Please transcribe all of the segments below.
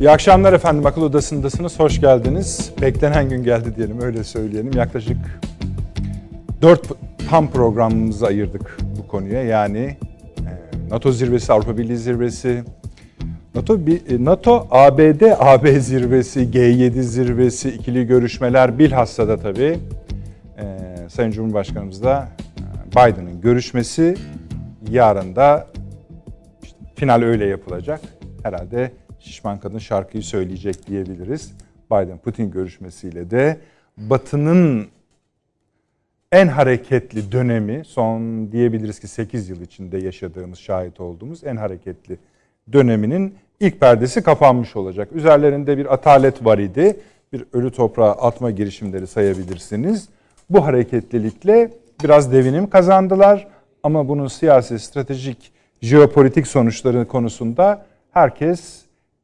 İyi akşamlar efendim. Akıl Odası'ndasınız. Hoş geldiniz. Beklenen gün geldi diyelim. Öyle söyleyelim. Yaklaşık 4 tam programımızı ayırdık bu konuya. Yani e, NATO zirvesi, Avrupa Birliği zirvesi, NATO, e, NATO ABD AB zirvesi, G7 zirvesi, ikili görüşmeler bilhassa da tabii e, Sayın Cumhurbaşkanımızla Biden'ın görüşmesi yarın da işte final öyle yapılacak. Herhalde şişman kadın şarkıyı söyleyecek diyebiliriz. Biden-Putin görüşmesiyle de Batı'nın en hareketli dönemi son diyebiliriz ki 8 yıl içinde yaşadığımız, şahit olduğumuz en hareketli döneminin ilk perdesi kapanmış olacak. Üzerlerinde bir atalet var idi. Bir ölü toprağa atma girişimleri sayabilirsiniz. Bu hareketlilikle biraz devinim kazandılar ama bunun siyasi, stratejik, jeopolitik sonuçları konusunda herkes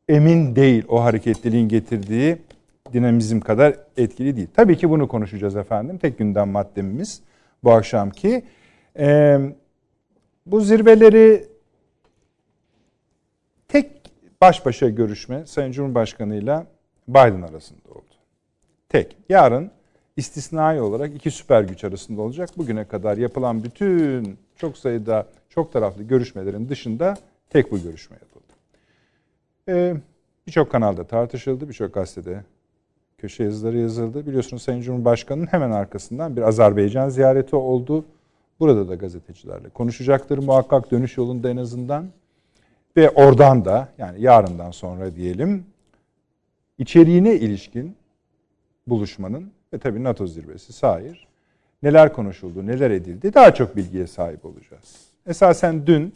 emin değil o hareketliliğin getirdiği dinamizm kadar etkili değil. Tabii ki bunu konuşacağız efendim. Tek gündem maddemiz bu akşamki. Ee, bu zirveleri tek baş başa görüşme Sayın Cumhurbaşkanı ile Biden arasında oldu. Tek. Yarın istisnai olarak iki süper güç arasında olacak. Bugüne kadar yapılan bütün çok sayıda çok taraflı görüşmelerin dışında tek bu görüşme. Ee, birçok kanalda tartışıldı, birçok gazetede köşe yazıları yazıldı. Biliyorsunuz Sayın Cumhurbaşkanı'nın hemen arkasından bir Azerbaycan ziyareti oldu. Burada da gazetecilerle konuşacaktır muhakkak dönüş yolunda en azından. Ve oradan da yani yarından sonra diyelim içeriğine ilişkin buluşmanın ve tabii NATO zirvesi sair neler konuşuldu, neler edildi daha çok bilgiye sahip olacağız. Esasen dün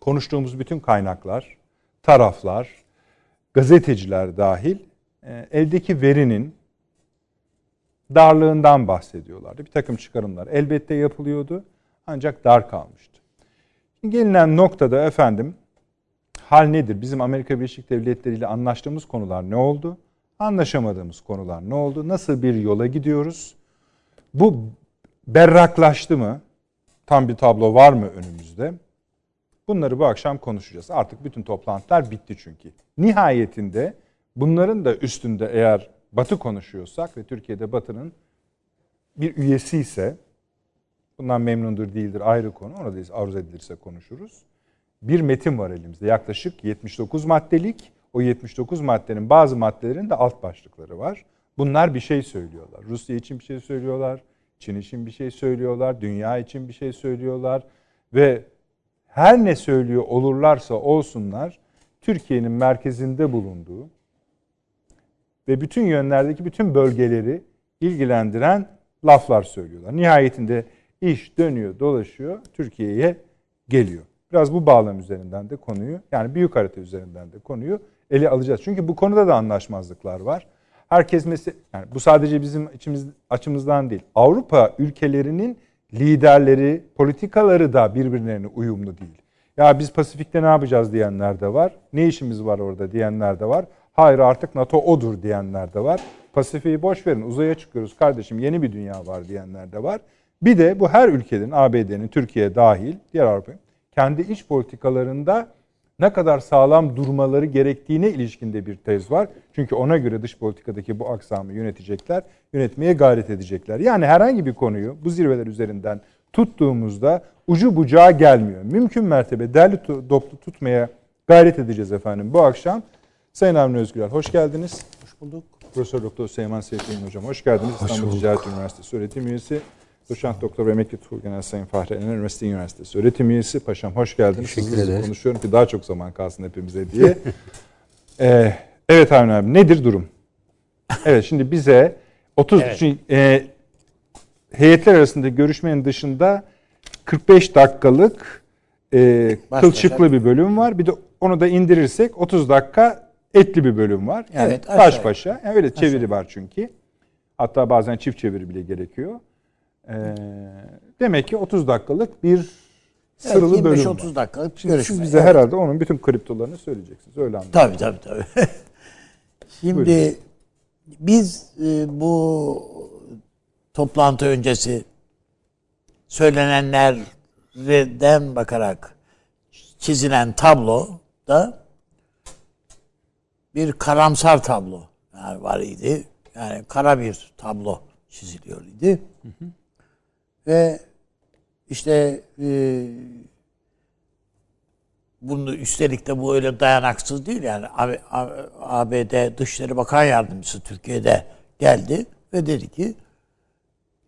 konuştuğumuz bütün kaynaklar, taraflar, gazeteciler dahil e, eldeki verinin darlığından bahsediyorlardı. Bir takım çıkarımlar elbette yapılıyordu ancak dar kalmıştı. Gelinen noktada efendim hal nedir? Bizim Amerika Birleşik Devletleri ile anlaştığımız konular ne oldu? Anlaşamadığımız konular ne oldu? Nasıl bir yola gidiyoruz? Bu berraklaştı mı? Tam bir tablo var mı önümüzde? Bunları bu akşam konuşacağız. Artık bütün toplantılar bitti çünkü. Nihayetinde bunların da üstünde eğer Batı konuşuyorsak ve Türkiye'de Batı'nın bir üyesi ise bundan memnundur değildir ayrı konu. Ona da arzu edilirse konuşuruz. Bir metin var elimizde yaklaşık 79 maddelik. O 79 maddenin bazı maddelerin de alt başlıkları var. Bunlar bir şey söylüyorlar. Rusya için bir şey söylüyorlar. Çin için bir şey söylüyorlar. Dünya için bir şey söylüyorlar. Ve her ne söylüyor olurlarsa olsunlar Türkiye'nin merkezinde bulunduğu ve bütün yönlerdeki bütün bölgeleri ilgilendiren laflar söylüyorlar. Nihayetinde iş dönüyor, dolaşıyor, Türkiye'ye geliyor. Biraz bu bağlam üzerinden de konuyu, yani büyük harita üzerinden de konuyu ele alacağız. Çünkü bu konuda da anlaşmazlıklar var. Herkes mesela, yani bu sadece bizim içimiz, açımızdan değil. Avrupa ülkelerinin liderleri, politikaları da birbirlerine uyumlu değil. Ya biz Pasifik'te ne yapacağız diyenler de var. Ne işimiz var orada diyenler de var. Hayır artık NATO odur diyenler de var. Pasifik'i boş verin uzaya çıkıyoruz kardeşim yeni bir dünya var diyenler de var. Bir de bu her ülkenin ABD'nin Türkiye dahil diğer Avrupa kendi iç politikalarında ne kadar sağlam durmaları gerektiğine ilişkinde bir tez var. Çünkü ona göre dış politikadaki bu aksamı yönetecekler, yönetmeye gayret edecekler. Yani herhangi bir konuyu bu zirveler üzerinden tuttuğumuzda ucu bucağı gelmiyor. Mümkün mertebe derli toplu tutmaya gayret edeceğiz efendim bu akşam. Sayın Avni Özgürel hoş geldiniz. Hoş bulduk. Profesör Doktor Seyman Seyfettin Hocam hoş geldiniz. Hoş İstanbul Ticaret Üniversitesi öğretim üyesi. Doçent Doktor ve Emekli Genel Sayın Fahri Ener Üniversite Üniversitesi öğretim üyesi. Paşam hoş geldiniz. Teşekkür ederiz. Konuşuyorum ki daha çok zaman kalsın hepimize diye. ee, evet Avni abi nedir durum? Evet şimdi bize 30 evet. Çünkü, e, heyetler arasında görüşmenin dışında 45 dakikalık e, kılçıklı bir bölüm var. Bir de onu da indirirsek 30 dakika etli bir bölüm var. Yani evet, baş başa. Yani öyle çeviri aşağı. var çünkü. Hatta bazen çift çeviri bile gerekiyor. Ee, demek ki 30 dakikalık bir sırılı evet, bölüm 30 dakikalık Şimdi görüşme. Siz bize evet. herhalde onun bütün kriptolarını söyleyeceksiniz. Öyle anladım. Tabii tabii tabii. Şimdi Buyurun. biz e, bu toplantı öncesi söylenenlerden bakarak çizilen tablo da bir karamsar tablo yani var idi. Yani kara bir tablo çiziliyor idi. Ve işte e, bunu üstelik de bu öyle dayanaksız değil yani ABD Dışişleri Bakan Yardımcısı Türkiye'de geldi ve dedi ki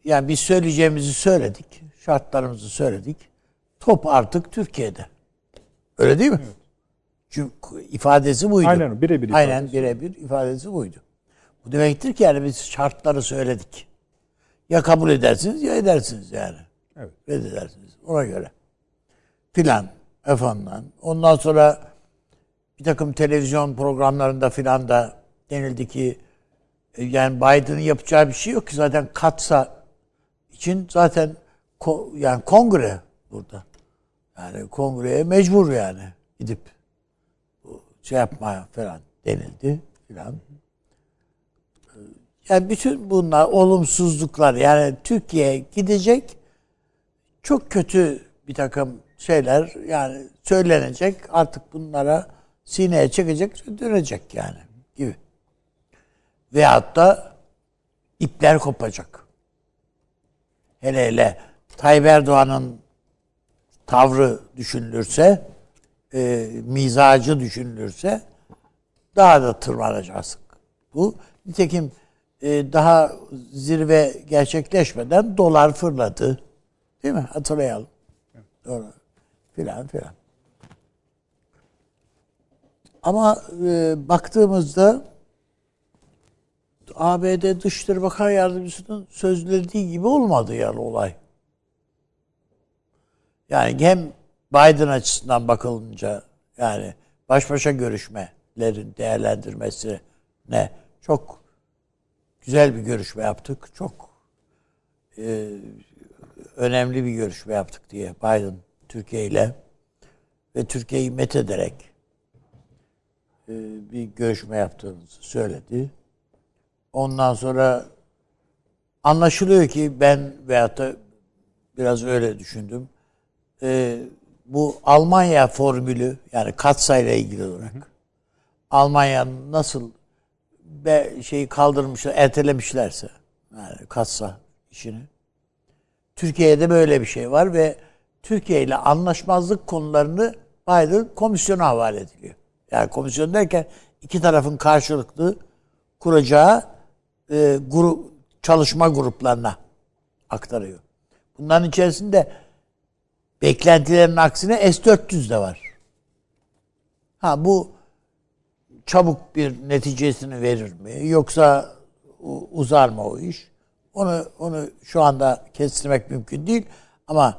yani biz söyleyeceğimizi söyledik, şartlarımızı söyledik. Top artık Türkiye'de. Öyle değil mi? Evet. Çünkü ifadesi buydu. Aynen birebir Aynen birebir ifadesi buydu. Bu demektir ki yani biz şartları söyledik. Ya kabul edersiniz ya edersiniz yani. Evet. Reddedersiniz. Ona göre. Filan efendim. Ondan sonra bir takım televizyon programlarında filan da denildi ki e, yani Biden'ın yapacağı bir şey yok ki zaten katsa için zaten ko, yani kongre burada. Yani kongreye mecbur yani gidip şey yapmaya falan denildi filan. Yani bütün bunlar olumsuzluklar yani Türkiye gidecek çok kötü bir takım şeyler yani söylenecek artık bunlara sineye çekecek dönecek yani gibi. Veyahut da ipler kopacak. Hele hele Tayyip Erdoğan'ın tavrı düşünülürse, e, mizacı düşünülürse daha da tırmanacağız. Bu nitekim e, daha zirve gerçekleşmeden dolar fırladı. Değil mi? Hatırlayalım. Doğru. Filan filan. Ama e, baktığımızda ABD Dışişleri Bakan Yardımcısının sözlediği gibi olmadı yani olay. Yani hem Biden açısından bakılınca yani baş başa görüşmelerin değerlendirmesi ne çok güzel bir görüşme yaptık. Çok e, önemli bir görüşme yaptık diye Biden Türkiye ile ve Türkiye'yi met ederek e, bir görüşme yaptığımızı söyledi. Ondan sonra anlaşılıyor ki ben veyahut da biraz öyle düşündüm. E, bu Almanya formülü yani katsayla ilgili olarak Almanya'nın nasıl be, şeyi kaldırmışlar, ertelemişlerse yani katsa işini. Türkiye'de böyle bir şey var ve Türkiye ile anlaşmazlık konularını Biden komisyona havale ediliyor. Yani komisyon derken iki tarafın karşılıklı kuracağı e, grup, çalışma gruplarına aktarıyor. Bunların içerisinde beklentilerin aksine S-400 de var. Ha bu çabuk bir neticesini verir mi? Yoksa uzar mı o iş? Onu onu şu anda kestirmek mümkün değil ama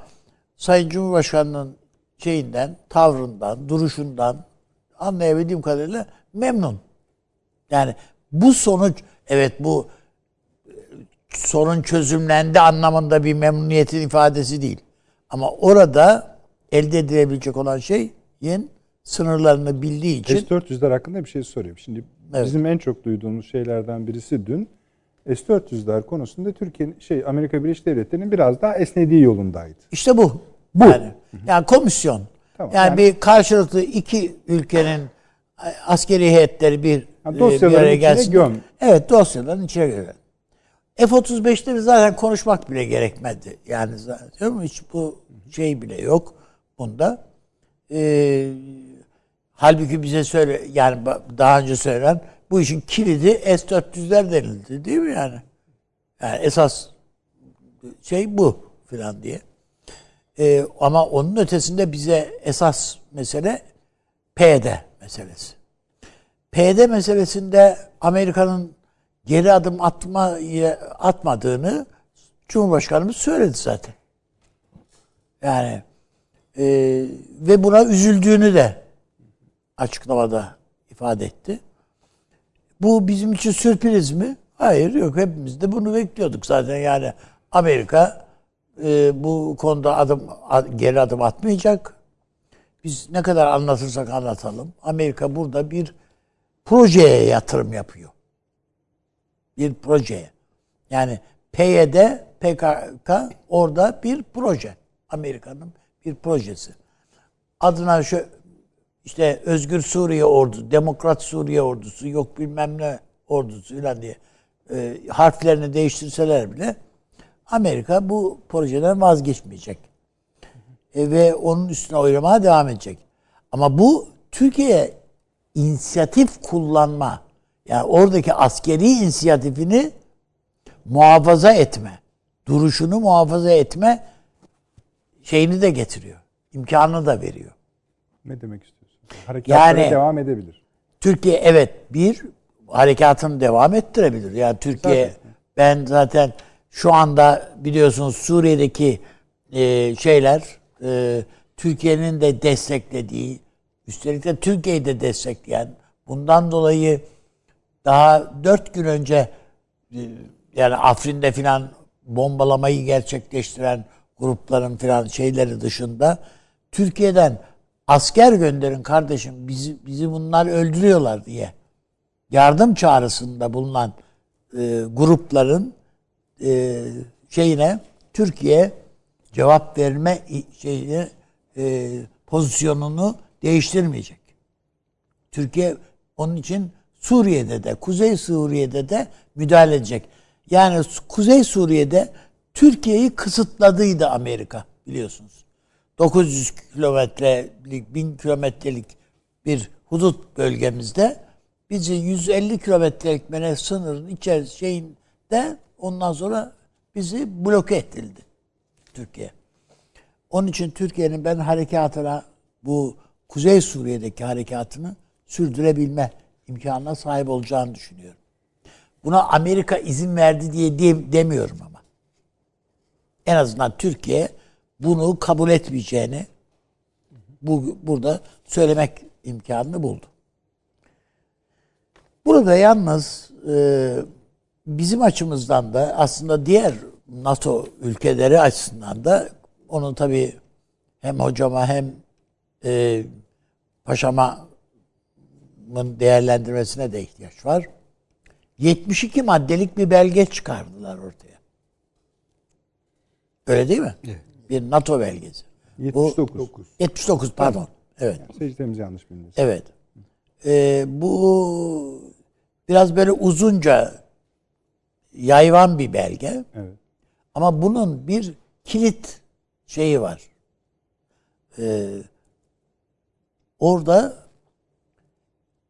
Sayın Cumhurbaşkanı'nın şeyinden, tavrından, duruşundan anlayabildiğim kadarıyla memnun. Yani bu sonuç evet bu e, sorun çözümlendi anlamında bir memnuniyetin ifadesi değil. Ama orada elde edilebilecek olan şeyin sınırlarını bildiği için... S-400'ler hakkında bir şey sorayım. Şimdi evet. bizim en çok duyduğumuz şeylerden birisi dün S-400'ler konusunda Türkiye'nin şey Amerika Birleşik Devletleri'nin biraz daha esnediği yolundaydı. İşte bu. Bu. Yani, yani komisyon. Tamam, yani, yani bir karşılıklı iki ülkenin askeri heyetleri bir, yani dosyaların bir araya gelsin. Göm. Evet dosyaların içine göre. F-35'leri zaten konuşmak bile gerekmedi. Yani zaten hiç bu şey bile yok bunda. Ee, halbuki bize söyle yani daha önce söylenen bu işin kilidi S-400'ler denildi değil mi yani? Yani esas şey bu filan diye. Ee, ama onun ötesinde bize esas mesele PD meselesi. PD meselesinde Amerika'nın geri adım atma atmadığını Cumhurbaşkanımız söyledi zaten. Yani e, ve buna üzüldüğünü de açıklamada ifade etti. Bu bizim için sürpriz mi? Hayır yok. Hepimiz de bunu bekliyorduk zaten. Yani Amerika e, bu konuda adım geri adım atmayacak. Biz ne kadar anlatırsak anlatalım. Amerika burada bir projeye yatırım yapıyor. Bir projeye. Yani PYD, PKK orada bir proje. Amerika'nın bir projesi. Adına şu işte Özgür Suriye ordusu, Demokrat Suriye ordusu, yok bilmem ne ordusu falan diye e, harflerini değiştirseler bile Amerika bu projeden vazgeçmeyecek. E, ve onun üstüne oylamaya devam edecek. Ama bu Türkiye inisiyatif kullanma, yani oradaki askeri inisiyatifini muhafaza etme, duruşunu muhafaza etme şeyini de getiriyor. İmkanını da veriyor. Ne demek istiyorsunuz? Harekatlara Yani- devam edebilir. Türkiye evet bir harekatını devam ettirebilir. Yani Türkiye Zaten. ben zaten şu anda biliyorsunuz Suriye'deki e, şeyler e, Türkiye'nin de desteklediği üstelik de Türkiye'yi de destekleyen bundan dolayı daha dört gün önce e, yani Afrin'de filan bombalamayı gerçekleştiren grupların filan şeyleri dışında Türkiye'den asker gönderin kardeşim bizi bizi bunlar öldürüyorlar diye yardım çağrısında bulunan e, grupların e, şeyine Türkiye cevap verme şeyini e, pozisyonunu değiştirmeyecek. Türkiye onun için Suriye'de de, Kuzey Suriye'de de müdahale edecek. Yani Kuzey Suriye'de Türkiye'yi kısıtladıydı Amerika biliyorsunuz. 900 kilometrelik, 1000 kilometrelik bir hudut bölgemizde bizi 150 kilometrelik mene sınırın içerisinde şeyinde ondan sonra bizi bloke edildi Türkiye. Onun için Türkiye'nin ben harekatına bu Kuzey Suriye'deki harekatını sürdürebilme imkanına sahip olacağını düşünüyorum. Buna Amerika izin verdi diye de- demiyorum ama. En azından Türkiye bunu kabul etmeyeceğini bu, burada söylemek imkanını buldu. Burada yalnız e, bizim açımızdan da aslında diğer NATO ülkeleri açısından da onun tabii hem hocama hem e, paşamın değerlendirmesine de ihtiyaç var. 72 maddelik bir belge çıkardılar ortaya. Öyle değil mi? Bir NATO belgesi. 79. 79 pardon. Evet. Secdemiz yanlış bilmiyoruz. Evet. Ee, bu biraz böyle uzunca yayvan bir belge. Evet. Ama bunun bir kilit şeyi var. Ee, orada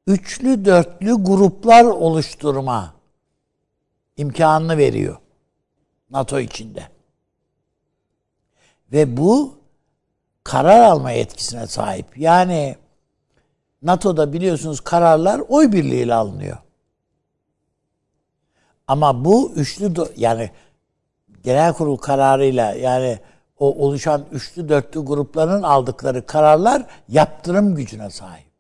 üçlü dörtlü gruplar oluşturma imkanını veriyor NATO içinde. Ve bu karar alma yetkisine sahip. Yani NATO'da biliyorsunuz kararlar oy birliğiyle alınıyor. Ama bu üçlü yani genel kurul kararıyla yani o oluşan üçlü dörtlü grupların aldıkları kararlar yaptırım gücüne sahip.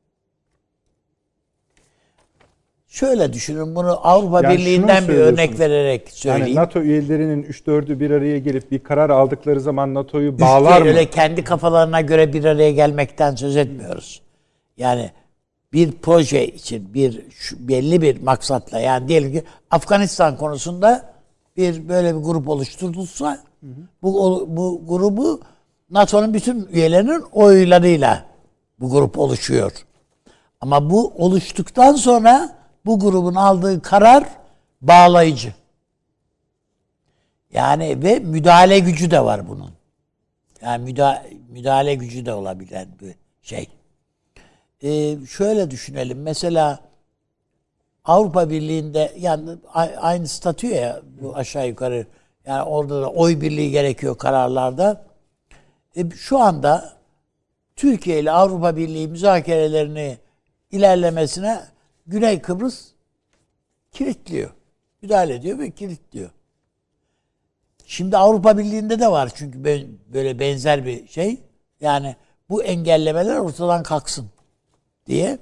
Şöyle düşünün bunu Avrupa Yani Birliği'nden bir örnek vererek söyleyeyim. Yani NATO üyelerinin 3-4'ü bir araya gelip bir karar aldıkları zaman NATO'yu bağlar mı? Öyle kendi kafalarına göre bir araya gelmekten söz etmiyoruz. Yani bir proje için bir belli bir maksatla yani diyelim ki Afganistan konusunda bir böyle bir grup oluşturulsa bu o- bu grubu NATO'nun bütün üyelerinin oylarıyla bu grup oluşuyor. Ama bu oluştuktan sonra bu grubun aldığı karar bağlayıcı. Yani ve müdahale gücü de var bunun. Yani müdahale, müdahale gücü de olabilen bir şey. Ee, şöyle düşünelim. Mesela Avrupa Birliği'nde yani aynı statü ya bu aşağı yukarı yani orada da oy birliği gerekiyor kararlarda. E, şu anda Türkiye ile Avrupa Birliği müzakerelerini ilerlemesine Güney Kıbrıs kilitliyor. Müdahale ediyor ve kilitliyor. Şimdi Avrupa Birliği'nde de var çünkü böyle benzer bir şey. Yani bu engellemeler ortadan kalksın diye.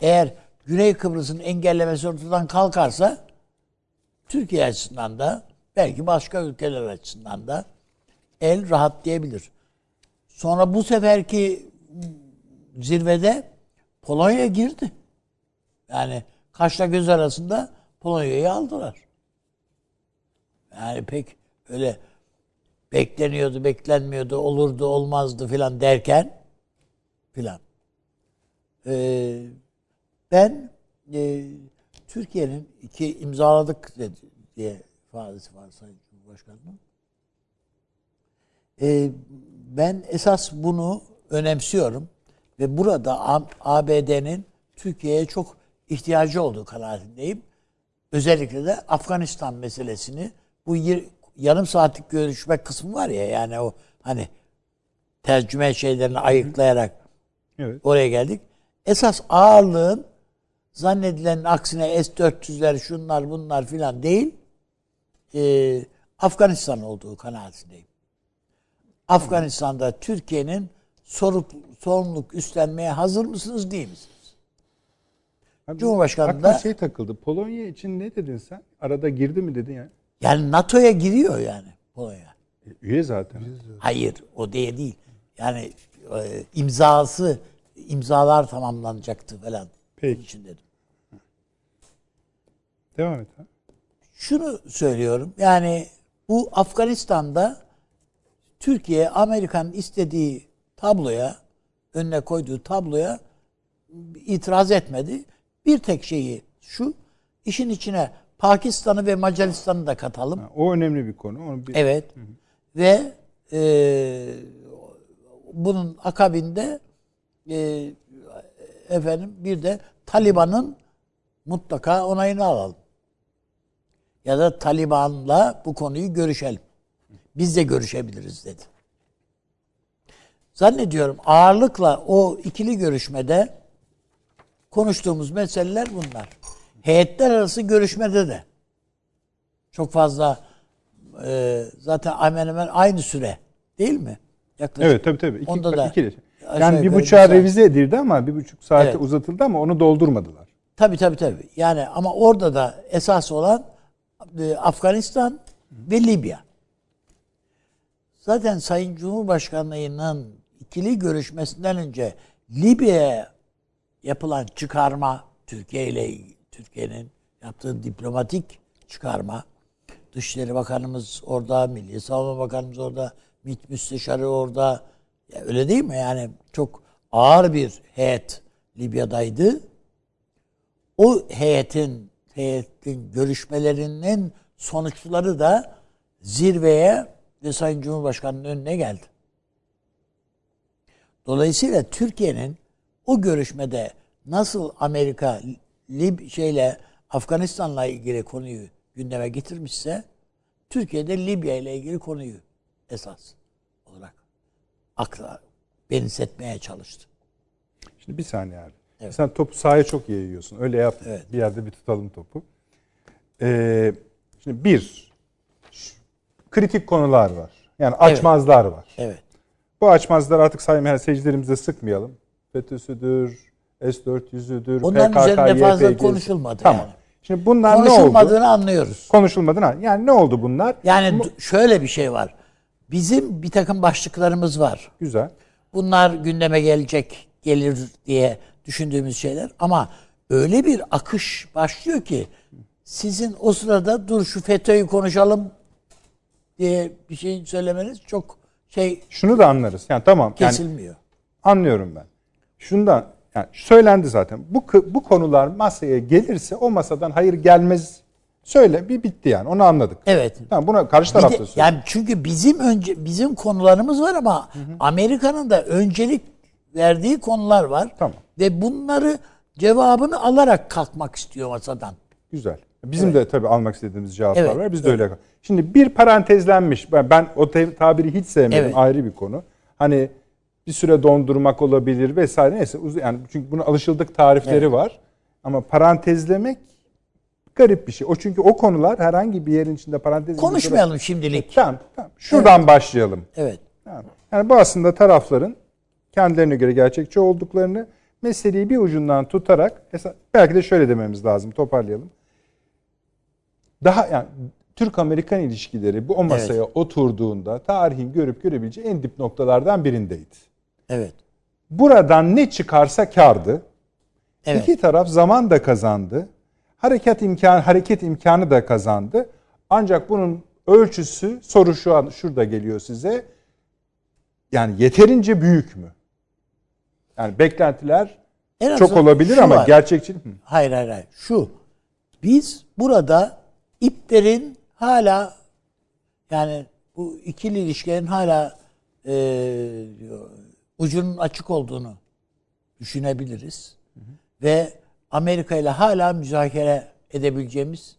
Eğer Güney Kıbrıs'ın engellemesi ortadan kalkarsa Türkiye açısından da belki başka ülkeler açısından da el rahatlayabilir. Sonra bu seferki zirvede Polonya girdi. Yani kaşla göz arasında Polonya'yı aldılar. Yani pek öyle bekleniyordu, beklenmiyordu, olurdu, olmazdı filan derken filan. Ee, ben e, Türkiye'nin iki imzaladık dedi, diye ifadesi var Sayın Cumhurbaşkanı'nın. Ee, ben esas bunu önemsiyorum ve burada ABD'nin Türkiye'ye çok ihtiyacı olduğu kanaatindeyim. Özellikle de Afganistan meselesini bu yir- yarım saatlik görüşme kısmı var ya yani o hani tercüme şeylerini ayıklayarak Evet. oraya geldik. Esas ağırlığın zannedilenin aksine S-400'ler şunlar bunlar filan değil e, Afganistan olduğu kanaatindeyim. Afganistan'da Türkiye'nin sorumluluk, üstlenmeye hazır mısınız değil misiniz? Abi, Cumhurbaşkanı da- şey takıldı. Polonya için ne dedin sen? Arada girdi mi dedin ya? Yani NATO'ya giriyor yani Polonya. E, Üye zaten. Hayır o diye değil. Yani e, imzası imzalar tamamlanacaktı falan. Peki. Onun için dedim. Devam et. Ha? Şunu söylüyorum. Yani bu Afganistan'da Türkiye Amerika'nın istediği tabloya önüne koyduğu tabloya itiraz etmedi. Bir tek şeyi şu işin içine Pakistan'ı ve Macaristan'ı da katalım. Ha, o önemli bir konu. Onu bir... Evet. Ve e, bunun akabinde e, efendim bir de Taliban'ın mutlaka onayını alalım. Ya da Taliban'la bu konuyu görüşelim. Biz de görüşebiliriz dedi. Zannediyorum ağırlıkla o ikili görüşmede konuştuğumuz meseleler bunlar. Heyetler arası görüşmede de çok fazla e, zaten hemen hemen aynı süre değil mi? Yaklaşık. Evet tabii tabii. İki, Onda da aşağı Yani bir buçuğa revize edildi ama bir buçuk saate Evet. uzatıldı ama onu doldurmadılar. Tabii tabii tabii. Yani ama orada da esas olan e, Afganistan ve Libya. Zaten Sayın Cumhurbaşkanlığı'nın ikili görüşmesinden önce Libya'ya yapılan çıkarma Türkiye ile Türkiye'nin yaptığı diplomatik çıkarma Dışişleri Bakanımız orada, Milli Savunma Bakanımız orada, MİT Müsteşarı orada. Ya öyle değil mi? Yani çok ağır bir heyet Libya'daydı. O heyetin heyetin görüşmelerinin sonuçları da zirveye ve Sayın Cumhurbaşkanı'nın önüne geldi. Dolayısıyla Türkiye'nin o görüşmede nasıl Amerika Lib şeyle Afganistan'la ilgili konuyu gündeme getirmişse Türkiye'de Libya ile ilgili konuyu esas olarak akla benimsetmeye çalıştı. Şimdi bir saniye abi. Evet. Sen topu sahaya çok yayıyorsun. Öyle yap. Evet. Bir yerde bir tutalım topu. Ee, şimdi bir, kritik konular var. Yani açmazlar var. Evet. Bu açmazlar artık saymayan seyircilerimize sıkmayalım. FETÖ'südür, S-400'üdür, Onların PKK, üzerinde fazla YPG'si. konuşulmadı Tamam. yani. Şimdi bunlar ne oldu? Konuşulmadığını anlıyoruz. Konuşulmadığını. Yani ne oldu bunlar? Yani d- şöyle bir şey var. Bizim bir takım başlıklarımız var. Güzel. Bunlar gündeme gelecek, gelir diye düşündüğümüz şeyler. Ama öyle bir akış başlıyor ki sizin o sırada dur şu FETÖ'yü konuşalım diye bir şey söylemeniz çok şey Şunu da anlarız. Yani tamam. Yani kesilmiyor. Anlıyorum ben. Şundan yani söylendi zaten. Bu bu konular masaya gelirse o masadan hayır gelmez. Söyle bir bitti yani. Onu anladık. Evet. Tamam buna karşı taraf da söylüyor. yani çünkü bizim önce bizim konularımız var ama Amerika'nın da öncelik verdiği konular var. Tamam. Ve bunları cevabını alarak kalkmak istiyor masadan. Güzel. Bizim de tabii almak istediğimiz cevaplar Evet, var. Biz de öyle. Şimdi bir parantezlenmiş. Ben, ben o tabiri hiç sevmedim. Evet. Ayrı bir konu. Hani bir süre dondurmak olabilir vesaire neyse. Yani çünkü buna alışıldık tarifleri Evet. var. Ama parantezlemek garip bir şey. O çünkü o konular herhangi bir yerin içinde parantez Konuşmayalım şimdilik. Tamam, tamam. Şuradan başlayalım. Evet. Tamam. Yani bu aslında tarafların kendilerine göre gerçekçi olduklarını meseleyi bir ucundan tutarak belki de şöyle dememiz lazım toparlayalım. Daha yani Türk-Amerikan ilişkileri bu o masaya oturduğunda tarihin görüp görebileceği en dip noktalardan birindeydi. Evet. Buradan ne çıkarsa kardı. Evet. İki taraf zaman da kazandı. Hareket imkanı hareket imkanı da kazandı. Ancak bunun ölçüsü soru şu an şurada geliyor size. Yani yeterince büyük mü? Yani beklentiler En Çok olabilir ama var. gerçekçi. Hı. Hayır hayır hayır. Şu. Biz burada iplerin hala yani bu ikili ilişkilerin hala e, ucunun açık olduğunu düşünebiliriz. Ve Amerika ile hala müzakere edebileceğimiz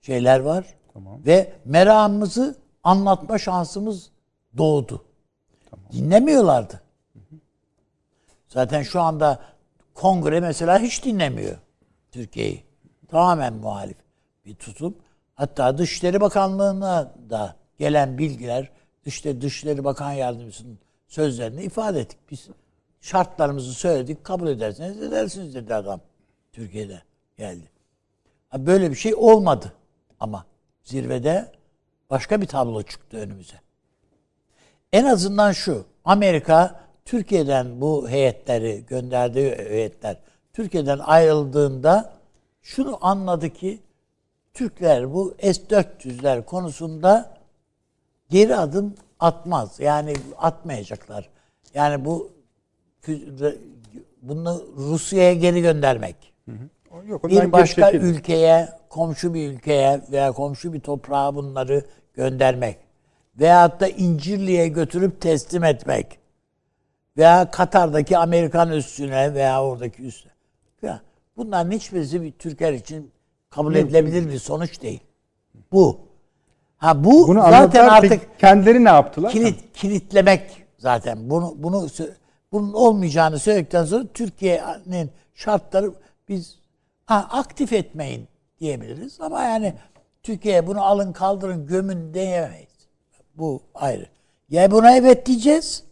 şeyler var. Tamam. Ve meramımızı anlatma şansımız doğdu. Dinlemiyorlardı. Zaten şu anda kongre mesela hiç dinlemiyor Türkiye'yi. Tamamen muhalif bir tutum. Hatta Dışişleri Bakanlığı'na da gelen bilgiler işte Dışişleri Bakan Yardımcısının sözlerini ifade ettik. Biz şartlarımızı söyledik. Kabul ederseniz edersiniz dedi adam. Türkiye'de geldi. Ha, Böyle bir şey olmadı ama zirvede başka bir tablo çıktı önümüze. En azından şu. Amerika Türkiye'den bu heyetleri gönderdiği heyetler Türkiye'den ayrıldığında şunu anladı ki Türkler bu S-400'ler konusunda geri adım atmaz. Yani atmayacaklar. Yani bu bunu Rusya'ya geri göndermek Yok, bir başka geri çekil. ülkeye, komşu bir ülkeye veya komşu bir toprağa bunları göndermek veyahut da İncirli'ye götürüp teslim etmek veya Katar'daki Amerikan üssüne veya oradaki üsse. Ya, bunların hiçbirisi bir Türkler için kabul edilebilir bir sonuç değil. Bu. Ha bu Bunu zaten artık kendileri ne yaptılar? kilit kilitlemek zaten. Bunu bunu bunun olmayacağını söyledikten sonra Türkiye'nin şartları biz ha, aktif etmeyin diyebiliriz ama yani Türkiye'ye bunu alın kaldırın gömün diyemeyiz. Bu ayrı. Ya buna evet diyeceğiz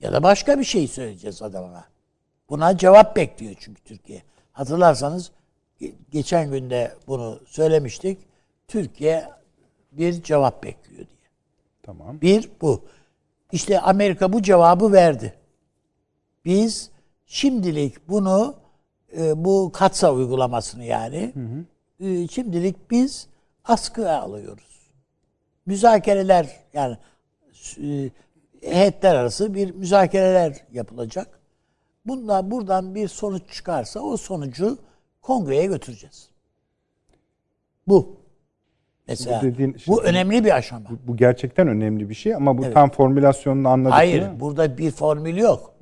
ya da başka bir şey söyleyeceğiz adamına. Buna cevap bekliyor çünkü Türkiye. Hatırlarsanız ge- geçen günde bunu söylemiştik. Türkiye bir cevap bekliyor diye. Tamam. Bir bu. İşte Amerika bu cevabı verdi. Biz şimdilik bunu e, bu katsa uygulamasını yani e, şimdilik biz askıya alıyoruz. Müzakereler yani e, heyetler arası bir müzakereler yapılacak. Bundan buradan bir sonuç çıkarsa o sonucu kongreye götüreceğiz. Bu. Mesela Bu dediğin- bu şimdi- önemli bir aşama. Bu, bu gerçekten önemli bir şey ama bu tam formülasyonunu anladık Hayır, mı? burada bir formül yok.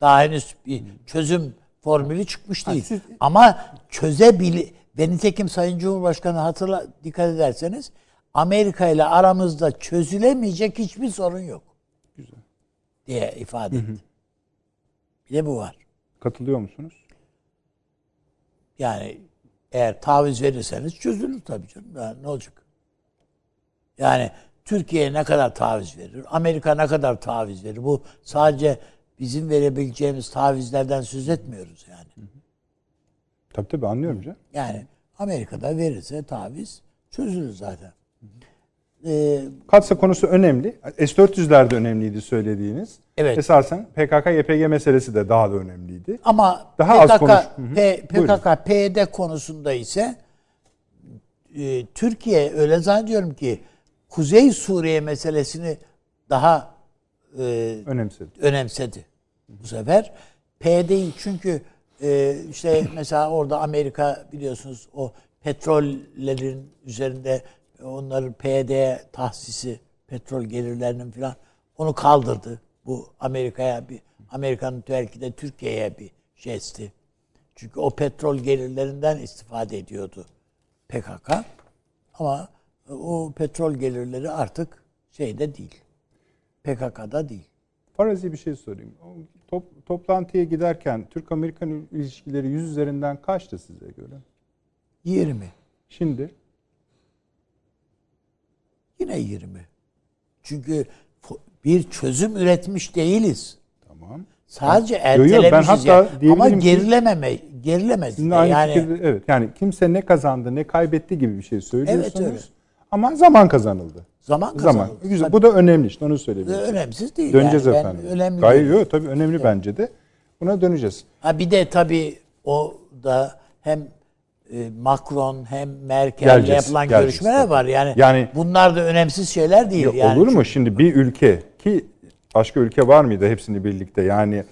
Daha henüz bir çözüm formülü çıkmış değil. siz- Ama çözebil ve nitekim Sayın Cumhurbaşkanı hatırla dikkat ederseniz Amerika ile aramızda çözülemeyecek hiçbir sorun yok. Güzel. diye ifade etti. Bir de bu var. Katılıyor musunuz? Yani eğer taviz verirseniz çözülür tabii canım. Yani ne olacak? Yani Türkiye ne kadar taviz verir? Amerika ne kadar taviz verir? Bu sadece bizim verebileceğimiz tavizlerden söz etmiyoruz yani. Tabii tabii anlıyorum canım. Yani Amerika'da verirse taviz çözülür zaten. Ee, Katsa konusu önemli. S-400'ler de önemliydi söylediğiniz. Evet. Esasen PKK-YPG meselesi de daha da önemliydi. Ama Daha az PKK, konuş-. P- Buyurun. PKK, PYD konusunda ise e, Türkiye öyle zannediyorum ki Kuzey Suriye meselesini daha e, Önemsedi. önemsedi bu sefer. PYD'yi çünkü e, işte mesela orada Amerika biliyorsunuz o petrollerin üzerinde onların PYD'ye tahsisi petrol gelirlerinin falan onu kaldırdı. Bu Amerika'ya bir Amerika'nın belki de Türkiye'ye bir jesti. Çünkü o petrol gelirlerinden istifade ediyordu PKK. Ama o petrol gelirleri artık şeyde değil. PKK'da değil. Farazi bir şey sorayım. Top- toplantıya giderken Türk-Amerikan ilişkileri 100 üzerinden kaçtı size göre? 20. Şimdi Yine 20. Çünkü bir çözüm üretmiş değiliz. tamam. Sadece Yo, yo, ben ertelemişiz ya. Ama gerilememe, gerilemez. Yani fikirde evet. Yani kimse ne kazandı ne kaybetti gibi bir şey söylüyorsunuz. Evet, öyle. Ama zaman kazanıldı. zaman Zaman. kazanıldı. Güzel. Tabii. Bu da önemli işte onu söyleyebilirim. önemsiz değil. Döneceğiz yani. Ben efendim. Önemli Gayet yok tabii önemli bence de. Buna döneceğiz. Ha bir de tabii o da hem Macron hem Merkel'le yapılan geleceğiz görüşmeler tabii. var. Yani, Yani- bunlar da önemsiz şeyler değil. Ya yani. olur mu şimdi bir ülke ki başka ülke var mıydı hepsini birlikte yani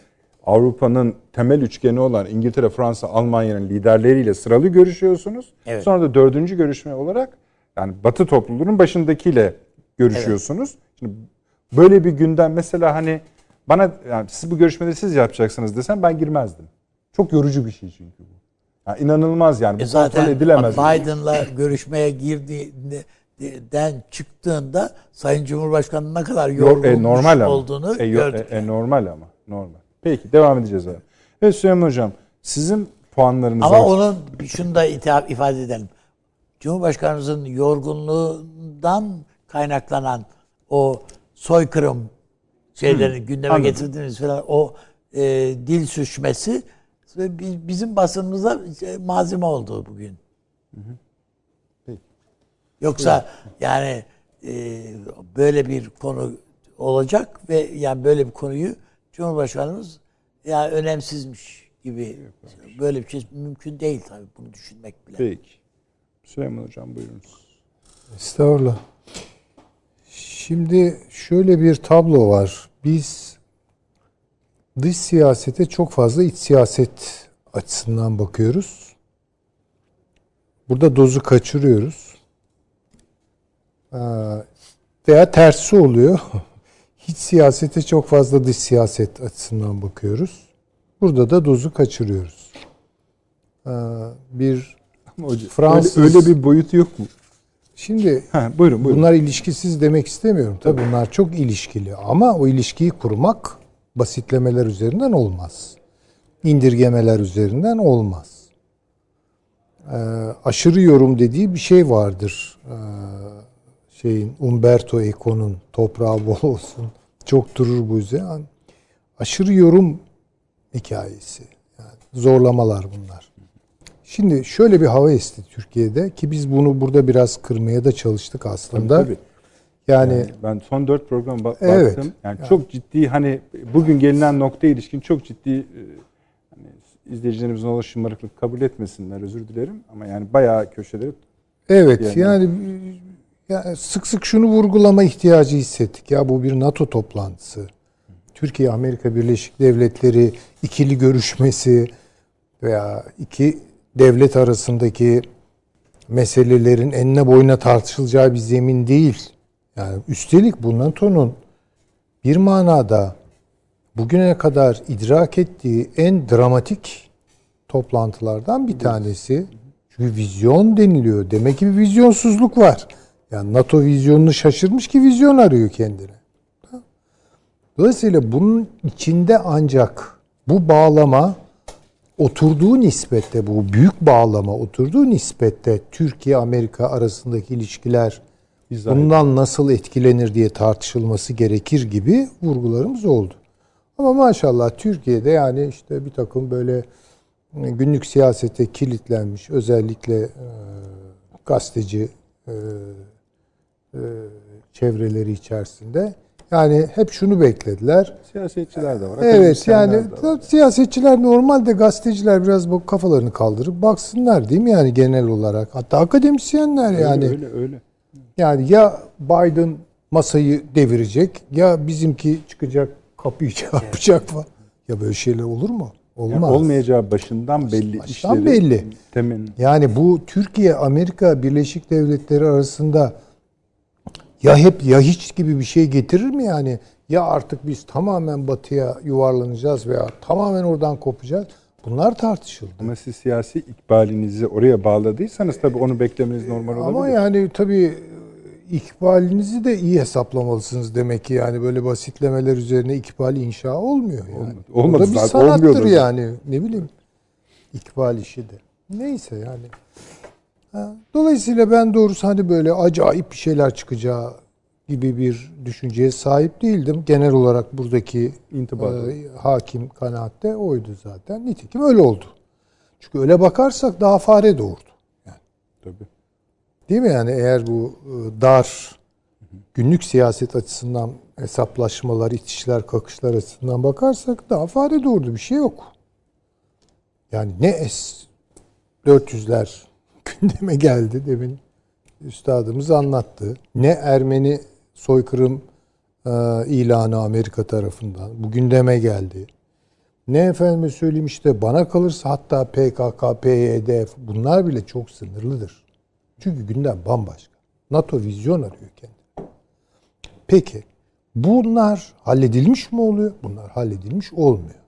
Avrupa'nın temel üçgeni olan İngiltere, Fransa, Almanya'nın liderleriyle sıralı görüşüyorsunuz. Evet. Sonra da dördüncü görüşme olarak yani Batı topluluğunun başındakiyle görüşüyorsunuz. Şimdi böyle bir gündem mesela hani bana yani siz bu görüşmeleri siz yapacaksınız desem ben girmezdim. Çok yorucu bir şey çünkü bu. Yani inanılmaz yani. Bu E zaten edilemez. Biden'la görüşmeye girdiğinden çıktığında Sayın Cumhurbaşkanı ne kadar Yor- yorulmuş e, normal ama. olduğunu e, gördük. e, e, normal ama. Normal. Peki devam edeceğiz abi. Evet Süleyman Hocam sizin puanlarınız Ama var. onun şunu da ifade edelim. Cumhurbaşkanımızın yorgunluğundan kaynaklanan o soykırım şeylerini gündeme anladım. getirdiniz falan o e, dil sürçmesi bi- bizim basınımıza e, malzeme oldu bugün. Peki. Yoksa yani e, böyle bir konu olacak ve yani böyle bir konuyu Cumhurbaşkanımız ya önemsizmiş gibi böyle bir şey mümkün değil tabii bunu düşünmek bile. Peki. Süleyman Hocam buyurunuz. Estağfurullah. Şimdi şöyle bir tablo var. Biz dış siyasete çok fazla iç siyaset açısından bakıyoruz. Burada dozu kaçırıyoruz. Ee, Veya tersi oluyor. Hiç siyasete çok fazla dış siyaset açısından bakıyoruz. Burada da dozu kaçırıyoruz. Ee, Bir hocam, Fransız- öyle, öyle bir boyutu yok mu? şimdi Ha, buyurun buyurun. Bunlar ilişkisiz demek istemiyorum. Tabii bunlar çok ilişkili ama o ilişkiyi kurmak basitlemeler üzerinden olmaz. İndirgemeler üzerinden olmaz. Ee, aşırı yorum dediği bir şey vardır. Ee, şeyin Umberto Eco'nun toprağı bol olsun. Çok durur bu yüzden. Aşırı yorum hikayesi. Yani zorlamalar bunlar. Şimdi şöyle bir hava esti Türkiye'de ki biz bunu burada biraz kırmaya da çalıştık aslında. Tabii, tabii. Yani, Yani ben son dört program ba- Evet. baktım. Yani çok ciddi hani bugün gelinen noktaya ilişkin çok ciddi e, hani izleyicilerimizin olur şımarıklık kabul etmesinler özür dilerim ama yani bayağı köşeleri evet Yani- yani, ya sık sık şunu vurgulama ihtiyacı hissettik. Ya bu bir NATO toplantısı. Türkiye Amerika Birleşik Devletleri ikili görüşmesi veya iki devlet arasındaki meselelerin enine boyuna tartışılacağı bir zemin değil. Yani üstelik bu NATO'nun bir manada bugüne kadar idrak ettiği en dramatik toplantılardan bir tanesi. Çünkü vizyon deniliyor. Demek ki bir vizyonsuzluk var. Yani NATO vizyonunu şaşırmış ki vizyon arıyor kendine. Dolayısıyla bunun içinde ancak bu bağlama oturduğu nispette bu büyük bağlama oturduğu nispette Türkiye Amerika arasındaki ilişkiler izah bundan nasıl etkilenir diye tartışılması gerekir gibi vurgularımız oldu. Ama maşallah Türkiye'de yani işte bir takım böyle e, günlük siyasete kilitlenmiş özellikle e, gazeteci e, e, çevreleri içerisinde yani hep şunu beklediler. siyasetçiler de var. Evet yani de var. siyasetçiler normalde gazeteciler biraz bu kafalarını kaldırıp baksınlar değil mi yani genel olarak. Hatta akademisyenler yani. öyle öyle. Yani ya Biden masayı devirecek ya bizimki çıkacak kapıyı çarpacak falan. Ya böyle şeyler olur mu? Yani Olmaz. olmayacağı başından belli Baştan işleri. belli. Temin. Yani bu Türkiye Amerika Birleşik Devletleri arasında ya hep ya hiç gibi bir şey getirir mi yani? Ya artık biz tamamen batıya yuvarlanacağız veya tamamen oradan kopacağız. Bunlar tartışıldı. Ama siz siyasi ikbalinizi oraya bağladıysanız tabii onu beklemeniz normal olabilir. Ama yani tabii ikbalinizi de iyi hesaplamalısınız demek ki yani böyle basitlemeler üzerine ikbal inşa olmuyor yani. Olmadı. Olmadı bir sanattır olmuyor da. yani ne bileyim ikbal işi de. Neyse yani. Dolayısıyla ben doğrusu hani böyle acayip bir şeyler çıkacağı gibi bir düşünceye sahip değildim. Genel olarak buradaki İntibadı. e, hakim kanaatte oydu zaten. Nitekim öyle oldu. Çünkü öyle bakarsak daha fare doğurdu. Tabii. Değil mi yani eğer bu e, dar günlük siyaset açısından hesaplaşmalar, itişler, kakışlar açısından bakarsak daha fare doğurdu bir şey yok. Yani ne S-400'ler gündeme geldi demin üstadımız anlattı. Ne Ermeni soykırım e, ilanı Amerika tarafından bu gündeme geldi. ne efendime söyleyeyim işte bana kalırsa hatta PKK, PYD bunlar bile çok sınırlıdır. Çünkü gündem bambaşka. NATO vizyon arıyor kendini. Peki bunlar halledilmiş mi oluyor? Bunlar halledilmiş olmuyor.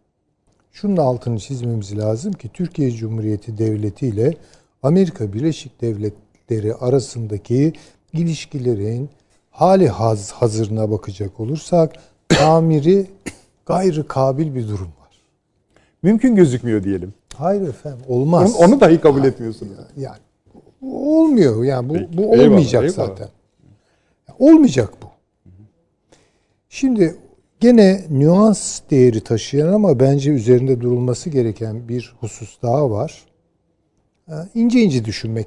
Şunun altını çizmemiz lazım ki Türkiye Cumhuriyeti Devleti ile Amerika Birleşik Devletleri arasındaki ilişkilerin hali haz hazırına bakacak olursak tamiri gayrı kabil bir durum var. Mümkün gözükmüyor diyelim. Hayır efendim olmaz. Onu, onu dahi kabul etmiyorsunuz. Yani olmuyor yani bu, Peki. bu Eyvallah, olmayacak eyvallah. zaten. Olmayacak bu. Şimdi gene nüans değeri taşıyan ama bence üzerinde durulması gereken bir husus daha var. İnce ince düşünmek,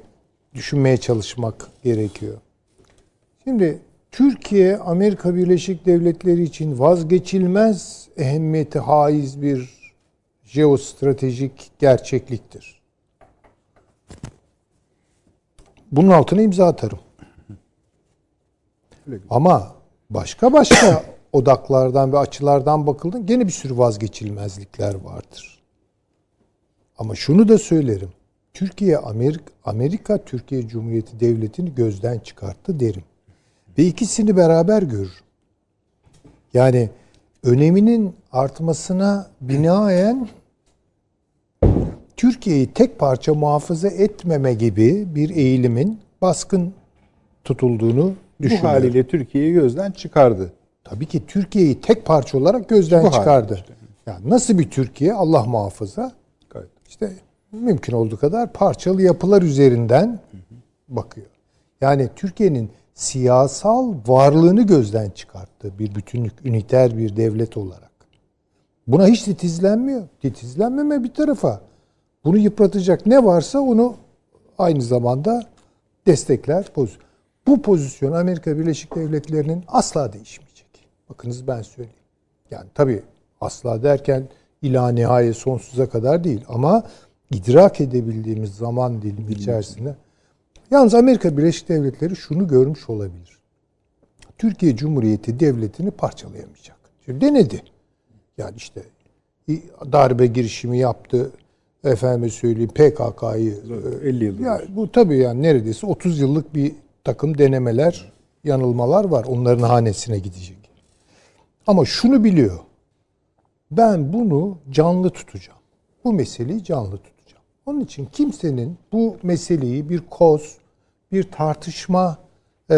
düşünmeye çalışmak gerekiyor. Şimdi Türkiye Amerika Birleşik Devletleri için vazgeçilmez ehemmiyeti haiz bir jeostratejik gerçekliktir. Bunun altına imza atarım. Ama başka başka odaklardan ve açılardan bakıldığında gene bir sürü vazgeçilmezlikler vardır. Ama şunu da söylerim. Türkiye Amerika, Amerika Türkiye Cumhuriyeti Devleti'ni gözden çıkarttı derim. Ve ikisini beraber görürüm. Yani öneminin artmasına binaen Türkiye'yi tek parça muhafaza etmeme gibi bir eğilimin baskın tutulduğunu Bu düşünüyorum. haliyle Türkiye'yi gözden çıkardı. Tabii ki Türkiye'yi tek parça olarak gözden Bu çıkardı. işte. Yani nasıl bir Türkiye Allah muhafaza Gayet. işte mümkün olduğu kadar parçalı yapılar üzerinden bakıyor. Yani Türkiye'nin siyasal varlığını gözden çıkarttı bir bütünlük, üniter bir devlet olarak. Buna hiç titizlenmiyor. Titizlenmeme bir tarafa. Bunu yıpratacak ne varsa onu aynı zamanda destekler. Bu pozisyon Amerika Birleşik Devletleri'nin asla değişmeyecek. Bakınız ben söyleyeyim. Yani tabii asla derken ila nihayet sonsuza kadar değil ama idrak edebildiğimiz zaman dilimi içerisinde yalnız Amerika Birleşik Devletleri şunu görmüş olabilir. Türkiye Cumhuriyeti devletini parçalayamayacak. Şimdi denedi. Yani işte darbe girişimi yaptı. Efendime söyleyeyim PKK'yı 50 yıldır. ya bu tabii yani neredeyse 30 yıllık bir takım denemeler, yanılmalar var. Onların hanesine gidecek. Ama şunu biliyor. Ben bunu canlı tutacağım. Bu meseleyi canlı tutacağım. Onun için kimsenin bu meseleyi bir koz, bir tartışma, e,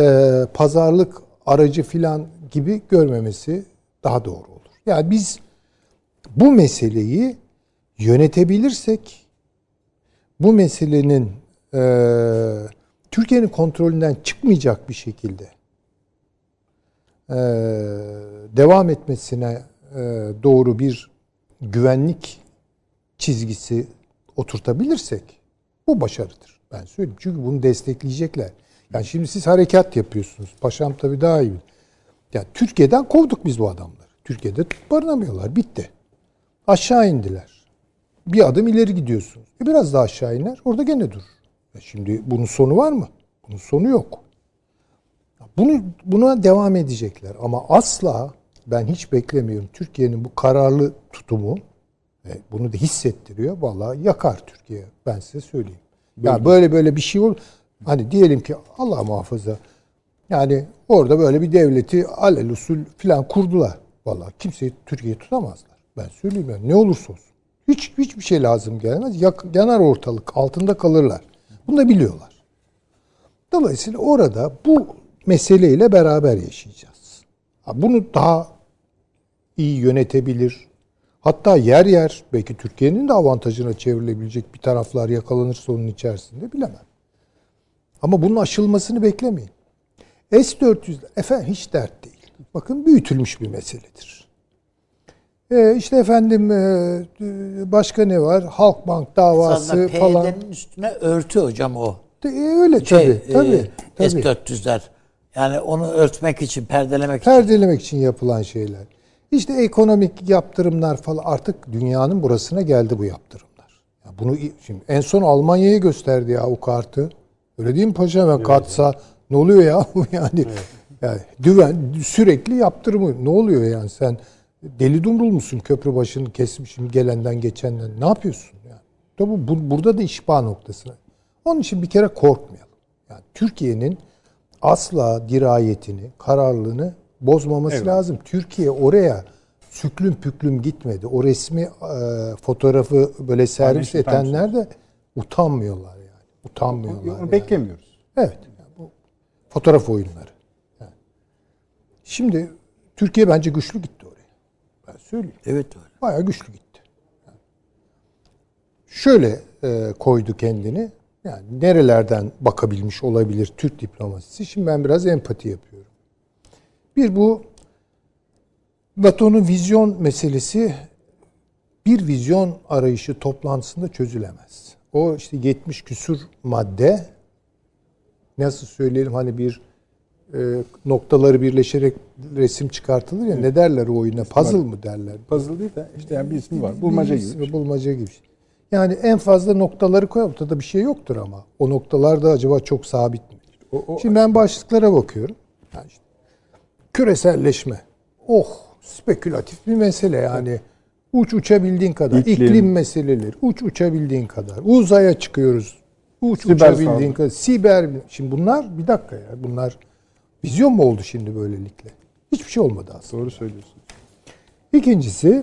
pazarlık aracı filan gibi görmemesi daha doğru olur. Yani biz bu meseleyi yönetebilirsek bu meselenin e, Türkiye'nin kontrolünden çıkmayacak bir şekilde e, devam etmesine e, doğru bir güvenlik çizgisi oturtabilirsek bu başarıdır. Ben söyleyeyim. Çünkü bunu destekleyecekler. Yani şimdi siz harekat yapıyorsunuz. Paşam tabii daha iyi. Ya Türkiye'den kovduk biz bu adamları. Türkiye'de barınamıyorlar. Bitti. Aşağı indiler. Bir adım ileri gidiyorsunuz. E biraz daha aşağı iner. Orada gene durur. E şimdi bunun sonu var mı? Bunun sonu yok. Bunu buna devam edecekler ama asla ben hiç beklemiyorum. Türkiye'nin bu kararlı tutumu e, bunu da hissettiriyor. Vallahi yakar Türkiye. Ben size söyleyeyim. Ya böyle böyle bir şey olur. Hani diyelim ki Allah muhafaza yani orada böyle bir devleti alelüsül filan kurdular. Vallahi kimseyi Türkiye'yi tutamazlar. Ben söyleyeyim yani ne olursa olsun. Hiç hiçbir şey lazım gelmez. Yak, yanar ortalık. Altında kalırlar. Bunu da biliyorlar. Dolayısıyla orada bu meseleyle beraber yaşayacağız. Bunu daha iyi yönetebilir. Hatta yer yer belki Türkiye'nin de avantajına çevrilebilecek bir taraflar yakalanırsa onun içerisinde bilemem. Ama bunun aşılmasını beklemeyin. S-400 efendim hiç dert değil. Bakın büyütülmüş bir meseledir. Ee, işte efendim e, başka ne var? Halkbank davası Aslında falan. PYD'nin üstüne örtü hocam o. E, öyle Şey, tabii. tabii, e, tabii. S-400'ler. Yani onu örtmek için, perdelemek için. Perdelemek için yapılan şeyler. İşte ekonomik yaptırımlar falan artık dünyanın burasına geldi bu yaptırımlar. Ya bunu şimdi en son Almanya'ya gösterdi ya o kartı. Öyle değil mi paşam? Ya Kartsa ne oluyor ya yani? Yani düven sürekli yaptırımı ne oluyor yani sen Deli dumrul musun? Köprü başını kesmişim gelenden geçenden. Ne yapıyorsun? Yani? Tabi bu, burada da işba noktasına. Onun için bir kere korkmayalım. Yani Türkiye'nin asla dirayetini, kararlılığını bozmaması Evet. lazım. Türkiye oraya süklüm püklüm gitmedi. O resmi e, fotoğrafı böyle servis Paylaşım, edenler de utanmıyorlar yani. Utanmıyorlar. Onu yani. beklemiyoruz. Evet. Yani bu fotoğraf oyunları. Yani. Şimdi Türkiye bence güçlü gitti oraya. Ben söyleyeyim. Evet öyle. Bayağı güçlü gitti. Yani şöyle e, koydu kendini. Yani nerelerden bakabilmiş olabilir Türk diplomasisi? Şimdi ben biraz empati yapıyorum. Bir bu NATO'nun vizyon meselesi bir vizyon arayışı toplantısında çözülemez. O işte 70 küsur madde nasıl söyleyelim hani bir e, noktaları birleşerek resim çıkartılır ya ne derler o oyuna puzzle mı derler? Puzzle değil de işte yani bir ismi var. Bulmaca Bir- gibi. Bulmaca gibi. Yani en fazla noktaları koy ortada bir şey yoktur ama. O noktalar da acaba çok sabit mi? O, o, Şimdi ben başlıklara bakıyorum. Yani işte, küreselleşme. Oh spekülatif bir mesele yani. Uç uçabildiğin kadar. İklim. İklim, meseleleri. Uç uçabildiğin kadar. Uzaya çıkıyoruz. Uç Siber uçabildiğin saldırı. kadar. Siber. Şimdi bunlar bir dakika ya. Bunlar vizyon mu oldu şimdi böylelikle? Hiçbir şey olmadı aslında. doğru söylüyorsun. İkincisi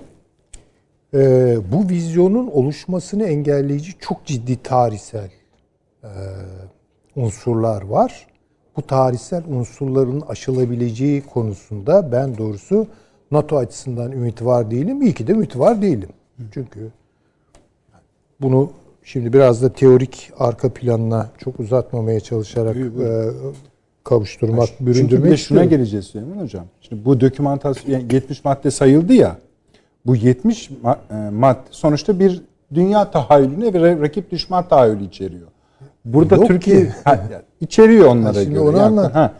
e, bu vizyonun oluşmasını engelleyici çok ciddi tarihsel e, unsurlar var. Bu tarihsel unsurların aşılabileceği konusunda ben doğrusu NATO açısından ümit var değilim. İyi ki de ümit var değilim. Çünkü bunu şimdi biraz da teorik arka planına çok uzatmamaya çalışarak Buyur, buyur. e, kavuşturmak, Çünkü bir büründürmek de şuna istiyorum. geleceğiz Süleyman Hocam. Şimdi bu dokümantasyon yani 70 madde sayıldı ya. Bu 70 ma- e, madde sonuçta bir dünya tahayyülüne ve ra- rakip düşman tahayyülü içeriyor. Burada Yok Türkiye ki. Ha, içeriyor onlara Ha, şimdi göre. onu Yani- ha.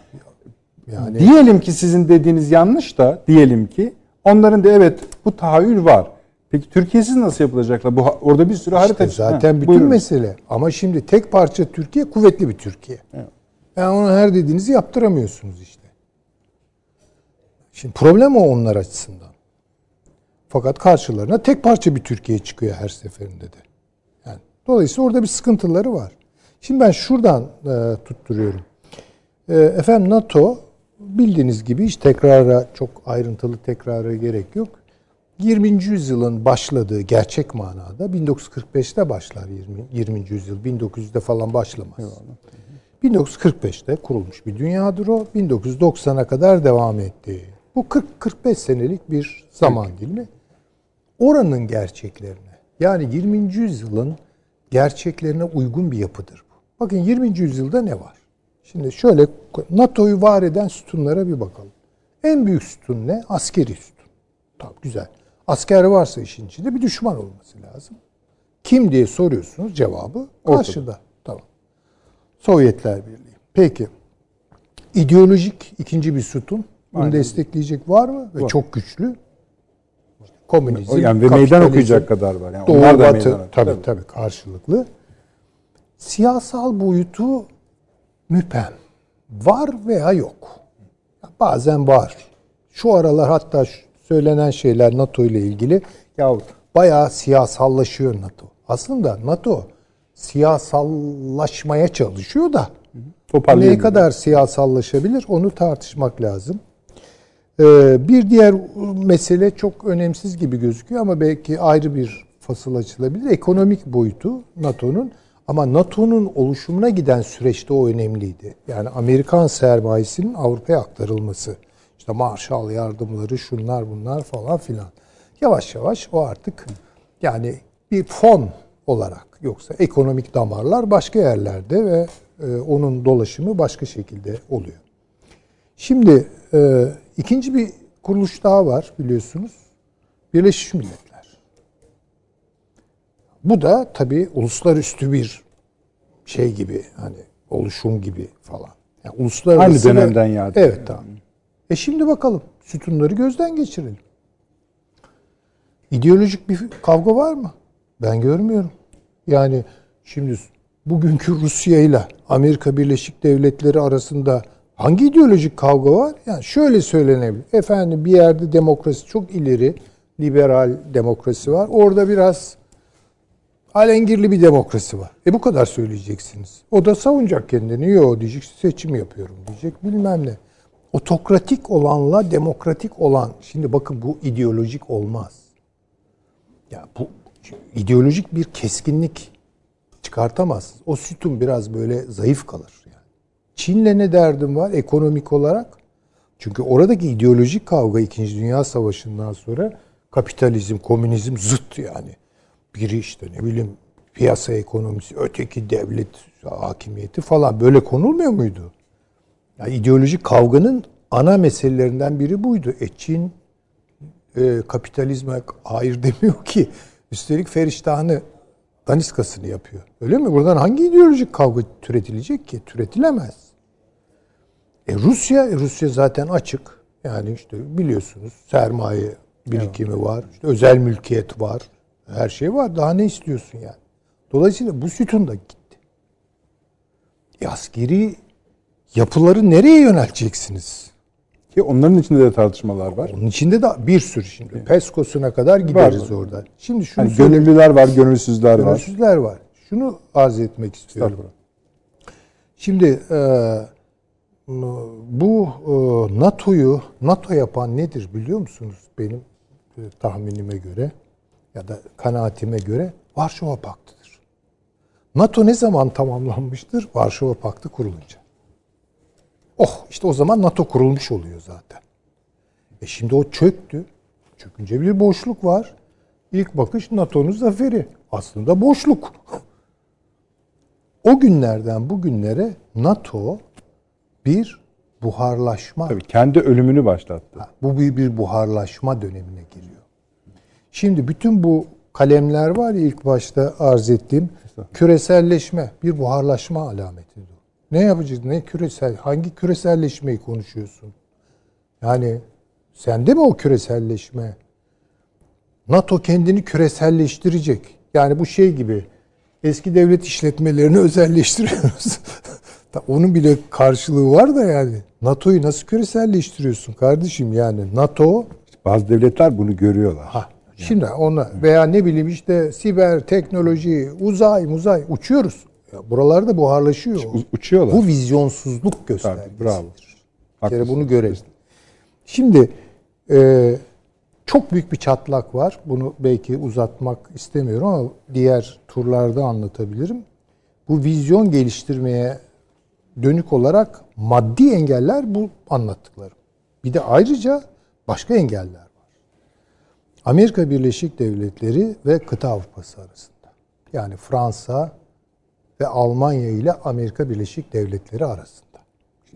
Yani Diyelim ki sizin dediğiniz yanlış da diyelim ki onların da evet bu tahayyül var. Peki Türkiye'siz nasıl yapılacaklar? Bu orada bir sürü harita İşte zaten Ha, bütün buyurun. mesele. Ama şimdi tek parça Türkiye kuvvetli bir Türkiye. Evet. Yani onu her dediğinizi yaptıramıyorsunuz işte. Şimdi problem o onlar açısından. Fakat karşılarına tek parça bir Türkiye çıkıyor her seferinde de. Yani dolayısıyla orada bir sıkıntıları var. Şimdi ben şuradan e, tutturuyorum. E, efendim NATO bildiğiniz gibi hiç tekrara çok ayrıntılı tekrara gerek yok. 20. yüzyılın başladığı gerçek manada 1945'te başlar 20. 20. yüzyıl. 1900'de falan başlamaz. 1945'te kurulmuş bir dünyadır o. 1990'a kadar devam etti. Bu 40-45 senelik bir zaman dilimi. Oranın gerçeklerine yani 20. yüzyılın gerçeklerine uygun bir yapıdır. Bakın 20. yüzyılda ne var? Şimdi şöyle NATO'yu var eden sütunlara bir bakalım. En büyük sütun ne? Askeri sütun. Tamam güzel. Asker varsa işin içinde bir düşman olması lazım. Kim diye soruyorsunuz cevabı karşıda. Tamam. Sovyetler Birliği. Peki. İdeolojik ikinci bir sütun. Bunu Aynen. destekleyecek var mı? Ve Var. çok güçlü. Komünizm. Yani ve meydan okuyacak kadar var. Yani Doğu onlar da Batı meydan tabii, tabii karşılıklı. Siyasal boyutu müpem. Var veya yok. Bazen var. Şu aralar hatta söylenen şeyler NATO ile ilgili ya bayağı siyasallaşıyor NATO. Aslında NATO siyasallaşmaya çalışıyor da Toparlayabilir. kadar siyasallaşabilir onu tartışmak lazım. Ee, bir diğer mesele çok önemsiz gibi gözüküyor ama belki ayrı bir fasıl açılabilir. Ekonomik boyutu NATO'nun ama NATO'nun oluşumuna giden süreçte o önemliydi. Yani Amerikan sermayesinin Avrupa'ya aktarılması. İşte Marshall yardımları, şunlar bunlar falan filan. Yavaş yavaş o artık yani bir fon olarak yoksa ekonomik damarlar başka yerlerde ve e, onun dolaşımı başka şekilde oluyor. Şimdi e, ikinci bir kuruluş daha var biliyorsunuz. Birleşmiş Milletler. Bu da tabii uluslararası bir şey gibi hani oluşum gibi falan. Yani uluslararası Aynı dönemden yani. Evet tamam. E şimdi bakalım sütunları gözden geçirelim. İdeolojik bir kavga var mı? Ben görmüyorum. Yani şimdi bugünkü Rusya ile Amerika Birleşik Devletleri arasında Hangi ideolojik kavga var? Yani şöyle söylenebilir. Efendim bir yerde demokrasi çok ileri, liberal demokrasi var. Orada biraz alengirli bir demokrasi var. E bu kadar söyleyeceksiniz. O da savunacak kendini. Yo diyecek seçim yapıyorum diyecek bilmem ne. Otokratik olanla demokratik olan. Şimdi bakın bu ideolojik olmaz. Ya bu ideolojik bir keskinlik çıkartamazsınız. O sütun biraz böyle zayıf kalır. Yani. Çin'le ne derdim var ekonomik olarak? Çünkü oradaki ideolojik kavga 2. Dünya Savaşı'ndan sonra kapitalizm, komünizm zıt yani. Biri işte ne bileyim piyasa ekonomisi, öteki devlet hakimiyeti falan böyle konulmuyor muydu? Yani ideolojik kavganın ana meselelerinden biri buydu. E Çin e, kapitalizme hayır demiyor ki. Üstelik Feriştah'ını daniskasını yapıyor. Öyle mi? Buradan hangi ideolojik kavga türetilecek ki? Türetilemez. E Rusya, Rusya zaten açık. Yani işte biliyorsunuz sermaye birikimi var. işte özel mülkiyet var. Her şey var. Daha ne istiyorsun yani? Dolayısıyla bu sütun da gitti. E askeri yapıları nereye yönelteceksiniz? Ki onların içinde de tartışmalar var. Onun içinde de bir sürü şimdi. Peskos'una kadar gideriz var. orada. Şimdi şunu söyleyeyim. gönüllüler var, gönülsüzler var. Gönülsüzler var. Şunu arz etmek istiyorum. Şimdi e, bu e, NATO'yu NATO yapan nedir biliyor musunuz benim e, tahminime göre ya da kanaatime göre Varşova Paktı'dır. NATO ne zaman tamamlanmıştır? Varşova Paktı kurulunca. Oh işte o zaman NATO kurulmuş oluyor zaten. E şimdi o çöktü. Çökünce bir boşluk var. İlk bakış NATO'nun zaferi. Aslında boşluk. O günlerden bugünlere NATO bir buharlaşma, Tabii kendi ölümünü başlattı. bu bir, bir buharlaşma dönemine giriyor. Şimdi bütün bu kalemler var ya ilk başta arz ettiğim küreselleşme bir buharlaşma alametidir. Ne yapacağız? Ne küresel? Hangi küreselleşmeyi konuşuyorsun? Yani sende mi o küreselleşme? NATO kendini küreselleştirecek. Yani bu şey gibi eski devlet işletmelerini özelleştiriyoruz. Onun bile karşılığı var da yani. NATO'yu nasıl küreselleştiriyorsun kardeşim yani? NATO Bazı devletler bunu görüyorlar. ha şimdi ona veya ne bileyim işte siber teknoloji, uzay, muzay uçuyoruz. Ya buralarda buharlaşıyor. U- uçuyorlar. Bu vizyonsuzluk göstergesi. Tabii, bravo. Bir kere bunu görelim. Şimdi e, çok büyük bir çatlak var. Bunu belki uzatmak istemiyorum ama diğer turlarda anlatabilirim. Bu vizyon geliştirmeye dönük olarak maddi engeller bu anlattıklarım. Bir de ayrıca başka engeller. Amerika Birleşik Devletleri ve kıta Avrupası arasında. Yani Fransa ve Almanya ile Amerika Birleşik Devletleri arasında.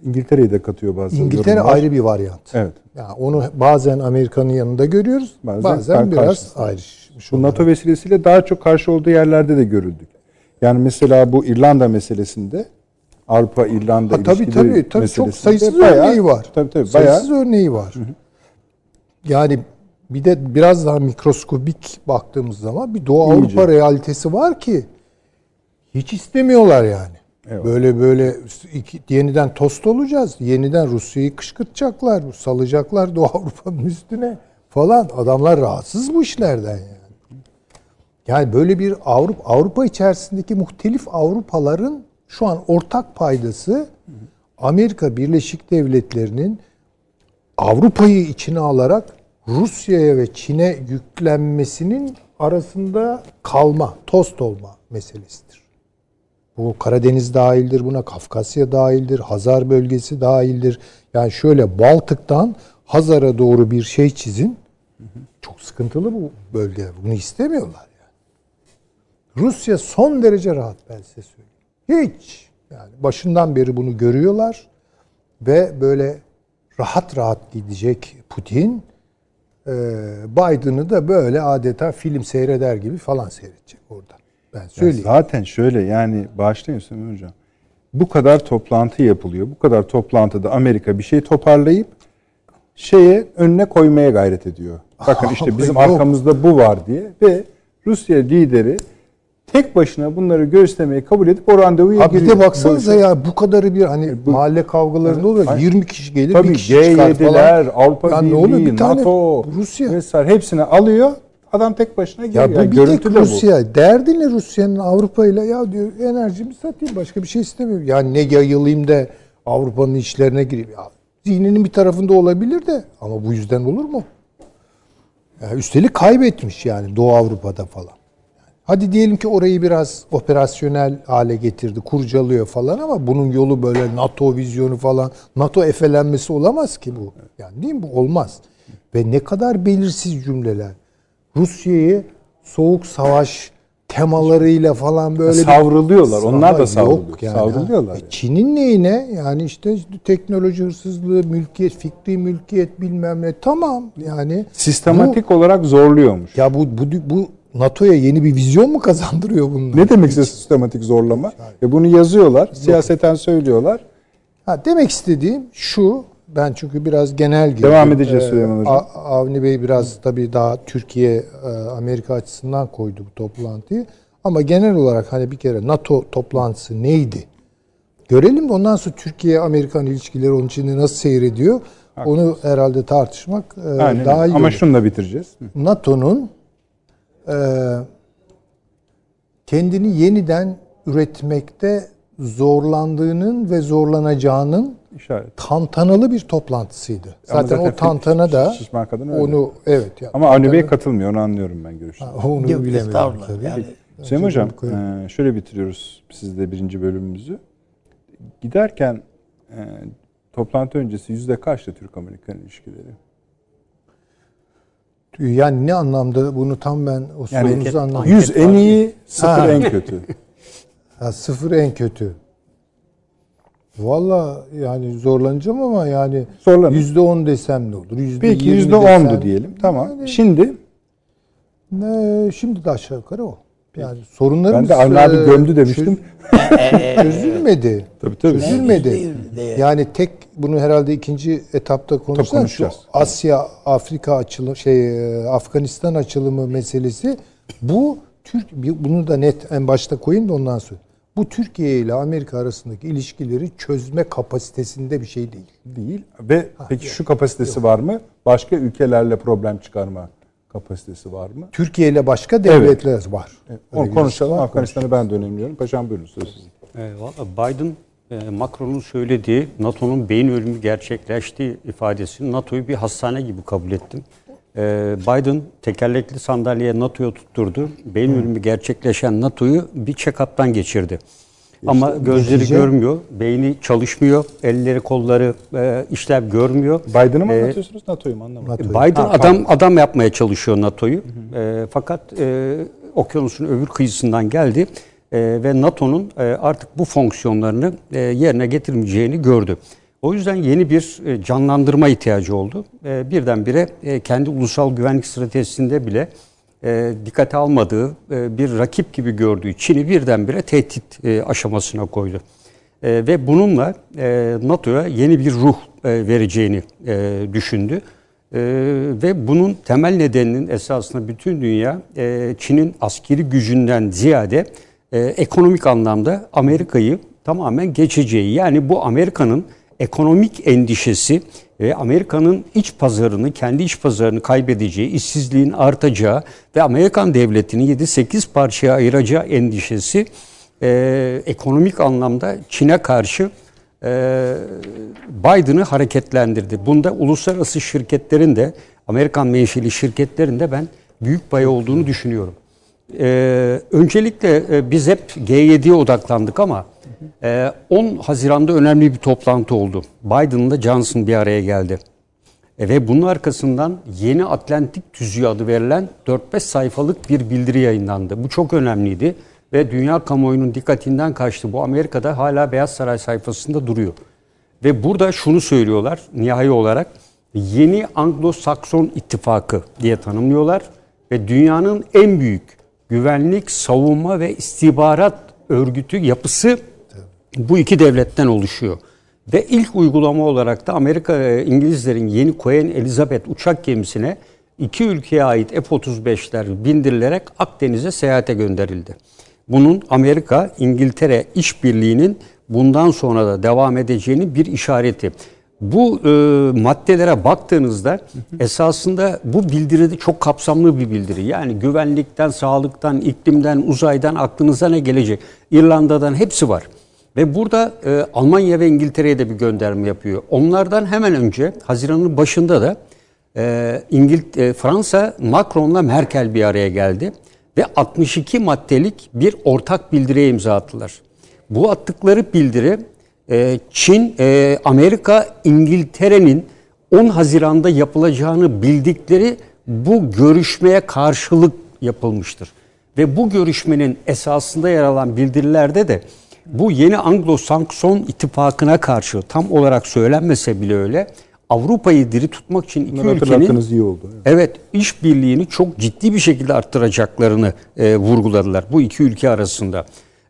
İngiltere'yi de katıyor bazı İngiltere yorumlar. ayrı bir varyant. Evet. Yani onu bazen Amerika'nın yanında görüyoruz, bazen, Bazen biraz karşısında. ayrışmış. Bu. NATO vesilesiyle daha çok karşı olduğu yerlerde de görüldük. Yani mesela bu İrlanda meselesinde Avrupa İrlanda Ha, tabii ilişkileri tabii tabii çok sayısız bayağı- örneği var. Tabii tabii bayağı sayısız örneği var. Yani bir de biraz daha mikroskobik baktığımız zaman bir Doğu İyice. Avrupa realitesi var ki hiç istemiyorlar yani. Evet. Böyle böyle iki, yeniden tost olacağız. Yeniden Rusya'yı kışkırtacaklar, salacaklar Doğu Avrupa'nın üstüne falan. Adamlar rahatsız bu işlerden yani. Yani böyle bir Avrupa Avrupa içerisindeki muhtelif Avrupaların şu an ortak paydası Amerika Birleşik Devletleri'nin Avrupa'yı içine alarak Rusya'ya ve Çin'e yüklenmesinin arasında kalma, tost olma meselesidir. Bu Karadeniz dahildir buna, Kafkasya dahildir, Hazar bölgesi dahildir. Yani şöyle Baltık'tan Hazar'a doğru bir şey çizin. Çok sıkıntılı bu bölge. Bunu istemiyorlar yani. Rusya son derece rahat ben size söyleyeyim. Hiç. Yani başından beri bunu görüyorlar ve böyle rahat rahat gidecek Putin Biden'ı da böyle adeta film seyreder gibi falan seyredecek orada. Ben Ya söyleyeyim. zaten şöyle yani bağışlayın Süleyman Hocam. Bu kadar toplantı yapılıyor. Bu kadar toplantıda Amerika bir şey toparlayıp şeye önüne koymaya gayret ediyor. Bakın işte bizim arkamızda bu var diye ve Rusya lideri tek başına bunları göğüslemeyi kabul edip o randevuya Abi bir giriyor. de baksanıza ya bu kadarı bir hani mahalle kavgalarında oluyor. Ay- 20 kişi gelir, Tabii bir kişi çıkar falan. G7'ler, Avrupa Ya ne Birliği, oluyor? Bir tane NATO, Rusya. vesaire hepsini alıyor. Adam tek başına giriyor. Ya bu Yani bir tek de bu. Rusya. Derdi ne Rusya'nın Avrupa ile ya diyor enerjimi satayım başka bir şey istemiyorum. Yani ne yayılayım da Avrupa'nın işlerine gireyim. Ya, zihninin bir tarafında olabilir de ama bu yüzden olur mu? Ya, üstelik kaybetmiş yani Doğu Avrupa'da falan. Hadi diyelim ki orayı biraz operasyonel hale getirdi, kurcalıyor falan ama bunun yolu böyle NATO vizyonu falan, NATO efelenmesi olamaz ki bu. Yani değil mi? Bu olmaz. Ve ne kadar belirsiz cümleler. Rusya'yı soğuk savaş temalarıyla falan böyle bir- Savruluyorlar. Onlar Ama da savruluyor. yok yani. Savruluyorlar. E, Çin'in neyine? Yani işte teknoloji hırsızlığı, mülkiyet, fikri mülkiyet bilmem ne. Tamam yani. Sistematik olarak zorluyormuş. Bu, ya bu, bu, bu NATO'ya yeni bir vizyon mu kazandırıyor bunlar? Ne demek sistematik zorlama? E bunu yazıyorlar, siyaseten söylüyorlar. Ha, demek istediğim şu, ben çünkü biraz genel girdim. Devam edeceğiz Süleyman Hocam. A- Avni Bey biraz tabii daha Türkiye, e, Amerika açısından koydu bu toplantıyı. Ama genel olarak hani bir kere NATO toplantısı neydi? Görelim de ondan sonra Türkiye-Amerikan ilişkileri onun içinde nasıl seyrediyor? Onu herhalde tartışmak e, Aynen. daha iyi Ama olur. şunu da bitireceğiz. NATO'nun kendini yeniden üretmekte zorlandığının ve zorlanacağının İşaret. tantanalı bir toplantısıydı. Ama Zaten, zaten o tantana da şişman kadın öyle. onu evet ya. Ama Avni Bey katılmıyor. Onu anlıyorum ben görüşünü. onu Yok, bilemedim estağfurullah. tabii. Yani Hüseyin Hocam, e, şöyle bitiriyoruz sizle birinci bölümümüzü. Giderken e, toplantı öncesi yüzde kaçtı Türk-Amerikan ilişkileri? Yani ne anlamda bunu tam ben o Yani sorunuzu anlamadım. 100 en iyi, sıfır Ha. en kötü. Ha, sıfır en kötü. Valla yani zorlanacağım ama yani Zorlanın. yüzde on desem ne olur? Yüzde Peki yirmi yüzde desem- ondu diyelim. Tamam. Yani- Şimdi Ne, şimdi de aşağı yukarı o. Yani sorunlarımız ben de Avni abi e, gömdü demiştim. çöz- çözülmedi. Tabii tabii. Çözülmedi. Yani tek bunu herhalde ikinci etapta konuşacağız. Konuşacağız. Asya Afrika açılımı şey e, Afganistan açılımı meselesi bu Türk bunu da net en başta koyayım da ondan sonra. Bu Türkiye ile Amerika arasındaki ilişkileri çözme kapasitesinde bir şey değil. Değil. Ve peki şu kapasitesi var mı? Başka ülkelerle problem çıkarma kapasitesi var mı? Türkiye ile başka devletler var. Öyle Onu konuşalım. Afganistan'ı ben de önemliyorum. Paşam buyurun söz sizin. E, valla Biden e, Macron'un söylediği NATO'nun beyin ölümü gerçekleştiği ifadesini NATO'yu bir hastane gibi kabul ettim. E, Biden tekerlekli sandalyeye NATO'ya tutturdu. Beyin ölümü gerçekleşen NATO'yu bir check-up'tan geçirdi. Ama gözleri netice- görmüyor, beyni çalışmıyor, elleri kolları e, işlev görmüyor. Biden'ı mı E, anlatıyorsunuz NATO'yu mu anlamadım. NATO'yu. Biden Ha, adam adam yapmaya çalışıyor NATO'yu. E, fakat e, okyanusun öbür kıyısından geldi E, ve NATO'nun e, artık bu fonksiyonlarını e, yerine getirmeyeceğini gördü. O yüzden yeni bir e, canlandırma ihtiyacı oldu. E, birdenbire e, kendi ulusal güvenlik stratejisinde bile e, dikkate almadığı e, bir rakip gibi gördüğü Çin'i birdenbire tehdit e, aşamasına koydu. E, ve bununla e, NATO'ya yeni bir ruh e, vereceğini e, düşündü. E, ve bunun temel nedeninin esasında bütün dünya e, Çin'in askeri gücünden ziyade e, ekonomik anlamda Amerika'yı tamamen geçeceği. Yani bu Amerika'nın ekonomik endişesi ve Amerika'nın iç pazarını, kendi iç pazarını kaybedeceği, işsizliğin artacağı ve Amerikan devletini 7-8 parçaya ayıracağı endişesi e, ekonomik anlamda Çin'e karşı e, Biden'ı hareketlendirdi. Bunda uluslararası şirketlerin de Amerikan menşeli şirketlerin de ben büyük payı olduğunu düşünüyorum. Ee, öncelikle e, biz hep G7'ye odaklandık ama e, 10 Haziran'da önemli bir toplantı oldu. Biden'la Johnson bir araya geldi. E, ve bunun arkasından Yeni Atlantik Tüzüğü adı verilen 4-5 sayfalık bir bildiri yayınlandı. Bu çok önemliydi ve dünya kamuoyunun dikkatinden kaçtı. Bu Amerika'da hala Beyaz Saray sayfasında duruyor. Ve burada şunu söylüyorlar nihai olarak yeni Anglo-Sakson ittifakı diye tanımlıyorlar ve dünyanın en büyük güvenlik, savunma ve istihbarat örgütü yapısı bu iki devletten oluşuyor. Ve ilk uygulama olarak da Amerika İngilizlerin yeni Queen Elizabeth uçak gemisine iki ülkeye ait F-35'ler bindirilerek Akdeniz'e seyahate gönderildi. bunun Amerika İngiltere işbirliğinin bundan sonra da devam edeceğinin bir işareti. Bu e, maddelere baktığınızda esasında bu bildiri de çok kapsamlı bir bildiri. Yani güvenlikten, sağlıktan, iklimden, uzaydan aklınıza ne gelecek? İrlanda'dan hepsi var. Ve burada e, Almanya ve İngiltere'ye de bir gönderme yapıyor. Onlardan hemen önce Haziran'ın başında da e, İngilt e, Fransa Macron'la Merkel bir araya geldi ve 62 maddelik bir ortak bildiriye imza attılar. Bu attıkları bildiri e, Çin, e, Amerika, İngiltere'nin 10 Haziran'da yapılacağını bildikleri bu görüşmeye karşılık yapılmıştır. Ve bu görüşmenin esasında yer alan bildirilerde de bu yeni Anglo-Sakson ittifakına karşı tam olarak söylenmese bile öyle Avrupa'yı diri tutmak için iki Bunları ülkenin iyi oldu. Evet. Evet, işbirliğini çok ciddi bir şekilde arttıracaklarını e, vurguladılar bu iki ülke arasında.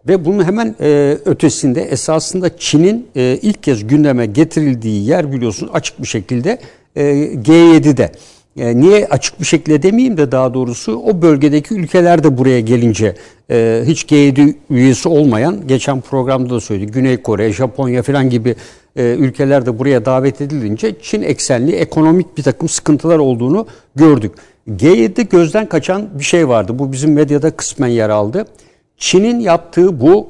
Ve bunun hemen e, ötesinde esasında Çin'in e, ilk kez gündeme getirildiği yer biliyorsunuz açık bir şekilde e, G7'de. E, niye açık bir şekilde demeyeyim de daha doğrusu o bölgedeki ülkeler de buraya gelince e, hiç G7 üyesi olmayan geçen programda da söyledik Güney Kore, Japonya falan gibi e, ülkeler de buraya davet edilince Çin eksenli ekonomik bir takım sıkıntılar olduğunu gördük. G7'de gözden kaçan bir şey vardı. Bu bizim medyada kısmen yer aldı. Çin'in yaptığı bu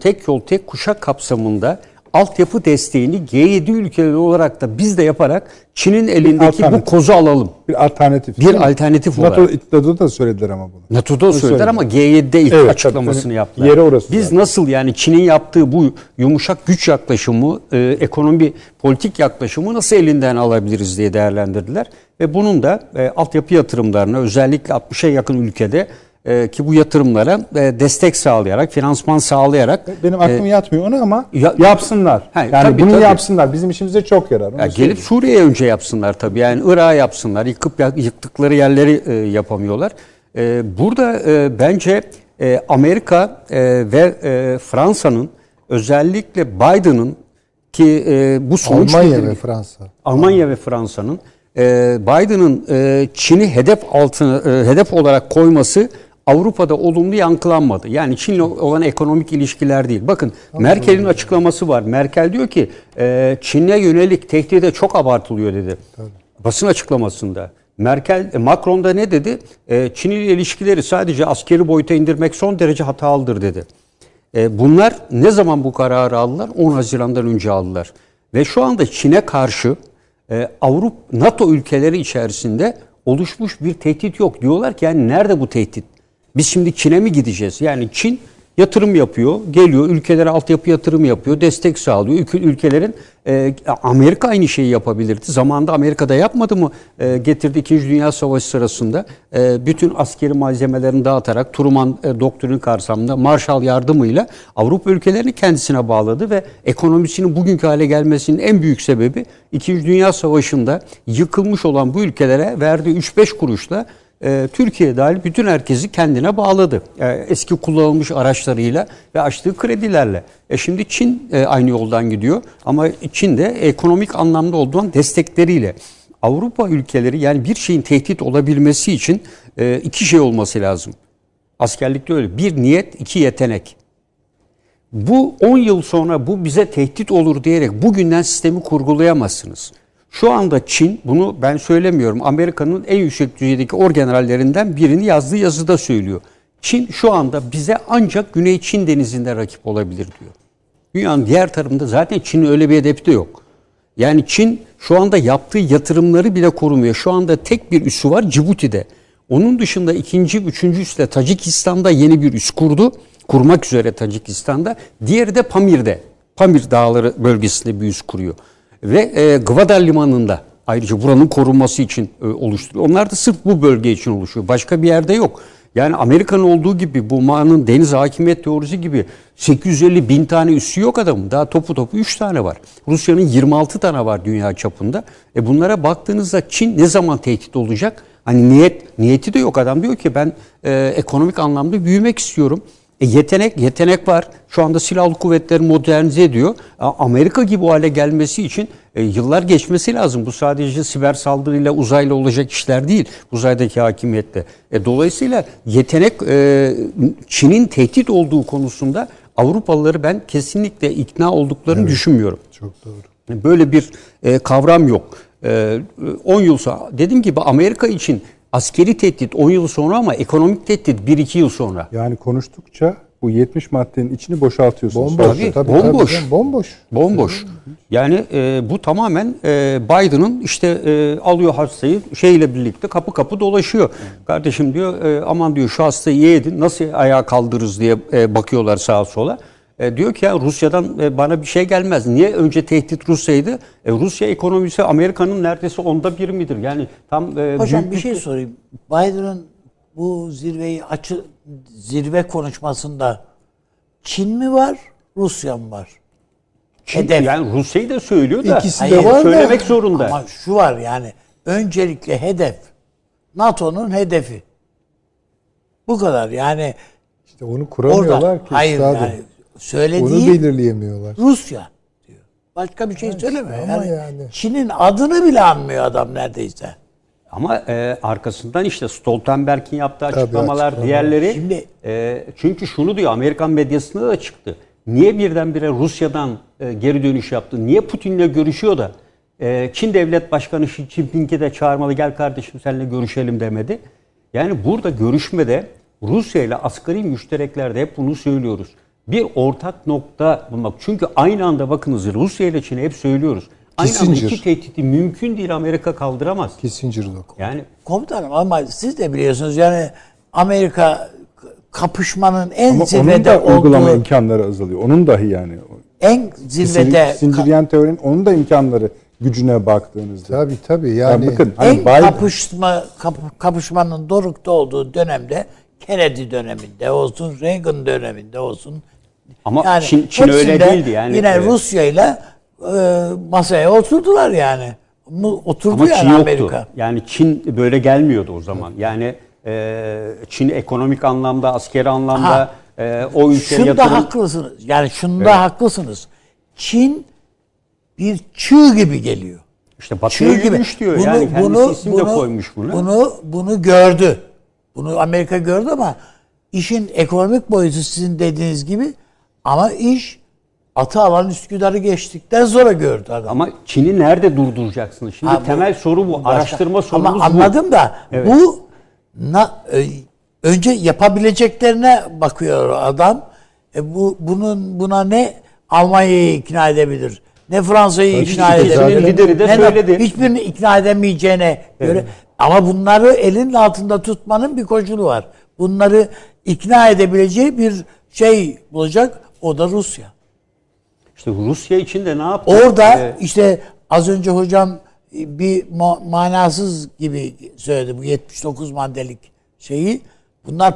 tek yol tek kuşak kapsamında altyapı desteğini G7 ülkeleri olarak da biz de yaparak Çin'in elindeki bu kozu alalım. Bir alternatif. Bir alternatif NATO, olarak. NATO'da da söylediler ama bunu. NATO'da Bunu söylediler ama söylediler. G7'de ilk Evet, açıklamasını yaptılar. Yeri orası Biz zaten. nasıl yani Çin'in yaptığı bu yumuşak güç yaklaşımı, e, ekonomi politik yaklaşımı nasıl elinden alabiliriz diye değerlendirdiler. Ve bunun da e, altyapı yatırımlarına özellikle 60'a yakın ülkede e, ki bu yatırımlara e, destek sağlayarak, finansman sağlayarak Benim aklım yatmıyor ona ama E, ya- yapsınlar. Ha, yani tabii, bunu tabii. yapsınlar. Bizim işimize çok yarar. Onu Ya gelip. Suriye'ye önce yapsınlar tabii. Yani Irak'a yapsınlar. Yıkıp yıktıkları yerleri e, yapamıyorlar. E, burada e, bence e, Amerika e, ve e, Fransa'nın özellikle Biden'ın ki e, bu sonuç Almanya nedir? ve Fransa. Almanya ve Fransa'nın e, Biden'ın e, Çin'i hedef altına e, hedef olarak koyması Avrupa'da olumlu yankılanmadı. Yani Çin'le olan ekonomik ilişkiler değil. Bakın Merkel'in açıklaması var. Merkel diyor ki e, Çin'e yönelik tehdide çok abartılıyor dedi. Basın açıklamasında. Merkel, e, Macron da ne dedi? E, Çin ile ilişkileri sadece askeri boyuta indirmek son derece hatalıdır dedi. E, bunlar ne zaman bu kararı aldılar? 10 Haziran'dan önce aldılar. Ve şu anda Çin'e karşı e, Avrupa NATO ülkeleri içerisinde oluşmuş bir tehdit yok. Diyorlar ki yani nerede bu tehdit? Biz şimdi Çin'e mi gideceğiz? Yani Çin yatırım yapıyor, geliyor ülkelere altyapı yatırım yapıyor, destek sağlıyor. Ülke, ülkelerin e, Amerika aynı şeyi yapabilirdi. Zamanında Amerika'da yapmadı mı? E, getirdi 2. Dünya Savaşı sırasında e, bütün askeri malzemelerini dağıtarak Truman e, doktrini karşısında Marshall yardımıyla Avrupa ülkelerini kendisine bağladı ve ekonomisinin bugünkü hale gelmesinin en büyük sebebi 2. Dünya Savaşı'nda yıkılmış olan bu ülkelere verdiği 3-5 kuruşla e, Türkiye dahil bütün herkesi kendine bağladı. E, eski kullanılmış araçlarıyla ve açtığı kredilerle. E şimdi Çin e, aynı yoldan gidiyor ama Çin de ekonomik anlamda olduğun destekleriyle. Avrupa ülkeleri yani bir şeyin tehdit olabilmesi için e, iki şey olması lazım. Askerlikte öyle. Bir niyet, iki yetenek. Bu 10 yıl sonra bu bize tehdit olur diyerek bugünden sistemi kurgulayamazsınız. Şu anda Çin, bunu ben söylemiyorum, Amerika'nın en yüksek düzeydeki orgenerallerinden birini yazdığı yazıda söylüyor. Çin şu anda bize ancak Güney Çin denizinde rakip olabilir diyor. Dünyanın diğer tarafında zaten Çin'in öyle bir hedefi de yok. Yani Çin şu anda yaptığı yatırımları bile korumuyor. Şu anda tek bir üssü var Cibuti'de. Onun dışında ikinci, üçüncü üsle Tacikistan'da yeni bir üs kurdu. Kurmak üzere Tacikistan'da. Diğeri de Pamir'de. Pamir Dağları bölgesinde bir üs kuruyor. Ve e, Gwadar Limanı'nda ayrıca buranın korunması için e, oluşturuyor. Onlar da sırf bu bölge için oluşuyor. Başka bir yerde yok. Yani Amerika'nın olduğu gibi bu mağanın deniz hakimiyet teorisi gibi 850 bin tane üssü yok adamın. Daha topu topu 3 tane var. Rusya'nın 26 tane var dünya çapında. E bunlara baktığınızda Çin ne zaman tehdit olacak? Hani niyet niyeti de yok adam diyor ki ben e, ekonomik anlamda büyümek istiyorum. E yetenek yetenek var. Şu anda silahlı kuvvetleri modernize ediyor. Amerika gibi o hale gelmesi için e, yıllar geçmesi lazım. Bu sadece siber saldırıyla uzayla olacak işler değil. Uzaydaki hakimiyette. E, dolayısıyla yetenek e, Çin'in tehdit olduğu konusunda Avrupalıları ben kesinlikle ikna olduklarını düşünmüyorum. Çok doğru. Böyle bir e, kavram yok. E, 10 yıl sonra dediğim gibi Amerika için askeri tehdit 10 yıl sonra ama ekonomik tehdit 1-2 yıl sonra. Yani konuştukça bu 70 maddenin içini boşaltıyorsunuz. Bomboş. Tabii, Tabii, bomboş. tabii, bomboş. Bomboş. Yani e, bu tamamen e, Biden'ın işte e, alıyor hastayı şeyle birlikte kapı kapı dolaşıyor. Kardeşim diyor e, aman diyor şu hastayı iyi edin nasıl ayağa kaldırırız diye e, bakıyorlar sağa sola. E, diyor ki ya Rusya'dan e, bana bir şey gelmez. Niye önce tehdit Rusya'ydı? E, Rusya ekonomisi Amerika'nın neredeyse onda bir midir? Yani tam e, Hocam büyük bir şey sorayım. Biden'ın bu zirveyi açı zirve konuşmasında Çin mi var, Rusya mı var? Çin- hedef. yani Rusya'yı da söylüyor da İkisi de hayır, var da- söylemek zorunda. Ama şu var yani öncelikle hedef NATO'nun hedefi. Bu kadar yani İşte onu kuramıyorlar orada ki hayır üstadım. yani Onu söylediği belirleyemiyorlar. Rusya diyor. Başka bir şey söylemiyor. ama Yani, yani. Çin'in adını bile anmıyor adam neredeyse. Ama e, arkasından işte Stoltenberg'in yaptığı açıklamalar, açıklamalar. diğerleri. Şimdi- e, çünkü şunu diyor Amerikan medyasında da çıktı. Niye birdenbire Rusya'dan e, geri dönüş yaptı? Niye Putin'le görüşüyor da e, Çin Devlet Başkanı Xi Jinping'i de çağırmalı gel kardeşim seninle görüşelim demedi. Yani burada görüşmede Rusya ile asgari müştereklerde hep bunu söylüyoruz. Bir ortak nokta bulmak. Çünkü aynı anda bakınız Rusya ile Çin'e hep söylüyoruz. Aynı anda iki tehdidi mümkün değil Amerika kaldıramaz. Kissinger'da. Yani Komutanım ama siz de biliyorsunuz yani Amerika kapışmanın en Ama onun zirvede da uygulama olduğu imkanları azalıyor. Onun dahi yani. en zirvede Sindiryen teorinin onun da imkanları gücüne baktığınızda. Tabii tabii Yani yani. bakın en hani Biden, kapışma kap- kapışmanın dorukta olduğu dönemde Kennedy döneminde olsun, Reagan döneminde olsun. Ama Çin- Çin öyle değildi yani. Yine Evet. Rusya ile masaya oturdular yani. Oturdu ama yani Çin yoktu. Amerika. Yani Çin böyle gelmiyordu o zaman. Yani e, Çin ekonomik anlamda, askeri anlamda Ha. e, o ülkeye Şunda yatırım... haklısınız. Yani şunda haklısınız. Çin bir çığ gibi geliyor. İşte Batı'ya yürümüş diyor. yani kendisi isim de koymuş bunu. Bunu bunu gördü. Bunu Amerika gördü ama işin ekonomik boyutu sizin dediğiniz gibi ama iş atı alan Üsküdar'ı geçtikten sonra gördü adam. Ama Çin'i nerede durduracaksınız? Şimdi Ha, bu- temel soru bu. Başka- Araştırma sorumuz Ama bu. anladım da Evet. bu na, e, önce yapabileceklerine bakıyor adam. E bu bunun buna ne Almanya'yı ikna edebilir? Ne Fransa'yı ikna edebilir? lideri de ne söyledi. Hiçbirini ikna edemeyeceğine göre. Ama bunları elinin altında tutmanın bir koşulu var. Bunları ikna edebileceği bir şey bulacak. O da Rusya. İşte Rusya için de ne yaptı? Orada E, işte az önce hocam bir ma- manasız gibi söyledi bu 79 maddelik şeyi. Bunlar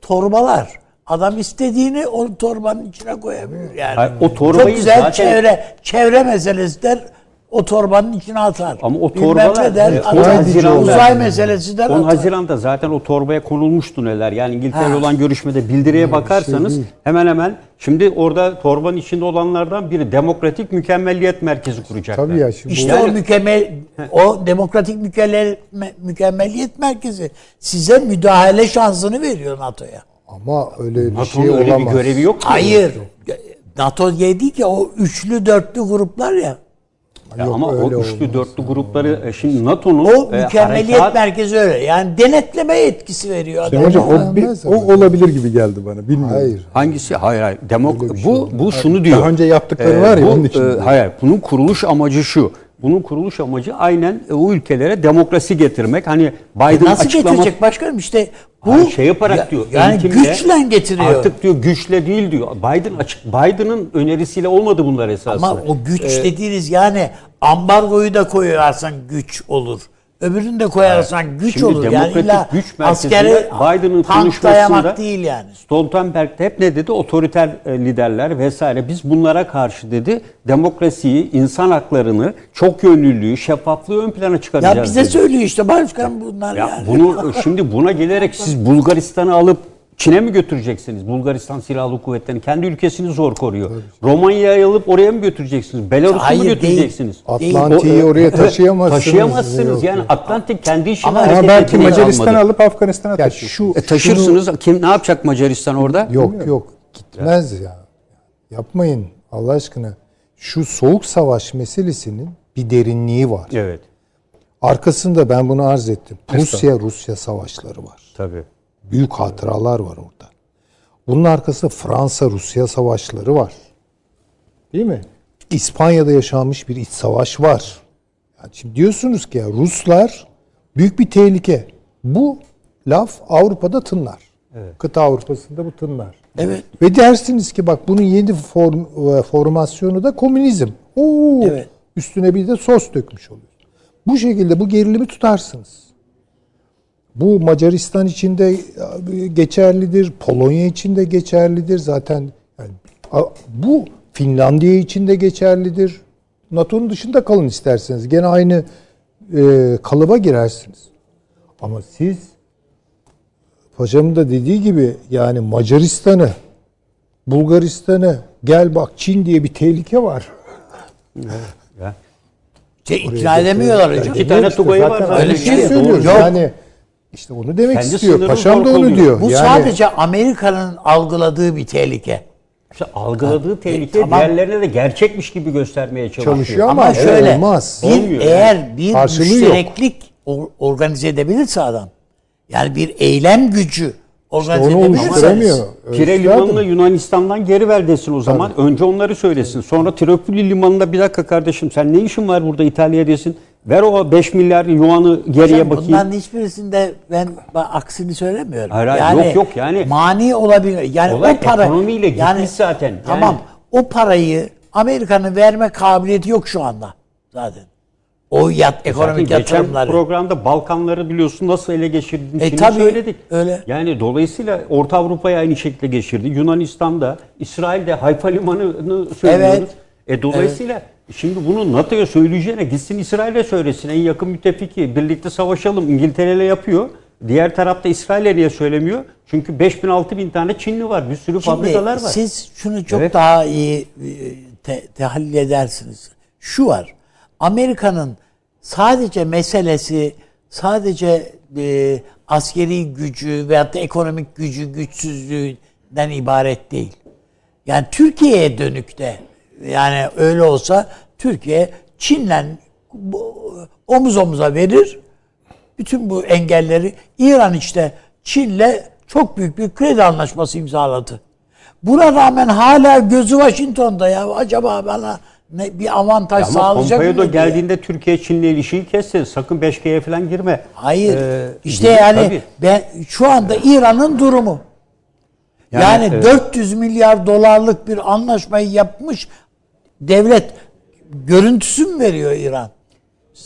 torbalar. Adam istediğini o torbanın içine koyabilir yani. Hayır, o torbayı Çok güzel zaten- çevre çevre meselesi der o torbanın içine atar. Ama o torbalar der, e, atar. 10 Haziran'da uzay meselesi der 10 atar. Haziran'da zaten o torbaya konulmuştu neler. Yani İngiltere olan görüşmede bildiriye bakarsanız değil. hemen hemen şimdi orada torbanın içinde olanlardan biri Demokratik Mükemmelliyet Merkezi kuracaklar. Tabii ya şimdi İşte bu, o mükemmel o demokratik mükemmel, mükemmeliyet merkezi size müdahale şansını veriyor NATO'ya. ama öyle bir NATO'nun şey öyle olamaz. bir görevi yok ki. Hayır. NATO yedi ki o üçlü dörtlü gruplar ya. Ya Yok, ama o üçlü olmaz. dörtlü grupları e, şimdi NATO'nun O e, mükemmeliyet harekat- merkezi öyle. Yani denetleme yetkisi veriyor adam. hocam o, bir- o olabilir gibi geldi bana. Bilmiyorum. Hayır. Hangisi? Hayır hayır. Demok şey bu bu şunu diyor. Daha önce yaptıkları var ya, bu, onun için. e, hayır. Bunun kuruluş amacı şu. Bunun kuruluş amacı aynen e, o ülkelere demokrasi getirmek. Hani Biden Nasıl açıklama getirecek başkanım işte bu Hayır, şey yaparak ya- diyor. Yani güçle getiriyor. Artık diyor güçle değil diyor. Biden açık Biden'ın önerisiyle olmadı bunlar esasında. Ama o güç Ee, dediğiniz yani ambargoyu da koyarsan güç olur. Öbürünü de koyarsan güç Şimdi olur. Yani illa güç askeri Biden'ın konuşmasında değil yani. Stoltenberg de hep ne dedi? Otoriter e, liderler vesaire biz bunlara karşı dedi demokrasiyi, insan haklarını, çok yönlülüğü, şeffaflığı ön plana çıkaracağız. Ya bize dedi. söylüyor işte başkan bunlar Ya yani. bunu şimdi buna gelerek siz Bulgaristan'ı alıp Çin'e mi götüreceksiniz Bulgaristan Silahlı Kuvvetleri'ni? Kendi ülkesini zor koruyor. Romanya'yı alıp oraya mı götüreceksiniz? Belarus'u mu götüreceksiniz? Atlantik'i oraya taşıyamazsınız. Taşıyamazsınız. Yani. Atlantik kendi işini Ama Ama hareket belki etmeye Macaristan'ı kalmadı. alıp Afganistan'a Ya taşır. şu E, taşırsınız. Kim ne yapacak Macaristan orada? Yok yok gitmez ya. Yapmayın Allah aşkına. Şu soğuk savaş meselesinin bir derinliği var. Evet. Arkasında ben bunu arz ettim. Rusya Rusya savaşları var. Tabii. Büyük hatıralar var orada. Bunun arkasında Fransa Rusya savaşları var. Değil mi? İspanya'da yaşanmış bir iç savaş var. Yani şimdi diyorsunuz ki ya Ruslar büyük bir tehlike. Bu laf Avrupa'da tınlar. Kıta Avrupa'sında bu tınlar. Evet. Ve dersiniz ki bak bunun yeni form, e, formasyonu da komünizm. Oo, Evet. Üstüne bir de sos dökmüş oluyor. Bu şekilde bu gerilimi tutarsınız. Bu Macaristan için de e, geçerlidir, Polonya için de geçerlidir. Zaten yani bu Finlandiya için de geçerlidir. NATO'nun dışında kalın isterseniz. Gene aynı e, kalıba girersiniz. Ama siz Paşamın da dediği gibi yani Macaristan'ı, Bulgaristan'ı gel bak Çin diye bir tehlike var. Ya. Şey, ikna edemiyorlar hocam. İki tane Tugay'ı var öyle bir şey Yani söylüyoruz. Yok. Yani işte onu demek Kendi istiyor. Paşam da onu diyor. Bu yani, sadece Amerika'nın algıladığı bir tehlike. İşte algıladığı tehlike tamam. diğerlerine de gerçekmiş gibi göstermeye çalışıyor. Çalışıyor ama Ama şöyle olmaz. bir Olmuyor eğer bir Karşılığı müştereklik or- organize edebilirse adam yani bir eylem gücü organize onu edebilirse oluşturamıyor. Pire Üstadım. limanını Yunanistan'dan geri ver desin o zaman. Önce onları söylesin. Sonra Tripoli limanında bir dakika kardeşim sen ne işin var burada İtalya desin. Ver o 5 milyar yuanı geriye Hocam bakayım. Bunların hiçbirisinde ben, ben aksini söylemiyorum. Hayır, hayır, yok, yok yani. Mani olabilir. Yani Olay o para ekonomiyle gitmiş zaten. Yani- Tamam. O parayı Amerika'nın verme kabiliyeti yok şu anda zaten. O yat Zaten ekonomik geçen yatırımları. programda Balkanları biliyorsun nasıl ele geçirdiğini E, tabii, söyledik. öyle. Yani dolayısıyla Orta Avrupa'ya aynı şekilde geçirdi. Yunanistan'da, İsrail'de Hayfa Limanı'nı söylüyoruz. Evet. E dolayısıyla şimdi bunu NATO'ya söyleyeceğine gitsin İsrail'e söylesin. En yakın müttefiki birlikte savaşalım İngiltere'yle yapıyor. Diğer tarafta İsrail'e niye söylemiyor? Çünkü 5000 6000 tane Çinli var. Bir sürü fabrikalar var. Siz şunu çok Evet. daha iyi e, te, tahlil edersiniz. Şu var. Amerika'nın sadece meselesi sadece e, askeri gücü veyahut da ekonomik gücü güçsüzlüğünden ibaret değil. Yani Türkiye'ye dönük de yani öyle olsa Türkiye Çin'le omuz omuza verir. Bütün bu engelleri İran işte Çin'le çok büyük bir kredi anlaşması imzaladı. Buna rağmen hala gözü Washington'da ya. Acaba bana ne, bir avantaj Ama sağlayacak mı? Pompeo da diye. geldiğinde Türkiye Çin'le ilişkiyi kesse. Sakın 5G'ye falan girme. Hayır. Ee, işte değil, yani tabii. ben şu anda İran'ın durumu. Yani, Yani, e, 400 milyar dolarlık bir anlaşmayı yapmış devlet görüntüsü mü veriyor İran?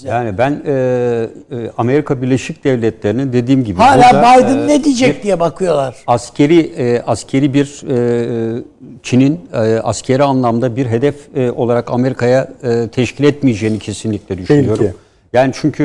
Yani ben e, e, Amerika Birleşik Devletleri'nin dediğim gibi Hala burada, Biden e, ne diyecek diye bakıyorlar. askeri e, askeri bir e, Çin'in e, askeri anlamda bir hedef e, olarak Amerika'ya e, teşkil etmeyeceğini kesinlikle düşünüyorum. Tehlike. Yani çünkü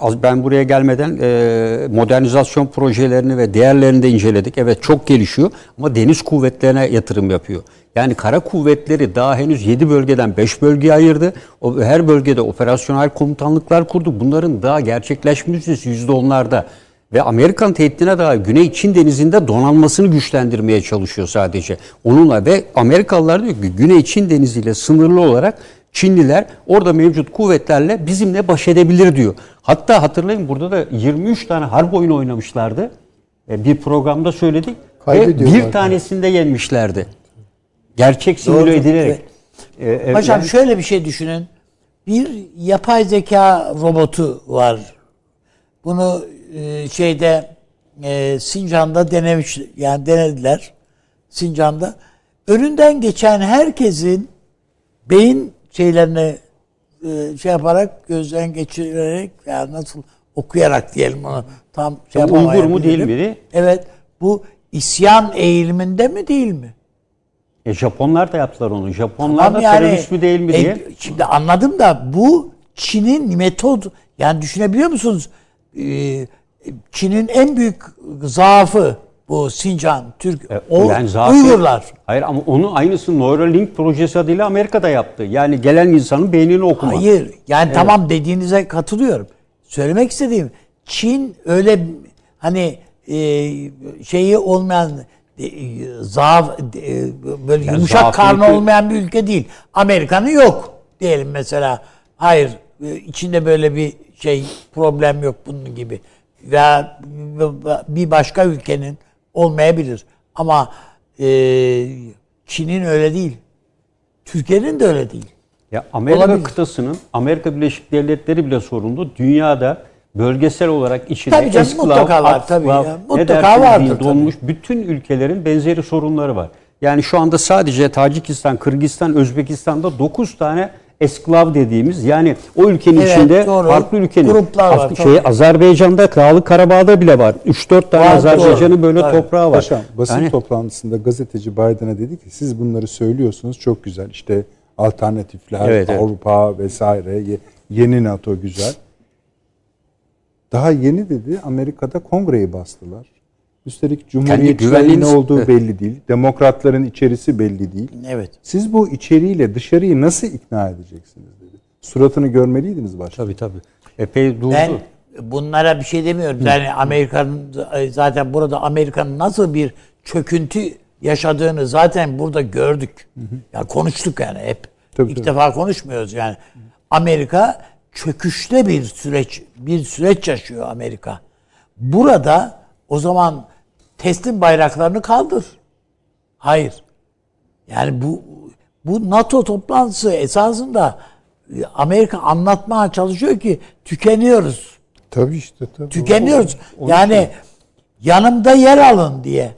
e, ben buraya gelmeden e, modernizasyon projelerini ve değerlerini de inceledik. Evet çok gelişiyor ama deniz kuvvetlerine yatırım yapıyor. Yani kara kuvvetleri daha henüz 7 bölgeden 5 bölgeye ayırdı. O, her bölgede operasyonel komutanlıklar kurdu. Bunların daha gerçekleşmiş %10'larda. Ve Amerikan tehdidine daha Güney Çin denizinde donanmasını güçlendirmeye çalışıyor sadece. Onunla ve Amerikalılar diyor ki Güney Çin deniziyle sınırlı olarak Çinliler orada mevcut kuvvetlerle bizimle baş edebilir diyor. Hatta hatırlayın burada da 23 tane harp oyunu oynamışlardı. E, Bir programda söyledik. Ve bir tanesinde yenmişlerdi. Gerçek simüle Doğru. edilerek. E, e, Hocam yani- şöyle bir şey düşünün. Bir yapay zeka robotu var. Bunu e, şeyde e, Sincan'da denemiş yani denediler. Sincan'da. Önünden geçen herkesin beyin şeylerini e, şey yaparak gözden geçirerek ya nasıl okuyarak diyelim onu tam şey Uygur mu değil mi? Evet. Bu isyan eğiliminde mi değil mi? E, Japonlar da yaptılar onu. Japonlar Tamam da yani, terörist mi değil mi e, diye. şimdi anladım da bu Çin'in metod yani düşünebiliyor musunuz? Ee, Çin'in en büyük zaafı Bu Sincan, Türk, E, o yani zaten- Uygurlar. Hayır ama onu aynısı Neuralink projesi adıyla Amerika'da yaptı. Yani gelen insanın beynini okuma. Hayır. Yani tamam dediğinize katılıyorum. Söylemek istediğim Çin öyle hani e, şeyi olmayan e, zaaf e, böyle Yani yumuşak karnı olmayan bir ülke değil. Amerika'nın yok diyelim mesela. Hayır e, içinde böyle bir şey problem yok bunun gibi. Veya bir başka ülkenin olmayabilir. Ama e, Çin'in öyle değil. Türkiye'nin de öyle değil. Ya Amerika Olabilir. kıtasının Amerika Birleşik Devletleri bile sorunlu. Dünyada bölgesel olarak içinde Tabii canım, esklav, mutlaka var, atslav, tabii ya. ne Mutlaka vardır deyin, tabii. donmuş bütün ülkelerin benzeri sorunları var. Yani şu anda sadece Tacikistan, Kırgızistan, Özbekistan'da 9 tane esklav dediğimiz yani o ülkenin Evet, içinde doğru. farklı ülkenin Gruplar var, Af- tabii. şey Azerbaycan'da Dağlık Karabağ'da bile var. 3-4 tane Var, Azerbaycan'ın doğru. böyle Tabii. toprağı var. Paşam basın Yani- toplantısında gazeteci Biden'a dedi ki siz bunları söylüyorsunuz çok güzel işte alternatifler Evet, evet. Avrupa vesaire ye- yeni NATO güzel. Daha yeni dedi Amerika'da kongreyi bastılar. Üstelik Cumhuriyetçilerin ne olduğu belli değil. Demokratların içerisi belli değil. Evet. Siz bu içeriğiyle dışarıyı nasıl ikna edeceksiniz dedi. Suratını görmeliydiniz başta. Tabii tabii. Epey durdu. Ben bunlara bir şey demiyorum. Yani Amerika'nın zaten burada Amerika'nın nasıl bir çöküntü yaşadığını zaten burada gördük. Ya konuştuk yani hep. Tabii, İlk tabii. defa konuşmuyoruz yani. Amerika çöküşte bir süreç bir süreç yaşıyor Amerika. Burada o zaman teslim bayraklarını kaldır. Hayır. Yani bu bu NATO toplantısı esasında Amerika anlatmaya çalışıyor ki tükeniyoruz. Tabii işte tabii. Tükeniyoruz. Yani yanımda yer alın diye.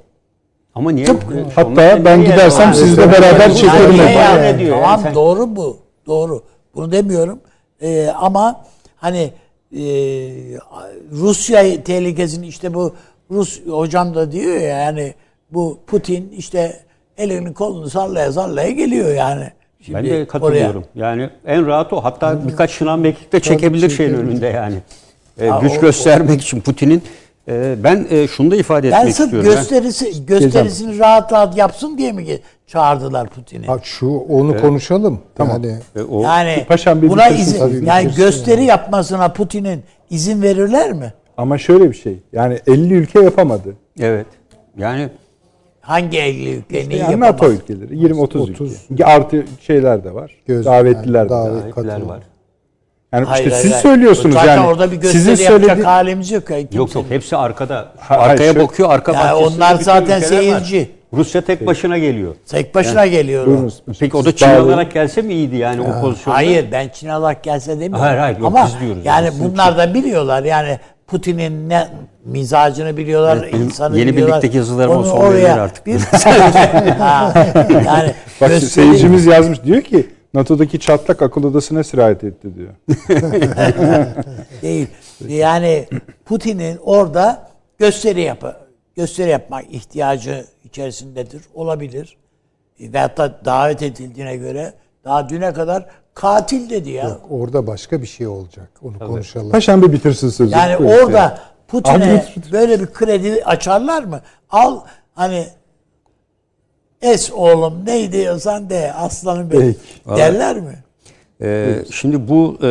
Ama niye? Hatta Onlar ben niye- gidersem Yani- sizle beraber çekerim. yani? Tamam Yani sen- doğru bu. Doğru. Bunu demiyorum. Ee, ama hani e, Rusya tehlikesini işte bu Rus hocam da diyor ya yani bu Putin işte elini kolunu sallaya sallaya geliyor yani. Şimdi Ben de oraya. katılıyorum. Yani en rahat o. Hatta birkaç şınav mekik de çekebilir şeyin önünde yani. Ee, Ha, güç o- göstermek için Putin'in e, ben e, şunu da ifade etmek Ben sırf istiyorum. gösterisi, gösterisini rahat rahat yapsın diye mi çağırdılar Putin'i? Bak şu onu konuşalım. Tamam. Yani E, o, Yani Paşam bir buna izin, yani gösteri yapmasına Putin'in izin verirler mi? Ama şöyle bir şey. Yani 50 ülke yapamadı. evet. Yani Hangi 50 ülke neyi Yani yapamaz? NATO ülkeleri 20-30 30. ülke. Artı şeyler de var. Göz- davetliler de yani var. davet- sahipler katılıyorum. var. Yani Hayır, işte hayır, siz hayır. söylüyorsunuz Zaten yani. orada bir gösteri sizin yapacak söyledi- halimiz yok. ya, Yok yok hepsi arkada. Hayır, arkaya şu- bakıyor arka Ya bahçesinde onlar zaten ülkeler var. seyirci. Rusya tek başına geliyor. Tek başına geliyor. o. Buyurunuz. Peki o da Çin olarak gelse mi iyiydi yani o pozisyonda? Hayır ben Çin alarak gelse demiyorum. Hayır, hayır, yok, Ama biz diyoruz yani yani. bunlar da biliyorlar. Yani Putin'in ne mizacını biliyorlar, Evet, benim insanı yeni biliyorlar. birlikteki yazılarıma Onu son verirler artık. Bir, Ha, yani Bak gösteri- seyircimiz yazmış diyor ki NATO'daki çatlak akıl odasına sirayet etti diyor. değil. Yani Putin'in orada gösteri yapı gösteri yapmak ihtiyacı içerisindedir. Olabilir. E, Veyahut da davet edildiğine göre daha düne kadar katil dedi ya. orada başka bir şey olacak. Onu konuşalım. Paşam bir bitirsin sözü. Yani Buyurun. orada Putin'e Abi- böyle bir kredi açarlar mı? Al hani es oğlum ne diyorsan de aslanım benim derler mi? Ee, şimdi bu e,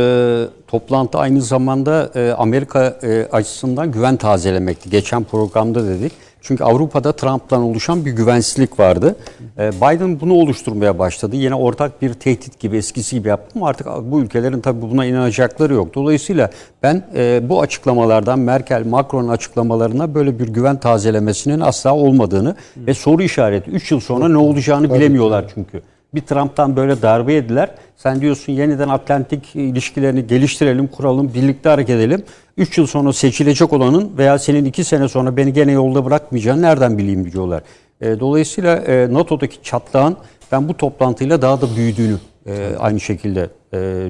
toplantı aynı zamanda e, Amerika e, açısından güven tazelemekti. Geçen programda dedik. Çünkü Avrupa'da Trump'tan oluşan bir güvensizlik vardı. E, Biden bunu oluşturmaya başladı. Yine ortak bir tehdit gibi eskisi gibi yaptı ama artık bu ülkelerin tabii buna inanacakları yok. Dolayısıyla ben e, bu açıklamalardan Merkel, Macron'un açıklamalarına böyle bir güven tazelemesinin asla olmadığını ve soru işareti 3 yıl sonra ne olacağını bilemiyorlar çünkü. Bir Trump'tan böyle darbe yediler. Sen diyorsun yeniden Atlantik ilişkilerini geliştirelim, kuralım, birlikte hareket edelim. 3 yıl sonra seçilecek olanın veya senin 2 sene sonra beni gene yolda bırakmayacağını nereden bileyim diyorlar. E, dolayısıyla e, NATO'daki çatlağın ben bu toplantıyla daha da büyüdüğünü e, aynı şekilde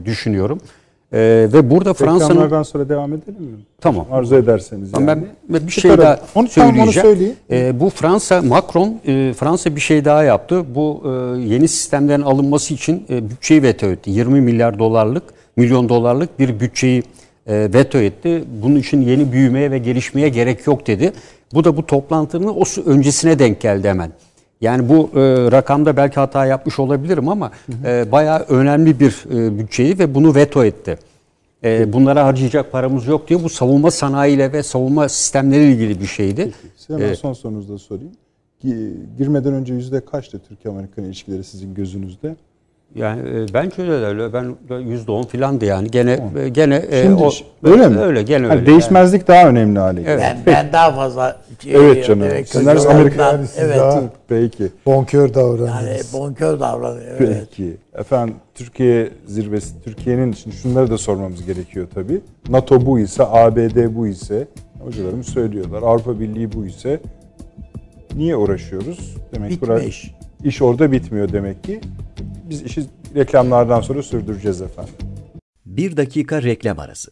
düşünüyorum. E, ve burada Fransa'nın... Sonra devam edelim mi? Tamam. Arzu ederseniz yani. Ben bir şey Çıkaralım. daha Onu- tamam, onu söyleyeceğim. söyleyin. Ee, bu Fransa, Macron, e, Fransa bir şey daha yaptı. Bu e, yeni sistemlerin alınması için e, bütçeyi veto etti. 20 milyar dolarlık, milyon dolarlık bir bütçeyi e, veto etti. Bunun için yeni büyümeye ve gelişmeye gerek yok dedi. Bu da bu toplantının o öncesine denk geldi hemen. Yani bu e, rakamda belki hata yapmış olabilirim ama e, bayağı önemli bir e, bütçeyi ve bunu veto etti. E, bunlara harcayacak paramız yok diyor. Bu savunma sanayiyle ve savunma sistemleriyle ilgili bir şeydi. Size hemen Evet. son sorunuzu da sorayım. Gi- Girmeden önce yüzde kaçtı Türkiye-Amerikan ilişkileri sizin gözünüzde? Yani e, bence de öyle. Ben yüzde on filandı yani. Gene e, gene e, Şimdi o, öyle mi? Öyle gene Hani öyle. değişmezlik daha önemli hale geldi. Ben, ben daha fazla Evet canım. Evet, Sizler çocuklardan- Amerika- Yani siz evet. daha Peki. bonkör Yani davranıyorsunuz. bonkör davranıyor. Evet. Peki. Efendim Türkiye zirvesi, Türkiye'nin şimdi şunları da sormamız gerekiyor tabii. NATO bu ise, ABD bu ise, hocalarım söylüyorlar. Avrupa Birliği bu ise niye uğraşıyoruz? Demek ki Bitmiyor bura- iş. iş orada bitmiyor demek ki. Biz işi reklamlardan sonra sürdüreceğiz efendim. Bir dakika reklam arası.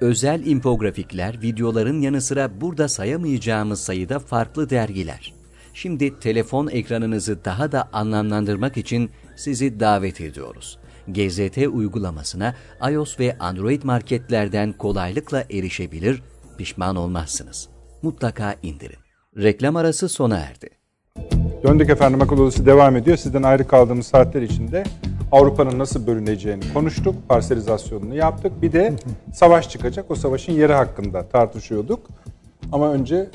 Özel infografikler, videoların yanı sıra burada sayamayacağımız sayıda farklı dergiler. Şimdi telefon ekranınızı daha da anlamlandırmak için sizi davet ediyoruz. GZT uygulamasına iOS ve Android marketlerden kolaylıkla erişebilir, pişman olmazsınız. Mutlaka indirin. Reklam arası sona erdi. Döndük efendim akıl odası devam ediyor. Sizden ayrı kaldığımız saatler içinde Avrupa'nın nasıl bölüneceğini konuştuk. Parselizasyonunu yaptık. Bir de savaş çıkacak. O savaşın yeri hakkında tartışıyorduk. Ama önce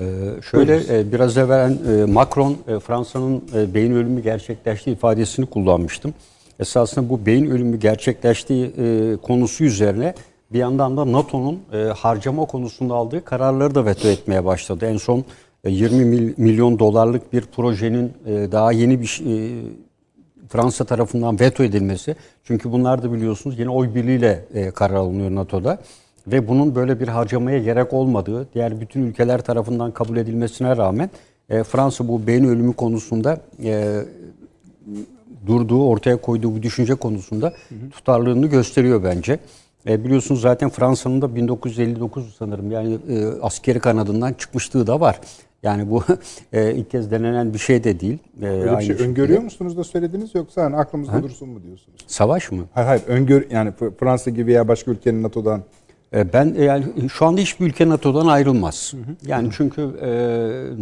Ee, şöyle e, biraz evvel e, Macron e, Fransa'nın e, beyin ölümü gerçekleştiği ifadesini kullanmıştım. Esasında bu beyin ölümü gerçekleştiği e, konusu üzerine bir yandan da NATO'nun e, harcama konusunda aldığı kararları da veto etmeye başladı. En son e, 20 mil- milyon dolarlık bir projenin e, daha yeni bir e, Fransa tarafından veto edilmesi. Çünkü bunlar da biliyorsunuz yine oy birliğiyle e, karar alınıyor NATO'da. Ve bunun böyle bir harcamaya gerek olmadığı, diğer bütün ülkeler tarafından kabul edilmesine rağmen e, Fransa bu beyin ölümü konusunda e, durduğu, ortaya koyduğu bu düşünce konusunda tutarlılığını gösteriyor bence. E, biliyorsunuz zaten Fransa'nın da 1959 sanırım yani e, askeri kanadından çıkmışlığı da var. Yani bu e, ilk kez denenen bir şey de değil. E, öyle bir şey şekilde. öngörüyor musunuz da söylediniz yoksa hani aklımızda dursun mu diyorsunuz? Savaş mı? Hayır hayır öngör yani Fransa gibi veya başka ülkenin NATO'dan E, Ben e, yani şu anda hiçbir ülke NATO'dan ayrılmaz. Yani çünkü e,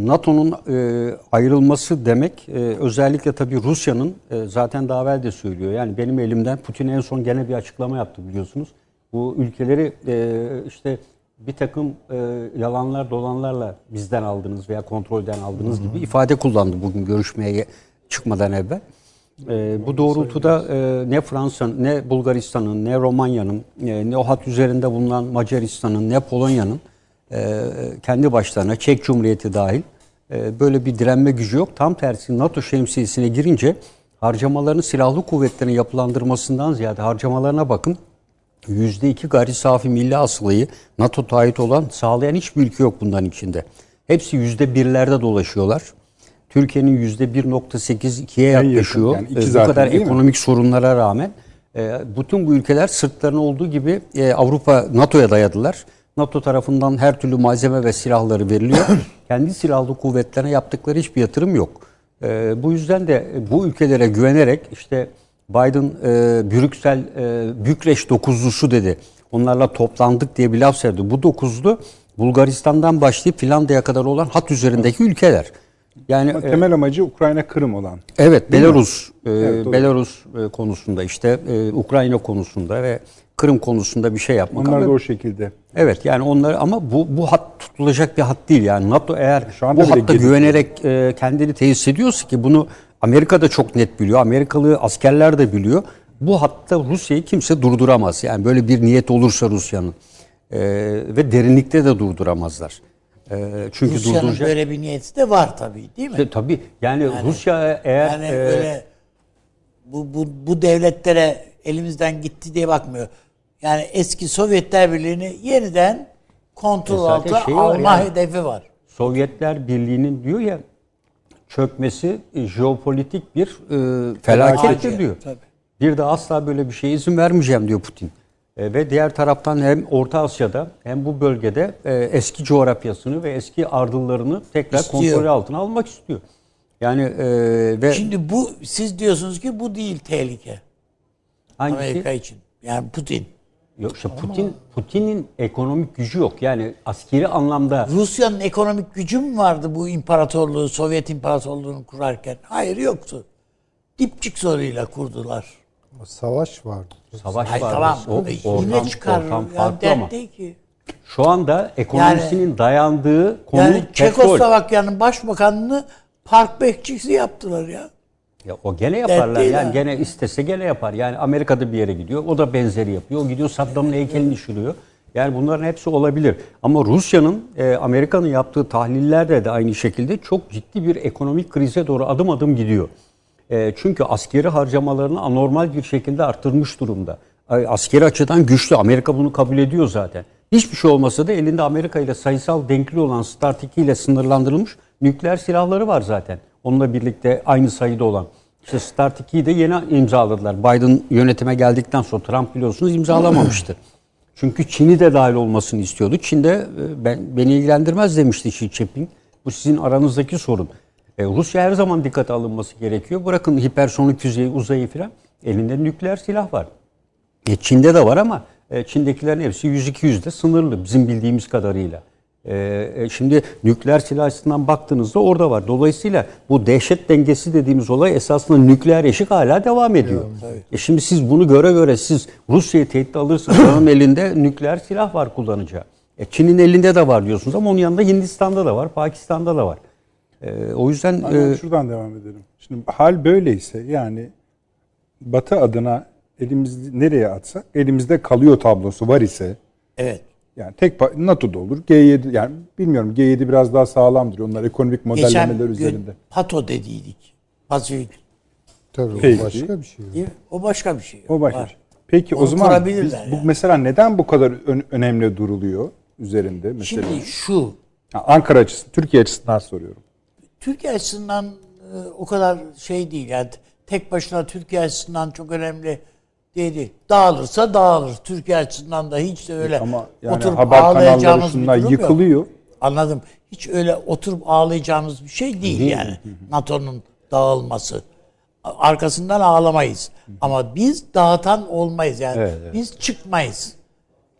NATO'nun e, ayrılması demek e, özellikle tabii Rusya'nın e, zaten daha evvel de söylüyor. Yani benim elimden Putin en son gene bir açıklama yaptı biliyorsunuz. Bu ülkeleri e, işte bir takım e, yalanlar dolanlarla bizden aldınız veya kontrolden aldınız gibi ifade kullandı bugün görüşmeye çıkmadan evvel. E, bu doğrultuda e, ne Fransa'nın, ne Bulgaristan'ın, ne Romanya'nın, e, ne o hat üzerinde bulunan Macaristan'ın, ne Polonya'nın e, kendi başlarına, Çek Cumhuriyeti dahil e, böyle bir direnme gücü yok. Tam tersi NATO şemsiyesine girince harcamalarını silahlı kuvvetlerin yapılandırmasından ziyade harcamalarına bakın. %2 gayri safi milli hasılayı NATO taahhüt olan sağlayan hiçbir ülke yok bundan içinde. Hepsi %1'lerde dolaşıyorlar. Türkiye'nin %1.82'ye yakın, yaklaşıyor. yani iki E, bu kadar değil mi? ekonomik sorunlara rağmen e, bütün bu ülkeler sırtlarına olduğu gibi e, Avrupa NATO'ya dayadılar. NATO tarafından her türlü malzeme ve silahları veriliyor. Kendi silahlı kuvvetlerine yaptıkları hiçbir yatırım yok. Bu yüzden de bu ülkelere güvenerek işte Biden e, Brüksel e, Bükreş dokuzlusu dedi. Onlarla toplandık diye bir laf söyledi. Bu dokuzlu Bulgaristan'dan başlayıp Finlandiya'ya kadar olan hat üzerindeki ülkeler. Yani Ama e, temel amacı Ukrayna Kırım olan. Evet, Belarus, e, Evet, doğru. Belarus e, konusunda işte e, Ukrayna konusunda ve Kırım konusunda bir şey yapmak. Onlar Ama- da o şekilde. Evet yani onlar ama bu bu hat tutulacak bir hat değil yani NATO eğer Şu bu hatta güvenerek e, kendini tesis ediyorsa ki bunu Amerika da çok net biliyor. Amerikalı askerler de biliyor. Bu hatta Rusya'yı kimse durduramaz. Yani böyle bir niyet olursa Rusya'nın E, ve derinlikte de durduramazlar. E, çünkü Rusya'nın durduracak böyle bir niyeti de var tabii değil mi? De, tabii yani, Rusya eğer Yani e, öyle bu, bu, bu devletlere elimizden gitti diye bakmıyor. Yani eski Sovyetler Birliği'ni yeniden kontrol E altına var alma yani. hedefi var. Sovyetler Birliği'nin diyor ya çökmesi e, jeopolitik bir e, felakettir Acil, diyor. tabii. Bir de asla böyle bir şeye izin vermeyeceğim diyor Putin. E, ve diğer taraftan hem Orta Asya'da hem bu bölgede e, eski coğrafyasını ve eski ardıllarını tekrar İstiyor. kontrol altına almak istiyor. Yani e, ve Şimdi bu siz diyorsunuz ki bu değil tehlike hangisi? Amerika için. Yani Putin. Yok işte Putin Putin'in ekonomik gücü yok. Yani askeri anlamda Rusya'nın ekonomik gücü mü vardı bu imparatorluğu, Sovyet imparatorluğunu kurarken? Hayır yoktu. Dipçik soruyla kurdular. Savaş vardı. savaş Hayır var. tamam. O, E, ortam, Yine çıkar. ortam Yani farklı ama. dert değil ki. Şu anda ekonomisinin dayandığı konu Yani petrol. Çekoslovakya'nın başbakanını park bekçisi yaptılar ya. Ya o gene yaparlar yani gene istese gene yapar. Yani Amerika'da bir yere gidiyor. O da benzeri yapıyor. O gidiyor Saddam'ın heykelini düşürüyor. Yani bunların hepsi olabilir. Ama Rusya'nın, e, Amerika'nın yaptığı tahlillerde de aynı şekilde çok ciddi bir ekonomik krize doğru adım adım gidiyor. E, çünkü askeri harcamalarını anormal bir şekilde arttırmış durumda. Askeri açıdan güçlü. Amerika bunu kabul ediyor zaten. Hiçbir şey olmasa da elinde Amerika ile sayısal denkli olan Start 2 ile sınırlandırılmış nükleer silahları var zaten. Onunla birlikte aynı sayıda olan. İşte Start 2'yi de yeni imzaladılar. Biden yönetime geldikten sonra Trump biliyorsunuz imzalamamıştı. Çünkü Çin'i de dahil olmasını istiyordu. Çin de e, ben, beni ilgilendirmez demişti Xi Jinping. Bu sizin aranızdaki sorun. E, Rusya her zaman dikkate alınması gerekiyor. Bırakın hipersonik füzeyi, uzayı falan. Elinde nükleer silah var. E, Çin'de de var ama e, Çin'dekilerin hepsi 100-200'de sınırlı bizim bildiğimiz kadarıyla. E, e, şimdi nükleer silah açısından baktığınızda orada var. Dolayısıyla bu dehşet dengesi dediğimiz olay esasında nükleer eşik hala devam ediyor. E şimdi siz bunu göre göre siz Rusya'yı tehdit alırsınız. Onun elinde nükleer silah var kullanacağı. E, Çin'in elinde de var diyorsunuz ama onun yanında Hindistan'da da var, Pakistan'da da var. E, o yüzden Aynen e, şuradan devam edelim. Şimdi hal böyleyse yani Batı adına elimiz nereye atsak elimizde kalıyor tablosu var ise Evet. Yani tek NATO'da olur. G7 yani bilmiyorum G7 biraz daha sağlamdır. Onlar ekonomik modellemeler Geçen üzerinde. gün pato dediydik. Pasifik. Tabii Peki. o başka bir şey. Değil mi? O başka bir şey. O başka. Var. şey. Peki o Onu zaman biz, kurabilirler bu yani. mesela neden bu kadar ön- önemli duruluyor üzerinde mesela? Şimdi şu Ankara açısından, Türkiye açısından soruyorum. Türkiye açısından e, o kadar şey değil. Yani tek başına Türkiye açısından çok önemli değil. Dağılırsa dağılır. Türkiye açısından da hiç de öyle Ama yani oturup haber ağlayacağımız bir durum yok. yıkılıyor. Anladım. Hiç öyle oturup ağlayacağımız bir şey değil, yani. NATO'nun dağılması. Arkasından ağlamayız. Ama biz dağıtan olmayız yani. Evet, evet. Biz çıkmayız.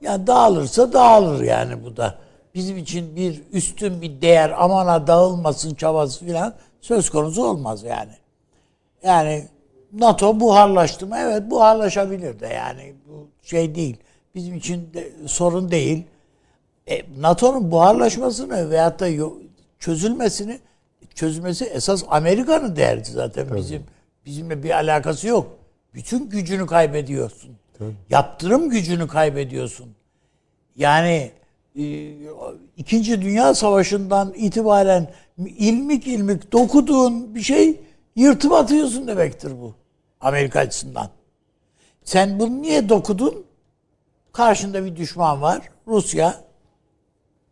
Ya dağılırsa dağılır yani bu da. Bizim için bir üstün bir değer amana dağılmasın çabası falan söz konusu olmaz yani. Yani NATO buharlaştı mı? Evet buharlaşabilir de yani. Bu şey değil. Bizim için de sorun değil. E, NATO'nun buharlaşmasını veyahut da çözülmesini çözülmesi esas Amerika'nın derdi zaten. Bizim bizimle bir alakası yok. Bütün gücünü kaybediyorsun. Yaptırım gücünü kaybediyorsun. Yani e, İkinci Dünya Savaşı'ndan itibaren ilmik ilmik dokuduğun bir şey yırtıp atıyorsun demektir bu. Amerika açısından. Sen bunu niye dokudun? Karşında bir düşman var. Rusya.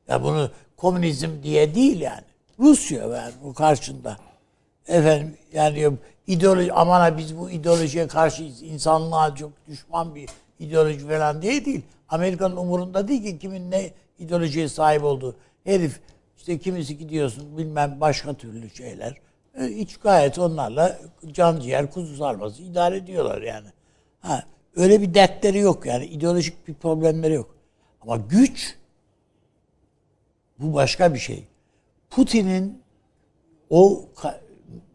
Ya bunu komünizm diye değil yani. Rusya var bu karşında. Efendim yani ideoloji aman ha biz bu ideolojiye karşıyız. İnsanlığa çok düşman bir ideoloji falan diye değil. Amerika'nın umurunda değil ki kimin ne ideolojiye sahip olduğu. Herif işte kimisi gidiyorsun bilmem başka türlü şeyler. E, Hiç gayet onlarla can ciğer kuzu sarması idare ediyorlar yani. Ha, öyle bir dertleri yok yani. ideolojik bir problemleri yok. Ama güç bu başka bir şey. Putin'in o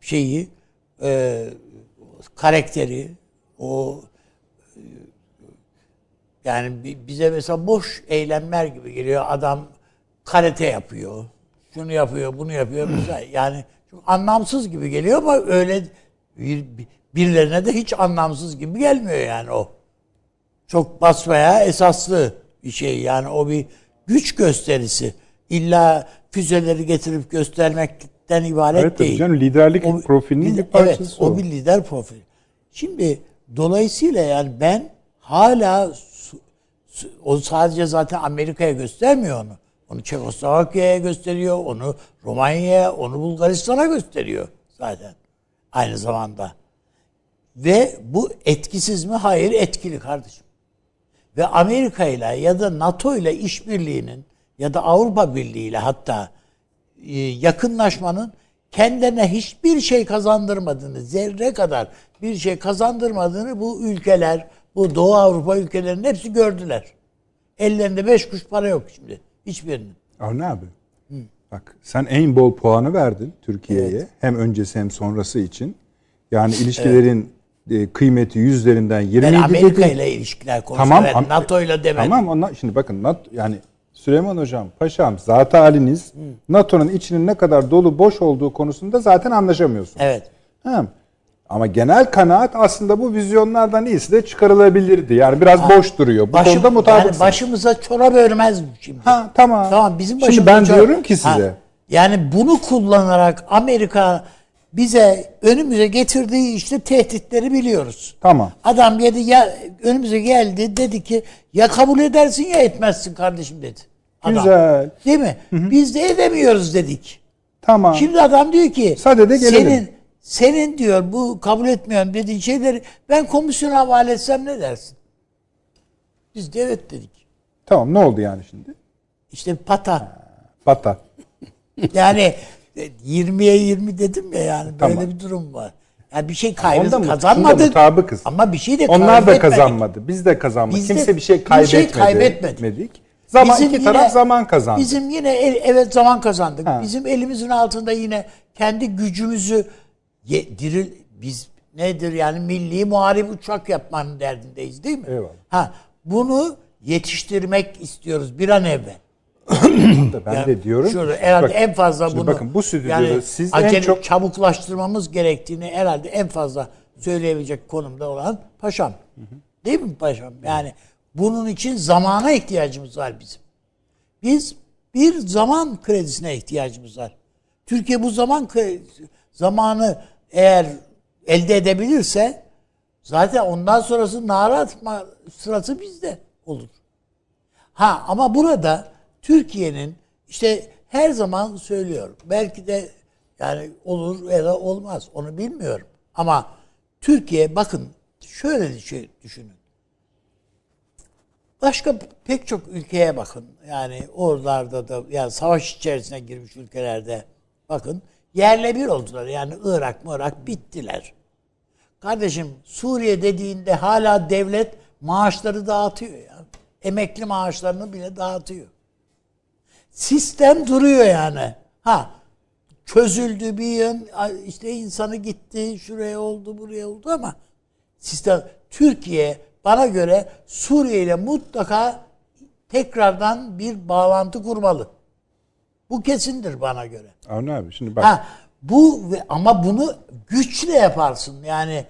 şeyi e, karakteri o e, yani bi- bize mesela boş eylemler gibi geliyor. Adam karate yapıyor. Şunu yapıyor, bunu yapıyor. Mesela yani anlamsız gibi geliyor ama öyle bir, birilerine de hiç anlamsız gibi gelmiyor yani o. Çok basmaya esaslı bir şey yani o bir güç gösterisi. İlla füzeleri getirip göstermekten ibaret Evet değil. canım, liderlik O- profilinin lider- bir parçası Evet, o o. bir lider profili. Şimdi dolayısıyla yani ben hala o sadece zaten Amerika'ya göstermiyor onu. Onu Çekoslovakya'ya gösteriyor, onu Romanya'ya, onu Bulgaristan'a gösteriyor. zaten aynı zamanda. Ve bu etkisiz mi? Hayır etkili kardeşim. Ve Amerika ile ya da NATO ile işbirliğinin ya da Avrupa Birliği ile hatta e, yakınlaşmanın kendilerine hiçbir şey kazandırmadığını, zerre kadar bir şey kazandırmadığını bu ülkeler, bu Doğu Avrupa ülkelerinin hepsi gördüler. Ellerinde beş kuş para yok şimdi. Hiçbirinin. Avni abi. Bak sen en bol puanı verdin Türkiye'ye. Hem öncesi hem sonrası için. Yani ilişkilerin e, kıymeti yüzlerinden 27 Ben Amerika dedin. ile ilişkiler konusunda Tamam. Am- NATO ile demedim. Tamam onlar şimdi bakın NATO, yani Süleyman Hocam, Paşam, zaten haliniz NATO'nun içinin ne kadar dolu boş olduğu konusunda zaten anlaşamıyorsunuz. Evet. Ha. Ama genel kanaat aslında bu vizyonlardan iyisi de çıkarılabilirdi. Yani biraz boş duruyor. Bu Başım- konuda mutabıksınız. yani başımıza çorap örmez şimdi. Ha tamam. Tamam bizim Şimdi başımıza ben çorap- diyorum ki size. Ha, yani bunu kullanarak Amerika bize önümüze getirdiği işte tehditleri biliyoruz. Tamam. Adam dedi ya önümüze geldi dedi ki ya kabul edersin ya etmezsin kardeşim dedi. Adam. Güzel. Değil mi? Biz de edemiyoruz dedik. Tamam. Şimdi adam diyor ki Sadede gelelim. senin senin diyor bu kabul etmiyorum dediğin şeyleri ben komisyona havale etsem ne dersin? Biz de evet dedik. Tamam ne oldu yani şimdi? İşte pata. Bata. Yani e, 20'ye 20 dedim ya yani böyle Tamam. bir durum var. Yani bir şey kaybettik kazanmadık. mutabıkız. Ama bir şey de Onlar da kaybetmedik. kazanmadı. Biz de kazanmadık. Biz de Kimse bir şey bir kaybetmedi. şey kaybetmedi. etmedik. Zaman Bizim iki taraf yine- zaman kazandı. Bizim yine el- evet zaman kazandık. Ha. Bizim elimizin altında yine kendi gücümüzü ye, diril biz nedir yani milli muharip uçak yapmanın derdindeyiz değil mi? Eyvallah. Ha bunu yetiştirmek istiyoruz bir an evvel. ben Yani de diyorum. Şurada herhalde Bak, en fazla bunu bakın bu stüdyoda yani siz acele en çok çabuklaştırmamız gerektiğini herhalde en fazla söyleyebilecek konumda olan paşam. Değil mi paşam? Yani bunun için zamana ihtiyacımız var bizim. Biz bir zaman kredisine ihtiyacımız var. Türkiye bu zaman kre- zamanı eğer elde edebilirse zaten ondan sonrası nara atma sırası bizde olur. Ha ama burada Türkiye'nin işte her zaman söylüyorum. Belki de yani olur ya da olmaz. Onu bilmiyorum. Ama Türkiye bakın şöyle bir şey düşünün. Başka pek çok ülkeye bakın. Yani oralarda da yani savaş içerisine girmiş ülkelerde bakın yerle bir oldular. Yani Irak, Irak bittiler. Kardeşim Suriye dediğinde hala devlet maaşları dağıtıyor ya. Emekli maaşlarını bile dağıtıyor. Sistem duruyor yani. Ha çözüldü bir yön işte insanı gitti şuraya oldu buraya oldu ama sistem Türkiye bana göre Suriye ile mutlaka tekrardan bir bağlantı kurmalı. Bu kesindir bana göre. Avni abi şimdi bak. Ha bu ama bunu güçle yaparsın. Yani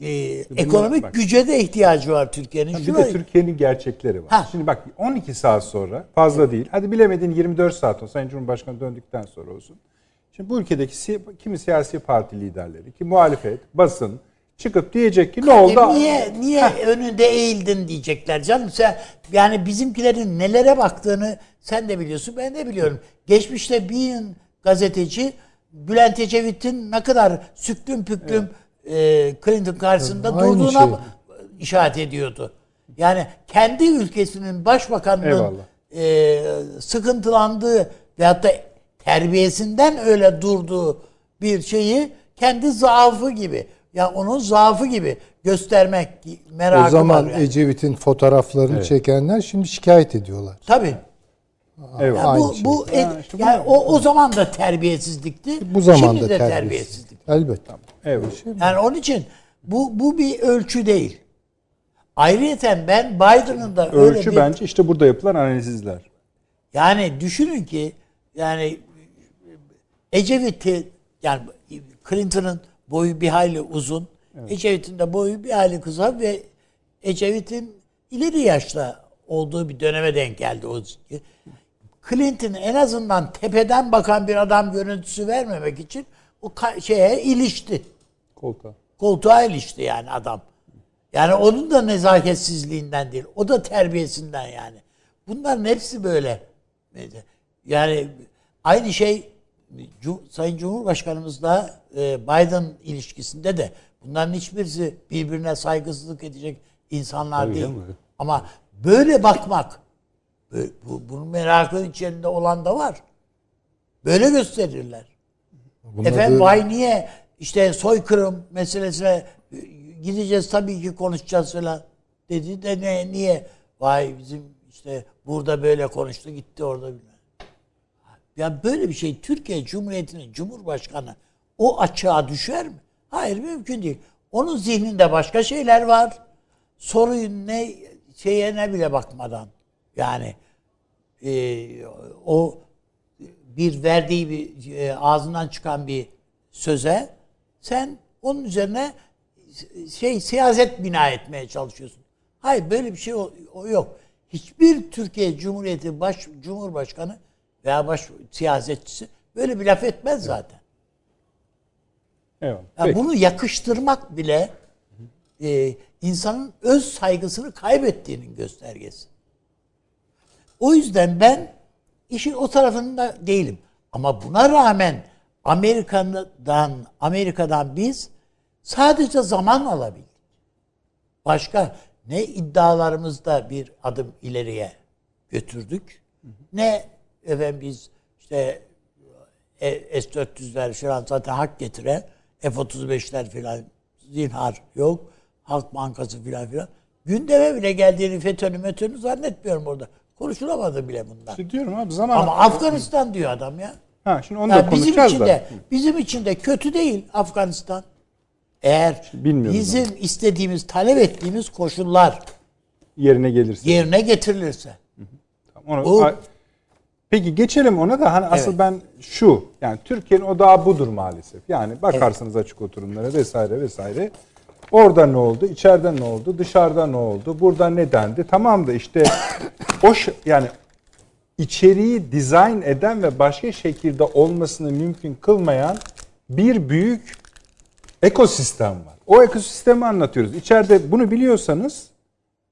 e, ekonomik bak. güce de ihtiyacı var Türkiye'nin. bir de Türkiye'nin gerçekleri var. Ha. Şimdi bak 12 saat sonra fazla değil. Hadi bilemedin 24 saat olsun. Sayın Cumhurbaşkanı döndükten sonra olsun. Şimdi bu ülkedeki kimi siyasi parti liderleri, ki muhalefet, basın çıkıp diyecek ki ne oldu? E niye niye önünde eğildin diyecekler canım sen yani bizimkilerin nelere baktığını sen de biliyorsun ben de biliyorum. Geçmişte bir gazeteci Bülent Ecevit'in ne kadar süklüm püklüm e, Clinton karşısında Aynı durduğuna şey. işaret ediyordu. Yani kendi ülkesinin başbakanının e, sıkıntılandığı veyahut da terbiyesinden öyle durduğu bir şeyi kendi zaafı gibi ya onun zaafı gibi göstermek merakı O zaman var yani. Ecevit'in fotoğraflarını çekenler şimdi şikayet ediyorlar. Tabii. Evet. Ya Aynı bu şey. bu e- yani o o zaman da terbiyesizlikti. Bu zamanda Şimdi de terbiyesiz. terbiyesizlik. Elbette. Evet. Yani onun için bu bu bir ölçü değil. Ayrıyeten ben Biden'ın da öyle Ölçü bir bence işte burada yapılan analizler. Yani düşünün ki yani Ecevit'i yani Clinton'ın boyu bir hayli uzun. Ecevit'in de boyu bir hayli kısa ve Ecevit'in ileri yaşta olduğu bir döneme denk geldi o. Clinton en azından tepeden bakan bir adam görüntüsü vermemek için o şeye ilişti. Koltuğa. Koltuğa ilişti yani adam. Yani onun da nezaketsizliğinden değil. O da terbiyesinden yani. Bunların hepsi böyle. Yani aynı şey Sayın Cumhurbaşkanımızla e, Biden ilişkisinde de bunların hiçbirisi birbirine saygısızlık edecek insanlar Tabii değil. canım. Ama böyle bakmak, bu, bunun merakının içinde olan da var. Böyle gösterirler. Buna Efendim vay niye işte soykırım meselesine e, gideceğiz tabii ki konuşacağız falan dedi de ne niye vay bizim işte burada böyle konuştu gitti orada bilmem. Ya böyle bir şey Türkiye Cumhuriyeti'nin Cumhurbaşkanı o açığa düşer mi? Hayır mümkün değil. Onun zihninde başka şeyler var. Soruyu ne şeye ne bile bakmadan yani e, o bir verdiği bir e, ağzından çıkan bir söze sen onun üzerine şey siyaset bina etmeye çalışıyorsun. Hayır böyle bir şey o, o yok. Hiçbir Türkiye Cumhuriyeti baş cumhurbaşkanı veya baş siyasetçisi böyle bir laf etmez zaten. Eyvallah. Ya Peki. bunu yakıştırmak bile e, insanın öz saygısını kaybettiğinin göstergesi. O yüzden ben işin o tarafında değilim. Ama buna rağmen Amerika'dan Amerika'dan biz sadece zaman alabildik. Başka ne iddialarımızda bir adım ileriye götürdük. Ne efendim biz işte e, S-400'ler falan zaten hak getiren F-35'ler falan zinhar yok. Halk Bankası falan filan. Gündeme bile geldiğini FETÖ'nü METÖ'nü zannetmiyorum orada. Konuşulamadı bile bunlar. İşte diyorum abi zaman Ama Afganistan diyor adam ya. ha şimdi onu Yani da bizim için de bizim için de kötü değil Afganistan. Eğer Bilmiyorum bizim istediğimiz, talep ettiğimiz koşullar Yerine gelirse. yerine getirilirse. Onu- Bu- a- Peki geçelim ona da hani asıl ben şu yani Türkiye'nin odağı budur maalesef. Yani bakarsınız açık oturumlara vesaire vesaire. Orada ne oldu? İçeride ne oldu? Dışarıda ne oldu? Burada ne dendi? Tamam da işte o ş- yani içeriği dizayn eden ve başka şekilde olmasını mümkün kılmayan bir büyük ekosistem var. O ekosistemi anlatıyoruz. İçeride bunu biliyorsanız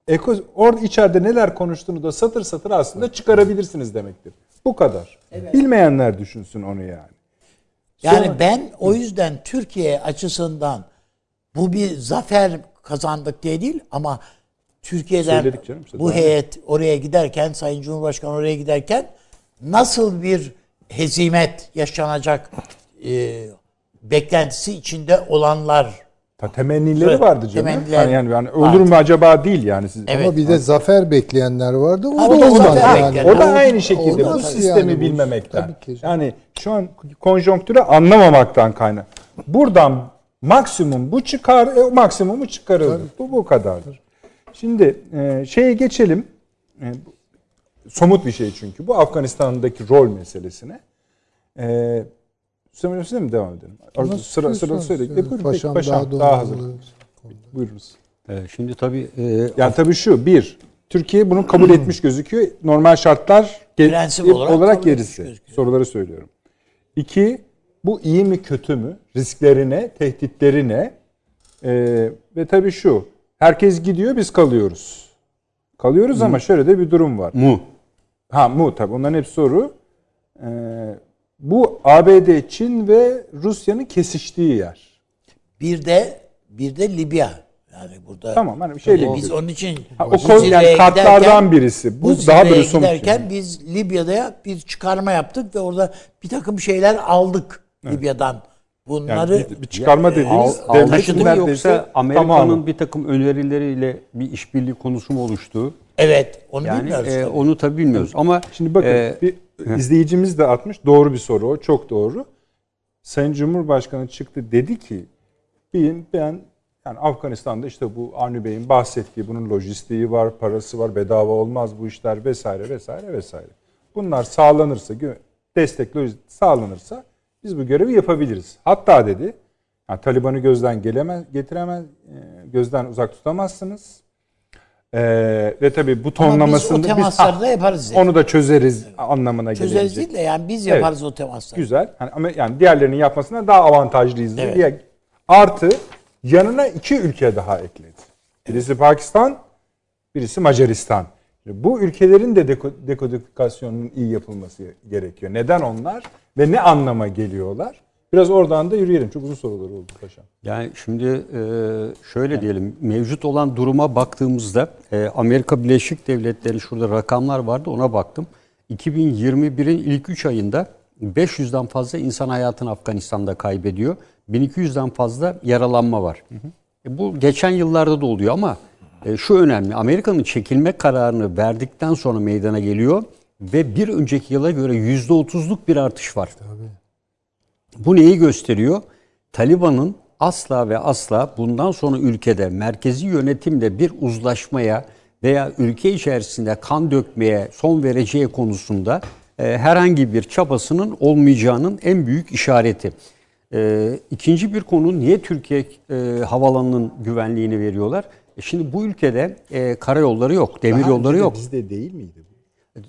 eko, orada içeride neler konuştuğunu da satır satır aslında çıkarabilirsiniz demektir. Bu kadar. Bilmeyenler düşünsün onu yani. Yani Sonra- ben o yüzden Türkiye açısından bu bir zafer kazandık diye değil ama Türkiye'den canım işte, bu heyet oraya giderken Sayın Cumhurbaşkanı oraya giderken nasıl bir hezimet yaşanacak e, beklentisi içinde olanlar Ta temennileri Evet, vardı canım. temenniler Hani yani, yani ölür vardı. mü acaba değil yani siz. Evet. Ama bir de zafer bekleyenler vardı. O Ha, da o da olmaz yani. O da aynı şekilde bu olmaz sistemi yani bu. bilmemekten. Tabii ki. Yani şu an konjonktürü anlamamaktan kaynak. Buradan maksimum bu çıkar, e, maksimumu çıkarılır. Bu bu kadardır. Şimdi e, şeye geçelim. E, bu- somut bir şey çünkü. Bu Afganistan'daki rol meselesine. E, Söylüyorsunuz değil mi? Devam edelim. Nasıl sıra sıra istiyorsanız, söyle. evet. E, buyurun, Paşam peki, paşam, daha daha, hazır. Buyurunuz. Ee, şimdi tabii e, Yani tabii şu bir Türkiye bunu kabul etmiş gözüküyor. Normal şartlar Prensip olarak, olarak gerisi. Soruları söylüyorum. İki, bu iyi mi kötü mü? Riskleri ne? Tehditleri ne? Ee, ve tabii şu. Herkes gidiyor biz kalıyoruz. Kalıyoruz ama şöyle de bir durum var. mu Ha mu tabii onların hep soru. Ee, bu ABD, Çin ve Rusya'nın kesiştiği yer. bir de bir de Libya yani burada Tamam hani bir şeyle biz onun için Ha, o konu- yani katlardan giderken- birisi. Bu Bu daha böyle somut giderken şey. biz Libya'da bir çıkarma yaptık ve orada bir takım şeyler aldık Libya'dan. Bunları Yani bir, bir çıkarma dediğiniz al- devletin taşıdık mu neredeyse yoksa Amerika'nın tamamı. bir takım önerileriyle bir işbirliği konusu mu oluştu? evet onu Yani bilmiyoruz. e, tabii. onu tabii bilmiyoruz ama Şimdi bakın e, bir izleyicimiz de atmış. Doğru bir soru o. Çok doğru. Sayın Cumhurbaşkanı çıktı dedi ki ben, ben yani Afganistan'da işte bu Avni Bey'in bahsettiği bunun lojistiği var, parası var, bedava olmaz bu işler vesaire vesaire vesaire. Bunlar sağlanırsa, destek sağlanırsa biz bu görevi yapabiliriz. Hatta dedi yani Taliban'ı gözden gelemez, getiremez, e, gözden uzak tutamazsınız. Ee, ve tabii bu Ama biz o temasları ah, da yaparız. dedi. onu da çözeriz anlamına Çözeriz gelecek. değil de yani biz yaparız o temasları. Güzel. Hani ama yani diğerlerinin yapmasına daha avantajlıyız Evet. diye. Artı yanına iki ülke daha ekledi. Birisi Pakistan, birisi Macaristan. Bu ülkelerin de deko- dekodifikasyonunun iyi yapılması gerekiyor. Neden onlar ve ne anlama geliyorlar? Biraz oradan da yürüyelim. Çok uzun sorular oldu paşam. Yani şimdi e, şöyle diyelim mevcut olan duruma baktığımızda e, Amerika Birleşik Devletleri şurada rakamlar vardı ona baktım. 2021'in ilk 3 ayında 500'den fazla insan hayatını Afganistan'da kaybediyor. 1200'den fazla yaralanma var. E, bu geçen yıllarda da oluyor ama e, şu önemli. Amerika'nın çekilme kararını verdikten sonra meydana geliyor ve bir önceki yıla göre %30'luk bir artış var. Bu neyi gösteriyor? Taliban'ın asla ve asla bundan sonra ülkede merkezi yönetimle bir uzlaşmaya veya ülke içerisinde kan dökmeye son vereceği konusunda e, herhangi bir çabasının olmayacağının en büyük işareti. E, ikinci bir konu niye Türkiye e, havalanının güvenliğini veriyorlar? E şimdi bu ülkede e, karayolları yok, demir yolları yok. Bizde değil miydi bu?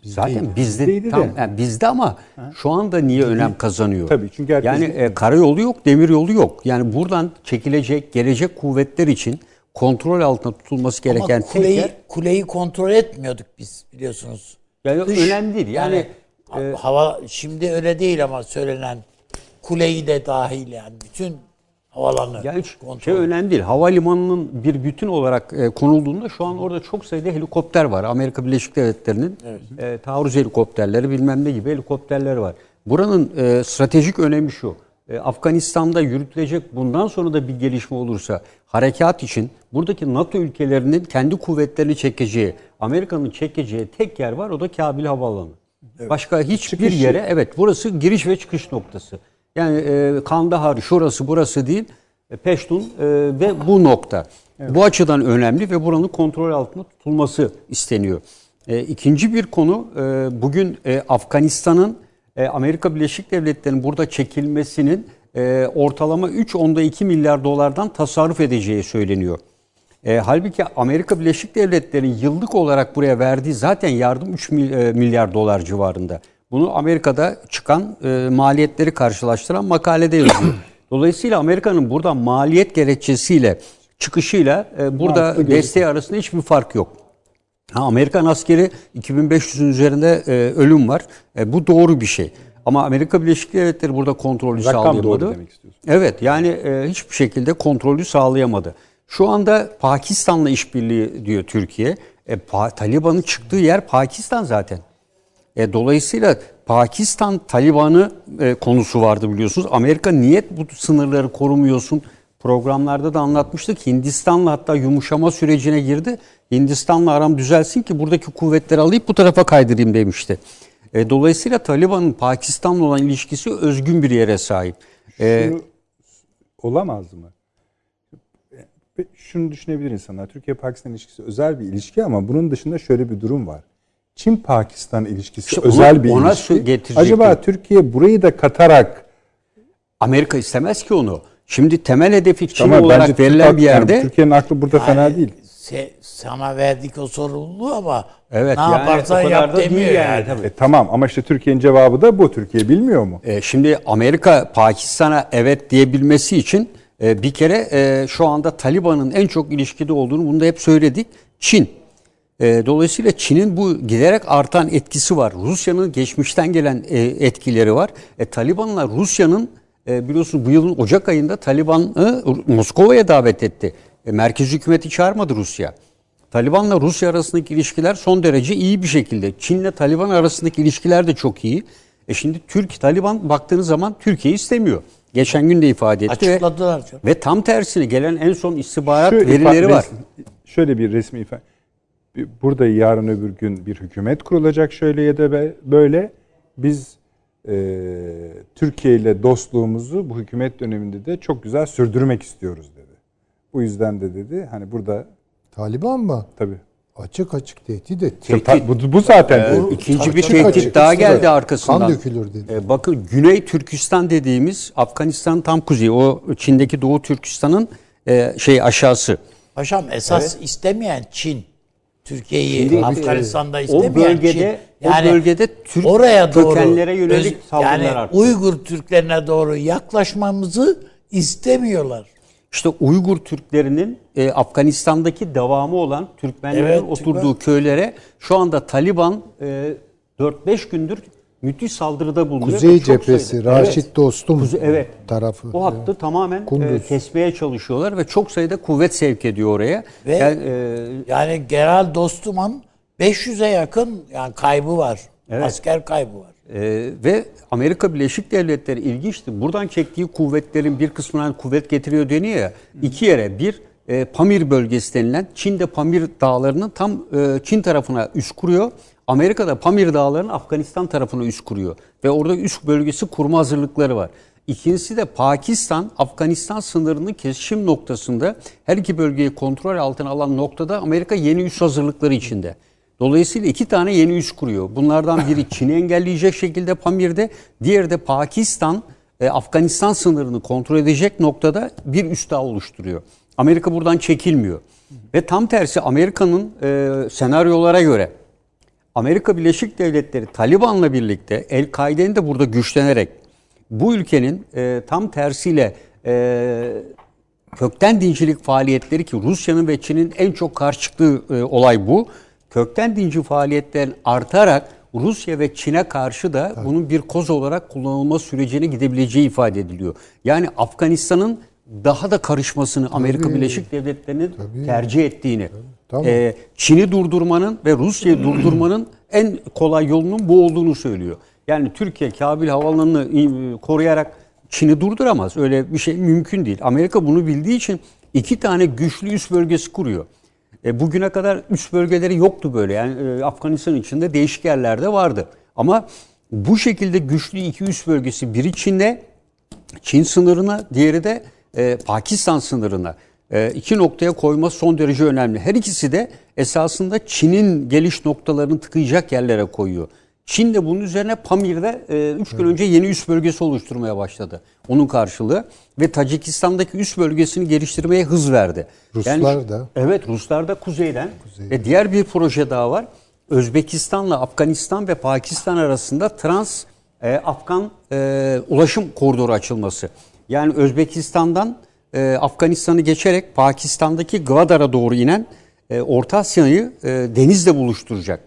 Zaten bizde Bizdeydi de. tam yani bizde ama şu anda niye önem kazanıyor? Tabii, çünkü herkes- yani e, karayolu yok, demir yolu yok. Yani buradan çekilecek gelecek kuvvetler için kontrol altında tutulması gereken Ama tek kuleyi, yer kuleyi kontrol etmiyorduk biz biliyorsunuz. yani Dış- önemli değil. Yani, Yani, hava şimdi öyle değil ama söylenen kuleyi de dahil yani bütün havalanı yani ş- kontrol. şey önemli değil. Havalimanının bir bütün olarak e, konulduğunda şu an orada çok sayıda helikopter var. Amerika Birleşik Devletleri'nin e, taarruz helikopterleri bilmem ne gibi helikopterleri var. Buranın e, stratejik önemi şu. E, Afganistan'da yürütülecek bundan sonra da bir gelişme olursa harekat için buradaki NATO ülkelerinin kendi kuvvetlerini çekeceği, Amerika'nın çekeceği tek yer var o da Kabil Havaalanı. Başka hiçbir Çıkış yere evet burası giriş ve çıkış noktası. Yani e, Kandahar şurası burası değil e, Peştun e, ve bu nokta. Bu açıdan önemli ve buranın kontrol altında tutulması isteniyor. E, ikinci bir konu e, bugün e, Afganistan'ın e, Amerika Birleşik Devletleri'nin burada çekilmesinin e, ortalama 3.2 milyar dolardan tasarruf edeceği söyleniyor. E, halbuki Amerika Birleşik Devletleri'nin yıllık olarak buraya verdiği zaten yardım 3 mil- e, milyar dolar civarında. Bunu Amerika'da çıkan e, maliyetleri karşılaştıran makalede yazıyor. Dolayısıyla Amerika'nın burada maliyet gerekçesiyle çıkışıyla e, burada desteği arasında hiçbir fark yok. Ha, Amerikan askeri 2500'ün üzerinde e, ölüm var. E, bu doğru bir şey. Ama Amerika Birleşik Devletleri burada kontrolü Rakam sağlayamadı. doğru demek istiyorsun. Evet yani e, hiçbir şekilde kontrolü sağlayamadı. Şu anda Pakistan'la işbirliği diyor Türkiye. E, Pa- Taliban'ın çıktığı yer Pakistan zaten. E, dolayısıyla Pakistan Taliban'ı e, konusu vardı biliyorsunuz. Amerika niyet bu sınırları korumuyorsun. Programlarda da anlatmıştık. Hindistan'la hatta yumuşama sürecine girdi. Hindistan'la aram düzelsin ki buradaki kuvvetleri alayıp bu tarafa kaydırayım demişti. E, dolayısıyla Taliban'ın Pakistan'la olan ilişkisi özgün bir yere sahip. E, Şu olamaz mı? Ve Şunu düşünebilir insanlar. Türkiye-Pakistan ilişkisi özel bir ilişki ama bunun dışında şöyle bir durum var. Çin-Pakistan ilişkisi İşte özel ona- bir ona ilişki. getirecektim. Acaba Türkiye burayı da katarak Amerika istemez ki onu. Şimdi temel hedefi Çin ama olarak verilen Türk- bir yerde yani Türkiye'nin aklı burada fena Yani değil. se- sana verdik o sorumluluğu ama Evet, ne yani yaparsan yap demiyor yani, yani. E, tamam ama işte Türkiye'nin cevabı da bu. Türkiye bilmiyor mu? E, şimdi Amerika Pakistan'a evet diyebilmesi için e, bir kere e, şu anda Taliban'ın en çok ilişkide olduğunu bunu da hep söyledik. Çin. E, dolayısıyla Çin'in bu giderek artan etkisi var. Rusya'nın geçmişten gelen e, etkileri var. E, Taliban'la Rusya'nın e, biliyorsunuz bu yılın Ocak ayında Taliban'ı Moskova'ya davet etti. E, merkez hükümeti çağırmadı Rusya. Taliban'la Rusya arasındaki ilişkiler son derece iyi bir şekilde. Çin'le Taliban arasındaki ilişkiler de çok iyi. E şimdi Türk Taliban baktığınız zaman Türkiye istemiyor. Geçen gün de ifade etti ve, Açıkladılar canım. ve tam tersine gelen en son istihbarat Şu verileri ifa- var. Şöyle bir resmi ifade. Burada yarın öbür gün bir hükümet kurulacak şöyle ya da böyle. Biz e, Türkiye ile dostluğumuzu bu hükümet döneminde de çok güzel sürdürmek istiyoruz dedi. Bu yüzden de dedi hani burada Taliban mı? tabii. Açık açık tehdit etti. Ta- bu, bu zaten Ee, dedi. ikinci bir Açık tehdit açık daha geldi arkasından. Kan dökülür dedi. E, bakın Güney Türkistan dediğimiz Afganistan tam kuzeyi, o Çin'deki Doğu Türkistan'ın e, şey aşağısı. Paşam esas istemeyen Çin. Türkiye'yi Şimdi, Afganistan'da e, istemeyen o bölgede- Çin. o bölgede Türk oraya doğru kökenlere yönelik öz- saldırılar yani arttı. Uygur Türklerine doğru yaklaşmamızı istemiyorlar. İşte Uygur Türklerinin e, Afganistan'daki devamı olan Türkmenlerin Evet, oturduğu köylere şu anda Taliban e, 4-5 gündür müthiş saldırıda bulunuyor. Kuzey cephesi, sayıda- Raşit Evet. Dostum Kuzey- evet. tarafı. O hattı tamamen e, kesmeye çalışıyorlar ve çok sayıda kuvvet sevk ediyor oraya. Ve- Yani, e, Yani General Dostum'un 500'e yakın yani kaybı var. Evet. Asker kaybı var. Ee, ve Amerika Birleşik Devletleri ilginçti. Buradan çektiği kuvvetlerin bir kısmına kuvvet getiriyor deniyor ya. iki yere bir e, Pamir bölgesi denilen Çin'de Pamir dağlarının tam e, Çin tarafına üs kuruyor. Amerika'da Pamir dağlarının Afganistan tarafına üs kuruyor. Ve orada üst bölgesi kurma hazırlıkları var. İkincisi de Pakistan, Afganistan sınırının kesişim noktasında her iki bölgeyi kontrol altına alan noktada Amerika yeni üs hazırlıkları içinde. Dolayısıyla iki tane yeni üs kuruyor. Bunlardan biri Çin'i engelleyecek şekilde Pamir'de, diğeri de Pakistan, e, Afganistan sınırını kontrol edecek noktada bir üs daha oluşturuyor. Amerika buradan çekilmiyor. Ve tam tersi Amerika'nın e, senaryolara göre Amerika Birleşik Devletleri Taliban'la birlikte El-Kaide'nin de burada güçlenerek bu ülkenin e, tam tersiyle e, kökten dincilik faaliyetleri ki Rusya'nın ve Çin'in en çok karşı çıktığı e, olay bu. Kökten dinci faaliyetlerin artarak Rusya ve Çin'e karşı da bunun bir koz olarak kullanılma sürecine gidebileceği ifade ediliyor. Yani Afganistan'ın daha da karışmasını Amerika Birleşik Devletleri'nin tercih ettiğini, Tamam. e, Çin'i durdurmanın ve Rusya'yı durdurmanın en kolay yolunun bu olduğunu söylüyor. Yani Türkiye Kabil Havaalanı'nı e, koruyarak Çin'i durduramaz. Öyle bir şey mümkün değil. Amerika bunu bildiği için iki tane güçlü üst bölgesi kuruyor. E, bugüne kadar üst bölgeleri yoktu böyle. Yani e, Afganistan içinde değişik yerlerde vardı. Ama bu şekilde güçlü iki üst bölgesi biri Çin'de, Çin sınırına, diğeri de e, Pakistan sınırına. E, iki noktaya koyma son derece önemli. Her ikisi de esasında Çin'in geliş noktalarını tıkayacak yerlere koyuyor. Çin de bunun üzerine Pamir'de 3 gün önce yeni üst bölgesi oluşturmaya başladı. Onun karşılığı ve Tacikistan'daki üst bölgesini geliştirmeye hız verdi. Ruslar da. Evet Ruslar da kuzeyden. Ve diğer bir proje daha var. Özbekistan'la Afganistan ve Pakistan arasında trans e, Afgan e, ulaşım koridoru açılması. Yani Özbekistan'dan e, Afganistan'ı geçerek Pakistan'daki Gwadar'a doğru inen e, Orta Asya'yı e, denizle buluşturacak.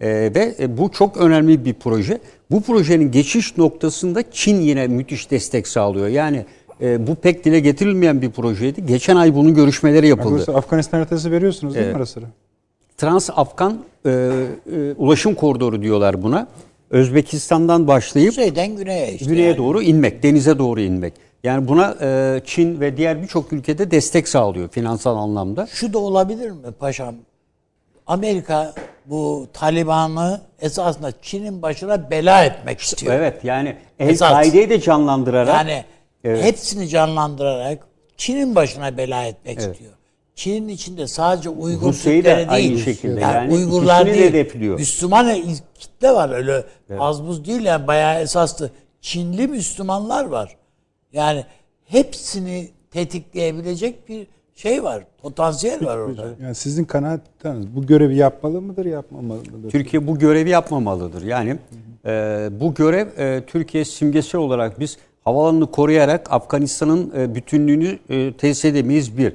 E, ve e, bu çok önemli bir proje. Bu projenin geçiş noktasında Çin yine müthiş destek sağlıyor. Yani e, bu pek dile getirilmeyen bir projeydi. Geçen ay bunun görüşmeleri yapıldı. Arkadaşlar Afganistan haritası veriyorsunuz değil mi ara sıra? Trans-Afgan e, e, ulaşım koridoru diyorlar buna. Özbekistan'dan başlayıp Kuzeyden güneye işte. güneye yani. doğru inmek, denize doğru inmek. Yani buna e, Çin ve diğer birçok ülkede destek sağlıyor finansal anlamda. Şu da olabilir mi paşam? Amerika bu Taliban'ı esasında Çin'in başına bela etmek istiyor. Evet yani. El-Kaide'yi de canlandırarak Yani Evet. hepsini canlandırarak Çin'in başına bela etmek istiyor. Çin'in içinde sadece Uygur Rusya'yı da Türkleri aynı değil. şekilde yani, yani Uygurlar değil. hedefliyor. Müslüman kitle var öyle az buz değil yani bayağı esaslı. Çinli Müslümanlar var. Yani hepsini tetikleyebilecek bir şey var. Potansiyel var orada. Yani sizin kanaatiniz bu görevi yapmalı mıdır, yapmamalı mıdır? Türkiye bu görevi yapmamalıdır. Yani e, bu görev e, Türkiye simgesel olarak biz havalanını koruyarak Afganistan'ın e, bütünlüğünü e, tesis edemeyiz bir.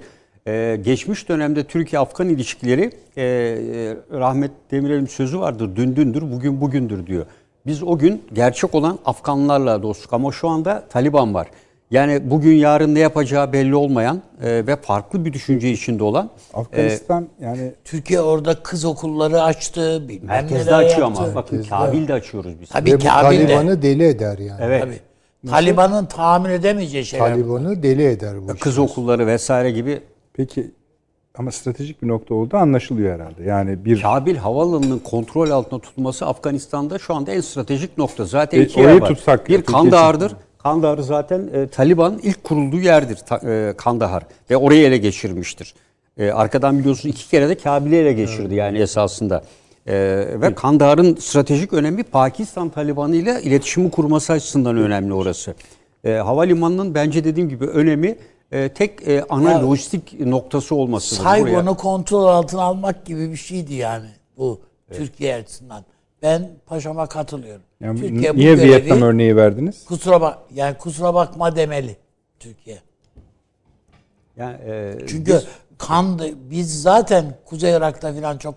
E, geçmiş dönemde Türkiye-Afgan ilişkileri e, e, rahmet Demirel'in sözü vardır. Dün dündür, bugün bugündür diyor. Biz o gün gerçek olan Afganlarla dostluk ama şu anda Taliban var. Yani bugün yarın ne yapacağı belli olmayan e, ve farklı bir düşünce içinde olan Afganistan yani Türkiye orada kız okulları açtı. Bilmem merkezde açıyor yaptı. ama bakın Kabil'de açıyoruz biz. Tabii Ve Kabil'de. Taliban'ı deli eder yani. Evet. Tabii. Taliban'ın tahammül edemeyeceği şeyler. Taliban'ı deli eder bu. Kız okulları vesaire gibi peki ama stratejik bir nokta olduğu anlaşılıyor herhalde. Yani bir Kabil havaalanının kontrol altında tutulması Afganistan'da şu anda en stratejik nokta. Zaten E, iki orayı var. tutsak bir Kandahar'dır. için. Kandahar zaten e, Taliban ilk kurulduğu yerdir ta, e, Kandahar ve orayı ele geçirmiştir. E, arkadan biliyorsunuz iki kere de Kabil'i ele geçirdi yani esasında. E, ve Kandahar'ın stratejik önemi Pakistan Talibanı ile iletişimi kurması açısından önemli orası. E, havalimanının bence dediğim gibi önemi e, tek e, ana Ya, lojistik noktası olmasıdır. buraya. Saigon'u kontrol altına almak gibi bir şeydi yani bu Türkiye açısından. Ben paşama katılıyorum. yani Türkiye bu niye görevi Vietnam örneği verdiniz? kusura bak yani kusura bakma demeli Türkiye. Yani, e, Çünkü kan biz zaten Kuzey Irak'ta falan çok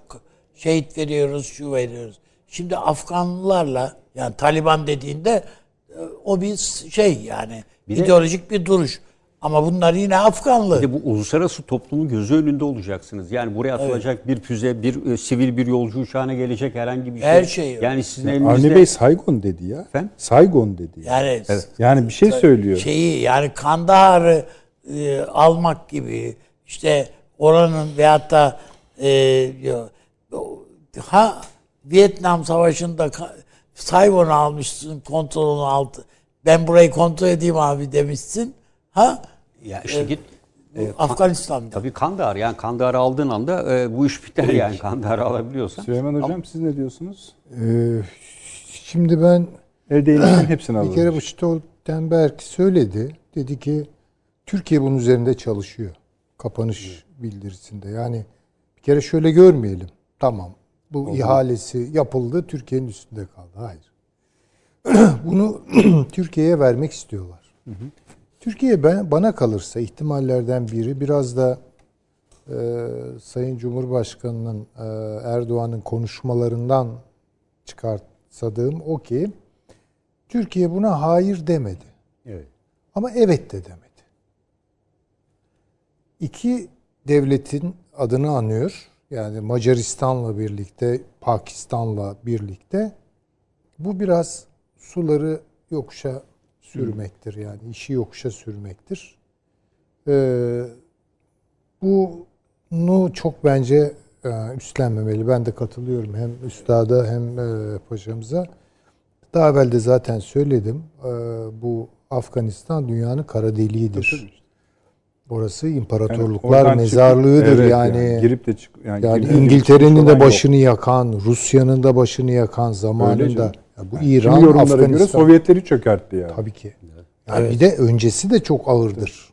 şehit veriyoruz, şu veriyoruz. Şimdi Afganlılarla yani Taliban dediğinde e, o bir şey yani Bir de- ideolojik bir duruş. Ama bunlar yine Afganlı. Bir de bu uluslararası toplumun gözü önünde olacaksınız. Yani buraya atılacak bir füze, bir e, sivil bir yolcu uçağına gelecek herhangi bir şey. Her şey. Yani sizin elinizde... Avni Bey Saigon dedi ya. Efendim? Saigon dedi. Ya. yani Yani bir şey söylüyor. şeyi yani Kandahar'ı e, almak gibi işte oranın veyahut da e, ha Vietnam Savaşı'nda Saigon'u almışsın kontrolünü altı. Ben burayı kontrol edeyim abi demişsin. Ha Ya işte git bu Afganistan'da. tabii Kandahar yani Kandahar'ı aldığın anda e, bu iş biter yani Kandahar'ı alabiliyorsan. Süleyman Hocam siz ne diyorsunuz? Ee, şimdi ben Elde değneğin hepsini bir alalım. kere bu Stoltenberg söyledi. Dedi ki Türkiye bunun üzerinde çalışıyor. Kapanış bildirisinde. Yani bir kere şöyle görmeyelim. Tamam. Bu ihalesi yapıldı. Türkiye'nin üstünde kaldı. Hayır. Bunu Türkiye'ye vermek istiyorlar. Türkiye ben, bana kalırsa ihtimallerden biri biraz da e, Sayın Cumhurbaşkanı'nın e, Erdoğan'ın konuşmalarından çıkartsadığım o ki Türkiye buna hayır demedi. Evet. Ama evet de demedi. İki devletin adını anıyor. Yani Macaristan'la birlikte, Pakistan'la birlikte. Bu biraz suları yokuşa sürmektir. Yani işi yokuşa sürmektir. Ee, bunu çok bence e, üstlenmemeli. Ben de katılıyorum hem üstada hem e, paşamıza. Daha evvel de zaten söyledim. Ee, bu Afganistan dünyanın kara deliğidir. Orası Yani imparatorluklar oradan mezarlığıdır çıkıp- evet yani. girip de çık yani, Yani de İngiltere'nin de yok. başını yakan, Rusya'nın da başını yakan zamanında. Canım. Ya bu Kimi İran, yorumlara göre Afganistan. Sovyetleri çökertti ya. Tabii ki. Yani bir de öncesi de çok ağırdır.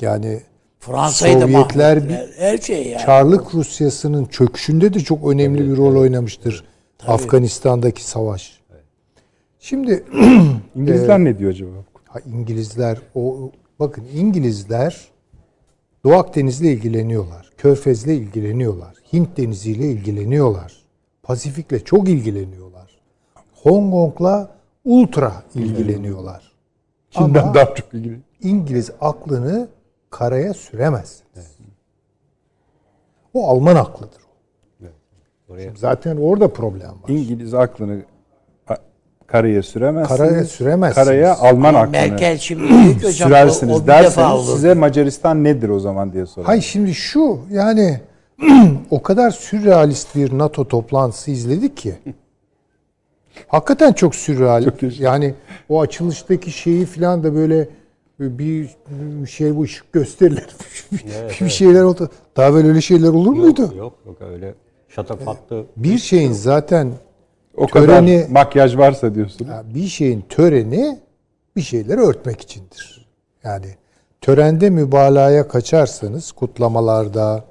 Yani Fransa'yı da Sovyetler mahvettiler. Her şey yani. Çarlık Rusyası'nın çöküşünde de çok önemli bir rol oynamıştır Afganistan'daki savaş. Şimdi İngilizler ne diyor acaba? ha, İngilizler o bakın İngilizler Doğu Akdeniz'le ilgileniyorlar. Körfez'le ilgileniyorlar. Hint Denizi'yle ilgileniyorlar. Pasifik'le çok ilgileniyorlar. Hong Kong'la ultra ilgileniyorlar. Çin'den Ama- daha çok ilgili. İngiliz aklını karaya süremez. O Alman aklıdır. Şimdi zaten orada problem var. İngiliz aklını karaya süremezsiniz. Karaya süremezsiniz. Karaya Alman aklını Merkel şimdi hocam o, sürersiniz o defa derseniz size Macaristan nedir o zaman diye sorar. Hay şimdi şu yani o kadar sürrealist bir NATO toplantısı izledik ki. Hakikaten çok sürreal. Çok yani o açılıştaki şeyi falan da böyle bir şey bu ışık gösterilir. bir şeyler oldu. Daha böyle öyle şeyler olur muydu? Yok, yok yok öyle şatafatlı. Bir şeyin zaten o kadar töreni- makyaj varsa diyorsunuz. Ya bir şeyin töreni bir şeyleri örtmek içindir. Yani törende mübalağaya kaçarsanız kutlamalarda,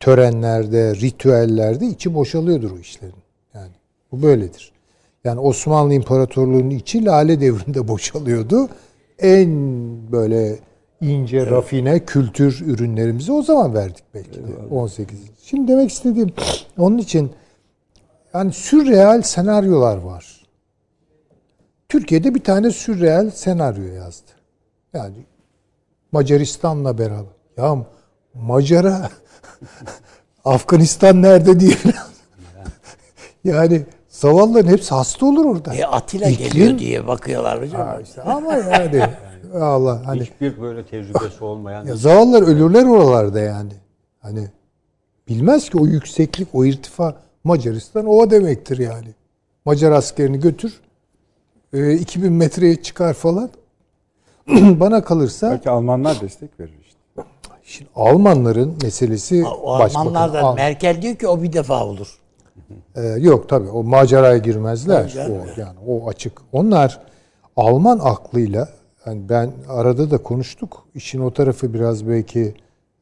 törenlerde, ritüellerde içi boşalıyordur o işlerin. Yani bu böyledir. Yani Osmanlı İmparatorluğu'nun içi Lale devrinde boşalıyordu. En böyle ince, rafine kültür ürünlerimizi o zaman verdik belki de. 18. Şimdi demek istediğim onun için yani sürreal senaryolar var. Türkiye'de bir tane sürreal senaryo yazdı. Yani Macaristan'la beraber. Ya Macara Afganistan nerede diye. yani zavallıların hepsi hasta olur orada. E, Atilla İklim- geliyor diye bakıyorlar hocam. Ha işte ama yani Allah hani Hiçbir böyle tecrübesi olmayan ya zavallılar ölürler oralarda yani. Hani bilmez ki o yükseklik, o irtifa Macaristan o demektir yani. Macar askerini götür. e, 2000 metreye çıkar falan. Bana kalırsa Belki Almanlar destek verir işte. şimdi Almanların meselesi O başbakan. Almanlardan Al- Merkel diyor ki o bir defa olur. Ee, yok tabii o maceraya girmezler. Tabii. O, yani o açık. Onlar Alman aklıyla yani ben arada da konuştuk. İşin o tarafı biraz belki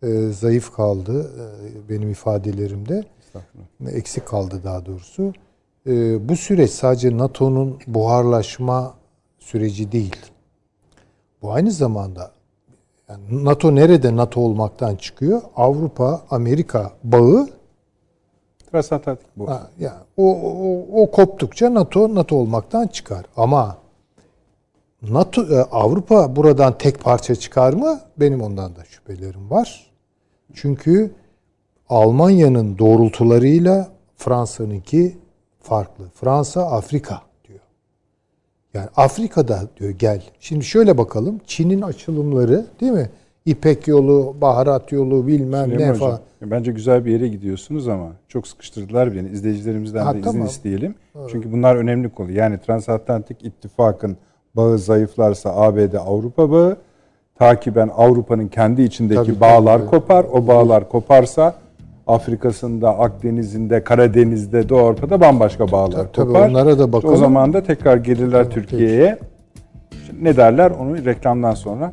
e, zayıf kaldı e, benim ifadelerimde. Eksik kaldı daha doğrusu. E, bu süreç sadece NATO'nun buharlaşma süreci değil. Bu aynı zamanda Yani NATO nerede NATO olmaktan çıkıyor? Avrupa Amerika bağı Transatlantik bu. ha, yani o, o, o koptukça NATO NATO olmaktan çıkar. Ama NATO e, Avrupa buradan tek parça çıkar mı? Benim ondan da şüphelerim var. Çünkü Almanya'nın doğrultularıyla Fransa'nınki farklı. Fransa Afrika diyor. Yani Afrika'da diyor gel. Şimdi şöyle bakalım. Çin'in açılımları değil mi? İpek yolu, baharat yolu bilmem Süleyman ne Hocam, falan. Bence güzel bir yere gidiyorsunuz ama çok sıkıştırdılar beni. İzleyicilerimizden Ha, de izin tamam. isteyelim. Çünkü bunlar önemli konu. Yani transatlantik ittifakın bağı zayıflarsa ABD Avrupa bağı takiben Avrupa'nın kendi içindeki Tabii, bağlar tabii. kopar. O bağlar koparsa Afrika'sında, Akdeniz'inde, Karadeniz'de, Doğu Avrupa'da bambaşka bağlar Tabii, tabii, kopar. onlara da bakalım. O zaman da tekrar gelirler Türkiye'ye. Ne derler onu reklamdan sonra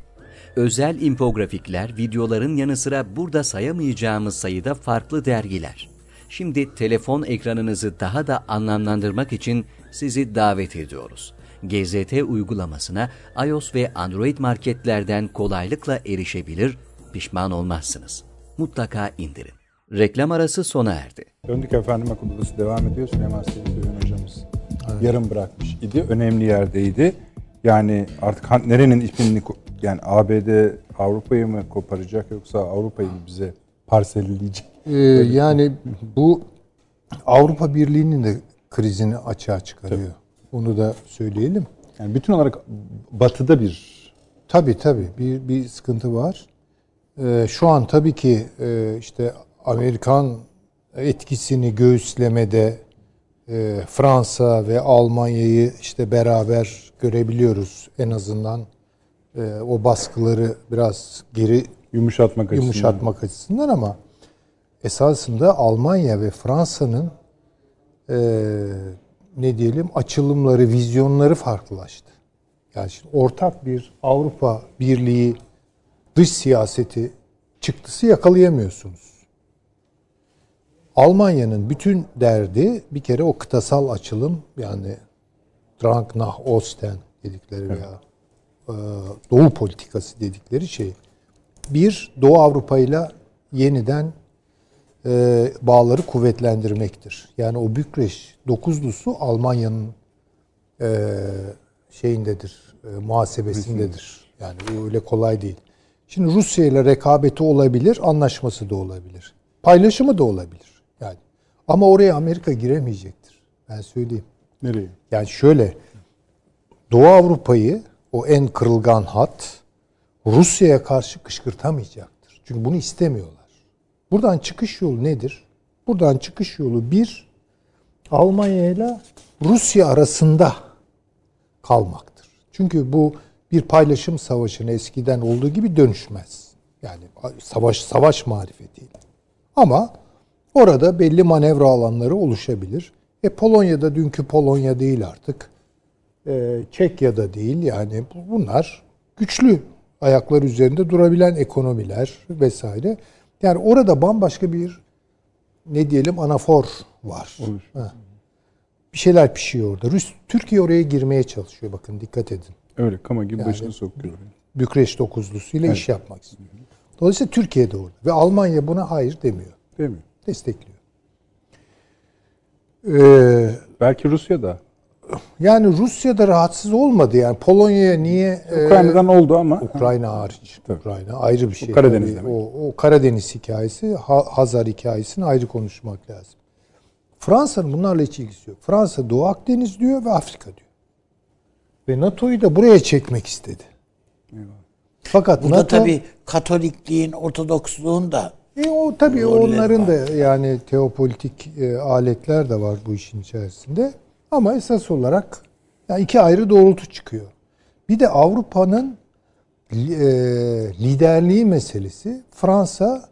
Özel infografikler, videoların yanı sıra burada sayamayacağımız sayıda farklı dergiler. Şimdi telefon ekranınızı daha da anlamlandırmak için sizi davet ediyoruz. GZT uygulamasına iOS ve Android marketlerden kolaylıkla erişebilir, pişman olmazsınız. Mutlaka indirin. Reklam arası sona erdi. Döndük efendim akıl odası devam ediyor. Süleyman Selim hocamız yarım bırakmış idi. Önemli yerdeydi. Yani artık nerenin ipini ko- yani ABD Avrupa'yı mı koparacak yoksa Avrupa'yı mı bize parselleyecek? Ee, yani bu Avrupa Birliği'nin de krizini açığa çıkarıyor. Onu da söyleyelim. Yani bütün olarak batıda bir Tabii tabii bir, bir sıkıntı var. Ee, şu an tabii ki e, işte Amerikan etkisini göğüslemede e, Fransa ve Almanya'yı işte beraber görebiliyoruz. En azından e, o baskıları biraz geri yumuşatmak açısından. yumuşatmak açısından ama esasında Almanya ve Fransa'nın e, ne diyelim açılımları, vizyonları farklılaştı. Yani şimdi ortak bir Avrupa Birliği dış siyaseti çıktısı yakalayamıyorsunuz. Almanya'nın bütün derdi bir kere o kıtasal açılım yani Drang nach Osten dedikleri veya e, Doğu politikası dedikleri şey. Bir, Doğu Avrupa ile yeniden e, bağları kuvvetlendirmektir. Yani o Bükreş dokuzlusu Almanya'nın e, şeyindedir, e, muhasebesindedir. Yani öyle kolay değil. Şimdi Rusya ile rekabeti olabilir, anlaşması da olabilir. Paylaşımı da olabilir. Yani ama oraya Amerika giremeyecektir. Ben söyleyeyim. Nereye? Yani şöyle Doğu Avrupa'yı o en kırılgan hat Rusya'ya karşı kışkırtamayacaktır. Çünkü bunu istemiyorlar. Buradan çıkış yolu nedir? Buradan çıkış yolu bir Almanya ile Rusya arasında kalmaktır. Çünkü bu bir paylaşım savaşına eskiden olduğu gibi dönüşmez. Yani savaş savaş marifetiyle. Ama orada belli manevra alanları oluşabilir. E Polonya'da dünkü Polonya değil artık. E, Çekya'da değil yani bunlar güçlü ayaklar üzerinde durabilen ekonomiler vesaire. Yani orada bambaşka bir ne diyelim anafor var. Ha. Bir şeyler pişiyor orada. Rus, Türkiye oraya girmeye çalışıyor bakın dikkat edin. Öyle kama gibi Yani- başını sokuyor. Bükreş dokuzlusuyla iş yapmak istiyor. Dolayısıyla Türkiye de orada. Ve Almanya buna hayır demiyor. Mi? Destekliyor. Ee, Belki Rusya da. Yani Rusya da rahatsız olmadı. Yani Polonya'ya niye... e, Ukrayna'dan oldu ama. Ukrayna hariç. Ukrayna ayrı bir şey. Karadeniz Tabii demek. O, o Karadeniz hikayesi, Ha- Hazar hikayesini ayrı konuşmak lazım. Fransa'nın bunlarla hiç ilgisi yok. Fransa Doğu Akdeniz diyor ve Afrika diyor. Ve NATO'yu da buraya çekmek istedi. Fakat Bu da NATO, tabii Katolikliğin, Ortodoksluğun da E o tabii onların var. da yani teopolitik e, aletler de var bu işin içerisinde. Ama esas olarak yani iki ayrı doğrultu çıkıyor. Bir de Avrupa'nın e, liderliği meselesi Fransa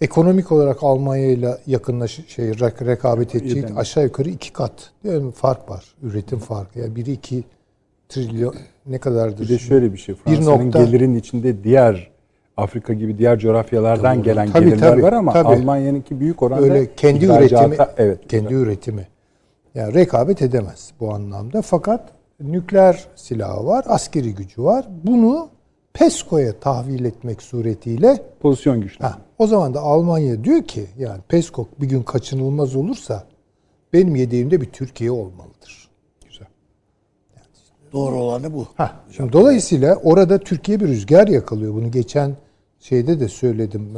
ekonomik olarak Almanya ile yakınlaş şey rekabet edecek aşağı yukarı iki kat yani fark var. Üretim farkı. Yani biri iki trilyon ne kadardır? Bir de şöyle bir şey. Fransa'nın nokta- gelirinin içinde diğer Afrika gibi diğer coğrafyalardan gelen Tabii, gelirler tabii, var ama tabii. Almanya'nınki büyük oranda Öyle kendi ihracata- üretimi evet. kendi üretimi. Yani rekabet edemez bu anlamda. Fakat nükleer silahı var, askeri gücü var. Bunu PESCO'ya tahvil etmek suretiyle pozisyon güçlü. ha, o zaman da Almanya diyor ki yani PESCO bir gün kaçınılmaz olursa benim yedeğimde bir Türkiye olmalıdır. Güzel. Doğru olanı bu. Ha, şimdi dolayısıyla orada Türkiye bir rüzgar yakalıyor. Bunu geçen şeyde de söyledim,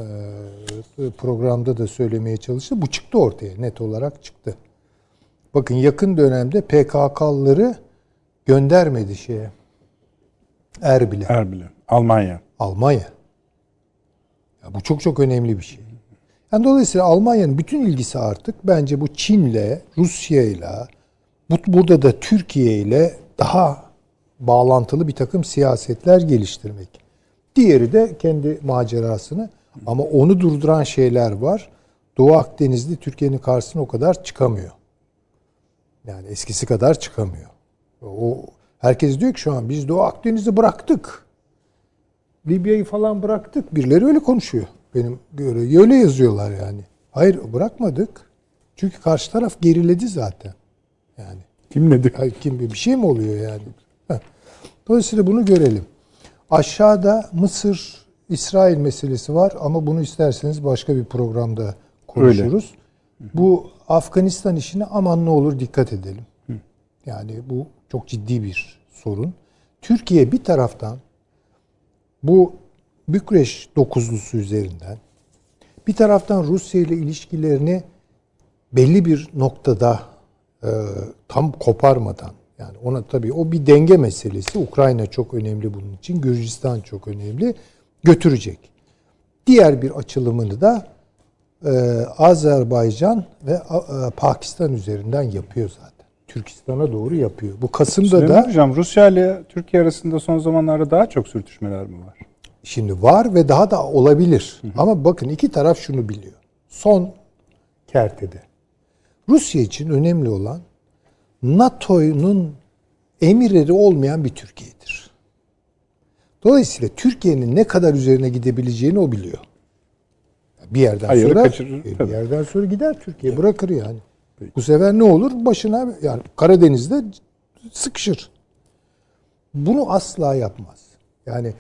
programda da söylemeye çalıştım. Bu çıktı ortaya, net olarak çıktı. Bakın yakın dönemde PKK'lıları göndermedi şeye, Erbil'e, Erbil'e. Almanya. Almanya. Ya bu çok çok önemli bir şey. Yani dolayısıyla Almanya'nın bütün ilgisi artık bence bu Çin'le, Rusya'yla, bu, burada da Türkiye ile daha bağlantılı bir takım siyasetler geliştirmek. Diğeri de kendi macerasını ama onu durduran şeyler var. Doğu Akdeniz'de Türkiye'nin karşısına o kadar çıkamıyor. Yani eskisi kadar çıkamıyor. O herkes diyor ki şu an biz Doğu Akdeniz'i bıraktık. Libya'yı falan bıraktık. Birileri öyle konuşuyor. Benim göre öyle yazıyorlar yani. Hayır bırakmadık. Çünkü karşı taraf geriledi zaten. Yani Kim nedir? Ay, kim bir şey mi oluyor yani? Heh. Dolayısıyla bunu görelim. Aşağıda Mısır İsrail meselesi var ama bunu isterseniz başka bir programda konuşuruz. Bu Afganistan işine aman ne olur dikkat edelim. Yani bu çok ciddi bir sorun. Türkiye bir taraftan bu Bükreş dokuzlusu üzerinden bir taraftan Rusya ile ilişkilerini belli bir noktada e, tam koparmadan yani ona tabii o bir denge meselesi. Ukrayna çok önemli bunun için. Gürcistan çok önemli. Götürecek. Diğer bir açılımını da e, Azerbaycan ve e, Pakistan üzerinden yapıyor zaten. Türkistan'a doğru yapıyor. Bu Kasım'da Süleyman da Hocam Rusya ile Türkiye arasında son zamanlarda daha çok sürtüşmeler mi var? Şimdi var ve daha da olabilir. Ama bakın iki taraf şunu biliyor. Son kertede. Rusya için önemli olan NATO'nun emirleri olmayan bir Türkiye'dir. Dolayısıyla Türkiye'nin ne kadar üzerine gidebileceğini o biliyor. Bir yerden Hayırı sonra kaçırır, e, bir tabii. yerden sonra gider Türkiye bırakır yani. Bu sefer ne olur? Başına yani Karadeniz'de sıkışır. Bunu asla yapmaz. Yani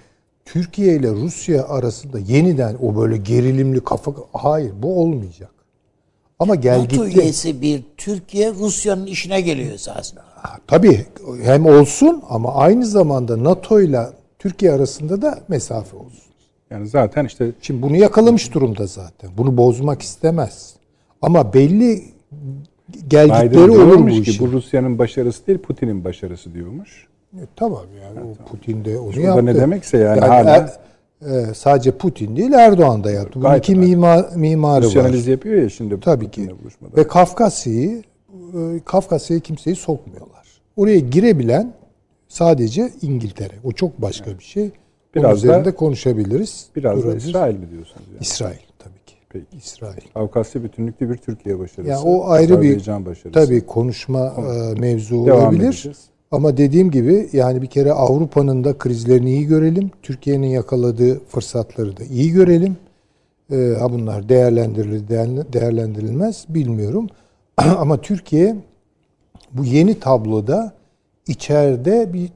Türkiye ile Rusya arasında yeniden o böyle gerilimli kafa hayır bu olmayacak. Ama gel NATO gitti. üyesi bir Türkiye Rusya'nın işine geliyor esasında. Tabii hem olsun ama aynı zamanda NATO ile Türkiye arasında da mesafe olsun. Yani zaten işte Şimdi bunu yakalamış durumda zaten. Bunu bozmak istemez. Ama belli gelgitleri Biden olur bu diyormuş ki işin. bu Rusya'nın başarısı değil Putin'in başarısı diyormuş. E, tamam yani o Putin de onu Şurada yaptı. ne demekse yani hala- er- e, sadece Putin değil Erdoğan da yaptı. Bunun iki mimar, mimarı Rusya var. analiz yapıyor ya şimdi Tabii ki. buluşmada. Ve Kafkasya'yı e, Kafkasya'ya kimseyi sokmuyorlar. Oraya girebilen sadece İngiltere. O çok başka bir şey. Biraz da- üzerinde konuşabiliriz. Biraz da durabiliriz. İsrail mi diyorsunuz? Yani? İsrail tabii ki. Peki. İsrail. Avkasya bütünlüklü bir Türkiye başarısı. Yani o ayrı bir başarısı. tabii konuşma e, mevzu Devam olabilir. edeceğiz. Ama dediğim gibi yani bir kere Avrupa'nın da krizlerini iyi görelim. Türkiye'nin yakaladığı fırsatları da iyi görelim. Ee, ha bunlar değerlendirilir, değerlendirilmez bilmiyorum. Ama Türkiye bu yeni tabloda içeride bir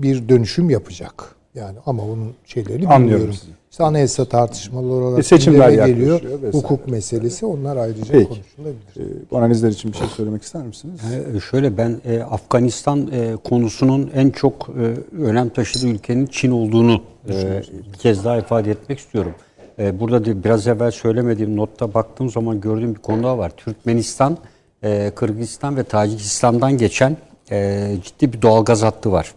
bir dönüşüm yapacak. Yani ama onun şeylerini Anlıyorum bilmiyorum. sizi. İşte anayasa tartışmaları olarak E, seçimler geliyor. vesaire. Hukuk meselesi onlar ayrıca Peki. konuşulabilir. Ee, bu analizler için bir şey söylemek ister misiniz? Ee, Şöyle ben e, Afganistan e, konusunun en çok e, önem taşıdığı ülkenin Çin olduğunu e, bir kez daha ifade etmek istiyorum. E, burada da biraz evvel söylemediğim notta baktığım zaman gördüğüm bir konu daha var. Türkmenistan, e, Kırgızistan ve Tacikistan'dan geçen e, ciddi bir doğalgaz hattı var.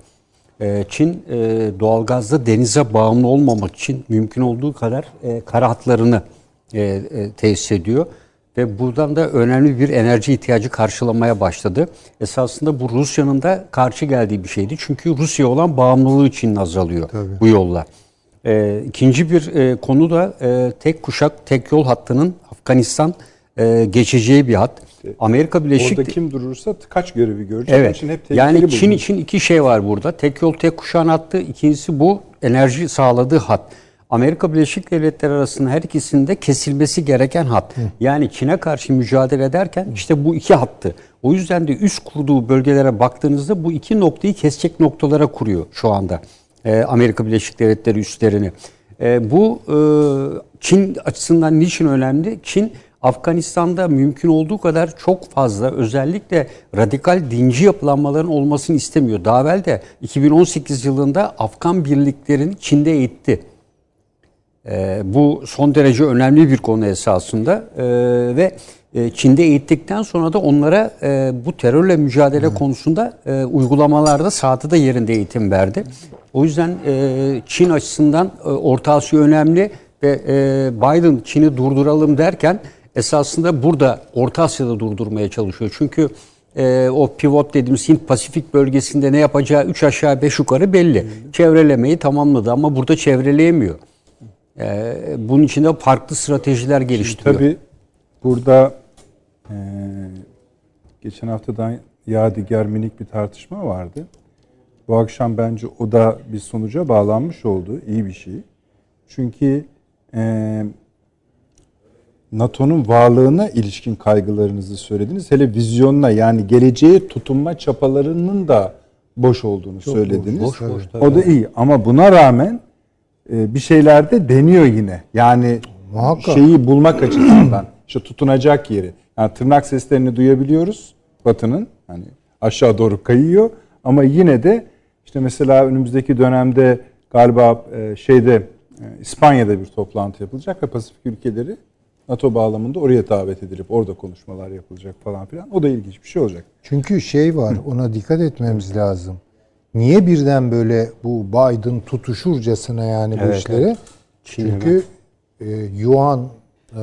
E, Çin e, doğalgazda denize bağımlı olmamak için mümkün olduğu kadar e, kara hatlarını e, tesis ediyor. ve buradan da önemli bir enerji ihtiyacı karşılamaya başladı. Esasında bu Rusya'nın da karşı geldiği bir şeydi. Çünkü Rusya olan bağımlılığı için azalıyor bu yolla. E, ikinci bir e, konu da e, tek kuşak, tek yol hattının Afganistan e, geçeceği bir hat. Amerika Birleşik Orada kim durursa kaç görevi görecek. Evet. için hep Yani Çin bulunuyor. için iki şey var burada. Tek yol tek kuşağın hattı. İkincisi bu enerji sağladığı hat. Amerika Birleşik Devletleri arasında her ikisinde kesilmesi gereken hat. Yani Çin'e karşı mücadele ederken işte bu iki hattı. O yüzden de üst kurduğu bölgelere baktığınızda bu iki noktayı kesecek noktalara kuruyor şu anda. Ee, Amerika Birleşik Devletleri üslerini. Ee, bu e, Çin açısından niçin önemli? Çin Afganistan'da mümkün olduğu kadar çok fazla özellikle radikal dinci yapılanmaların olmasını istemiyor. Daha evvel de 2018 yılında Afgan birliklerini Çin'de eğitti. Ee, bu son derece önemli bir konu esasında Ee, ve e, Çin'de eğittikten sonra da onlara e, bu terörle mücadele konusunda e, uygulamalarda sahada da yerinde eğitim verdi. O yüzden e, Çin açısından e, Orta Asya önemli ve e, Biden Çin'i durduralım derken esasında burada Orta Asya'da durdurmaya çalışıyor. Çünkü e, o pivot dediğimiz Hint Pasifik bölgesinde ne yapacağı 3 aşağı 5 yukarı belli. Çevrelemeyi tamamladı ama burada çevreleyemiyor. Ee, bunun için de farklı stratejiler geliştiriyor. Tabii burada e, geçen haftadan yadigar minik bir tartışma vardı. Bu akşam bence o da bir sonuca bağlanmış oldu. iyi bir şey. Çünkü e, NATO'nun varlığına ilişkin kaygılarınızı söylediniz. Hele vizyonuna yani geleceğe tutunma çapalarının da boş olduğunu söylediniz. boş, boş, tabii. o da iyi ama buna rağmen e, bir şeyler de deniyor yine. Yani Muhakkak. şeyi bulmak açısından işte tutunacak yeri. Yani tırnak seslerini duyabiliyoruz Batı'nın. Hani aşağı doğru kayıyor ama yine de işte mesela önümüzdeki dönemde galiba e, şeyde e, İspanya'da bir toplantı yapılacak ve Pasifik ülkeleri NATO bağlamında oraya davet edilip orada konuşmalar yapılacak falan filan. O da ilginç bir şey olacak. Çünkü şey var ona dikkat etmemiz lazım. Niye birden böyle bu Biden tutuşurcasına yani bu Evet, işlere? evet. Çünkü e, yuan e,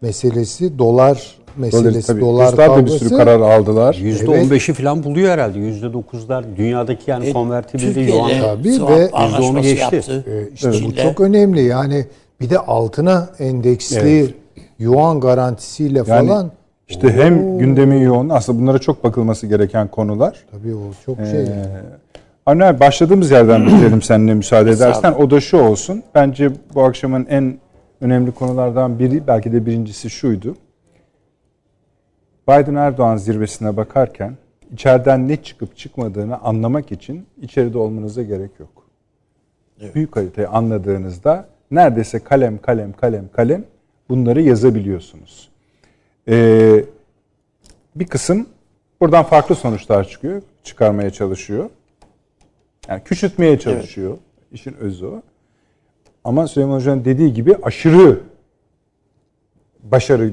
meselesi, dolar meselesi, Tabii, dolar da bir kavgası. sürü karar aldılar. %15'i falan buluyor herhalde. %9'lar dünyadaki yani E, konvertibilde yuan. Tabii ve anlaşması geçti. yaptı. E, işte bu Çin'le. çok önemli. Yani bir de altına endeksli yuan garantisiyle Yani falan. işte hem gündemin yoğun aslında bunlara çok bakılması gereken konular. Tabii o çok şey. Ee, Avni abi başladığımız yerden bitirelim seninle müsaade edersen. O da şu olsun. Bence bu akşamın en önemli konulardan biri belki de birincisi şuydu. Biden Erdoğan zirvesine bakarken içeriden ne çıkıp çıkmadığını anlamak için içeride olmanıza gerek yok. Büyük haritayı anladığınızda neredeyse kalem kalem kalem kalem bunları yazabiliyorsunuz. Ee, bir kısım buradan farklı sonuçlar çıkıyor, çıkarmaya çalışıyor. Yani küçültmeye çalışıyor. İşin özü o. Ama Süleyman Hoca'nın dediği gibi aşırı başarı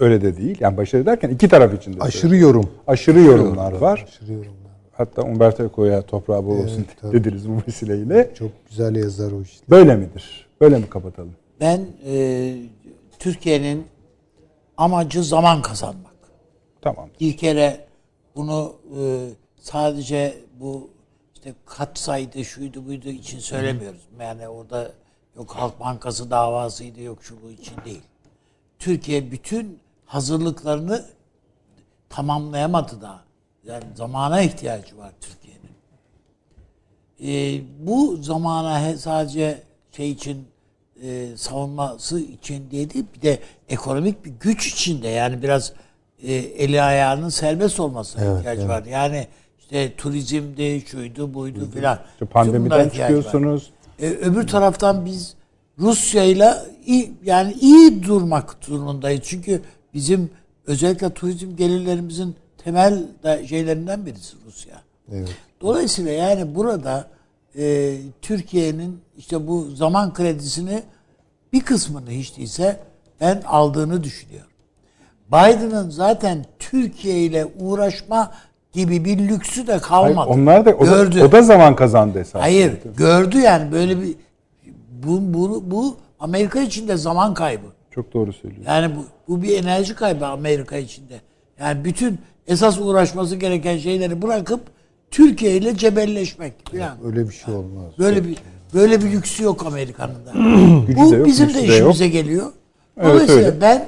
öyle de değil. Yani başarı derken iki taraf için de. Aşırı yorum. aşırı yorumlar var. Aşırı yorumlar. Hatta Umberto Eco'ya toprağı bol olsun tabii. dediniz bu vesileyle. Çok güzel yazar o işte. Böyle midir? Böyle mi kapatalım? Ben e, Türkiye'nin amacı zaman kazanmak. Tamam. Bir kere bunu e, sadece bu işte kat saydı şuydu buydu için söylemiyoruz. Yani orada yok Halk Bankası davasıydı yok şu bu için değil. Türkiye bütün hazırlıklarını tamamlayamadı da. Yani zamana ihtiyacı var Türkiye'nin. E, bu zamana sadece şey için e, savunması için değil bir de ekonomik bir güç içinde yani biraz e, eli ayağının serbest olmasına ihtiyacı var. Yani işte turizmdi, şuydu, buydu filan. İşte pandemiden çıkıyorsunuz. E, öbür taraftan biz Rusya'yla iyi, yani iyi durmak durumundayız. Çünkü bizim özellikle turizm gelirlerimizin temel şeylerinden birisi Rusya. Evet. Dolayısıyla yani burada e, Türkiye'nin işte bu zaman kredisini bir kısmını hiç değilse ben aldığını düşünüyorum. Biden'ın zaten Türkiye ile uğraşma gibi bir lüksü de Hayır, kalmadı. onlar da o, gördü. da o da zaman kazandı esasında. Hayır, gördü yani böyle bir bu bu bu Amerika için de zaman kaybı. Çok doğru söylüyorsun. Yani bu, bu bir enerji kaybı Amerika içinde. Yani bütün esas uğraşması gereken şeyleri bırakıp Türkiye ile cebelleşmek falan. Öyle bir şey olmaz. Böyle bir böyle bir lüksü yok Amerika'nın da. Bu de yok, bizim de de işimize geliyor. Evet, Dolayısıyla öyle. ben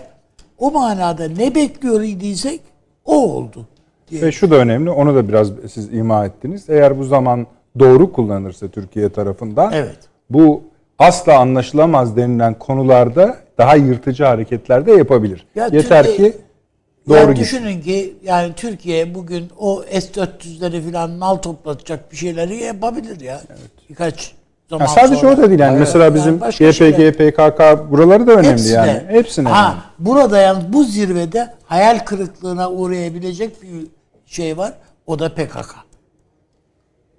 o manada ne bekliyor idiysek o oldu. Diye. Ve şu da önemli, onu da biraz siz ima ettiniz. Eğer bu zaman doğru kullanırsa Türkiye tarafından, Evet. bu asla anlaşılamaz denilen konularda daha yırtıcı hareketler de yapabilir. Ya Yeter Türkiye- ki doğru yani gitsin. düşünün ki yani Türkiye bugün o S-400'leri falan nal toplatacak bir şeyleri yapabilir ya. Birkaç zaman Ha, sadece sonra. o da değil yani. Mesela Yani bizim başka YPG, şeyler. PKK buraları da önemli Hepsine. yani. Hepsine. Ha, önemli. burada yalnız bu zirvede hayal kırıklığına uğrayabilecek bir şey var. O da PKK.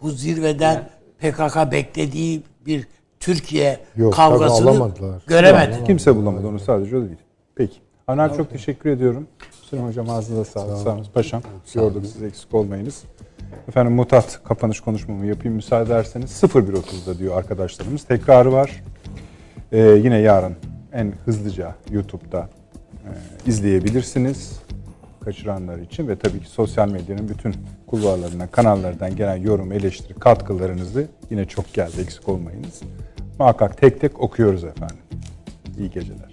Bu zirveden PKK beklediği bir Türkiye Yok, kavgasını göremedi. Kimse bulamadı onu sadece o değil. Peki. Hanan çok teşekkür ediyorum. Süleyman Hocam ağzınıza sağlık. Sağ olun. Paşam. Yorduk siz eksik olmayınız. Efendim mutat kapanış konuşmamı yapayım müsaade ederseniz. 01.30'da diyor arkadaşlarımız. Tekrarı var. Ee, yine yarın en hızlıca YouTube'da e, izleyebilirsiniz. Kaçıranlar için ve tabii ki sosyal medyanın bütün kulvarlarından, kanallardan gelen yorum, eleştiri, katkılarınızı yine çok geldi eksik olmayınız. Muhakkak tek tek okuyoruz efendim. İyi geceler.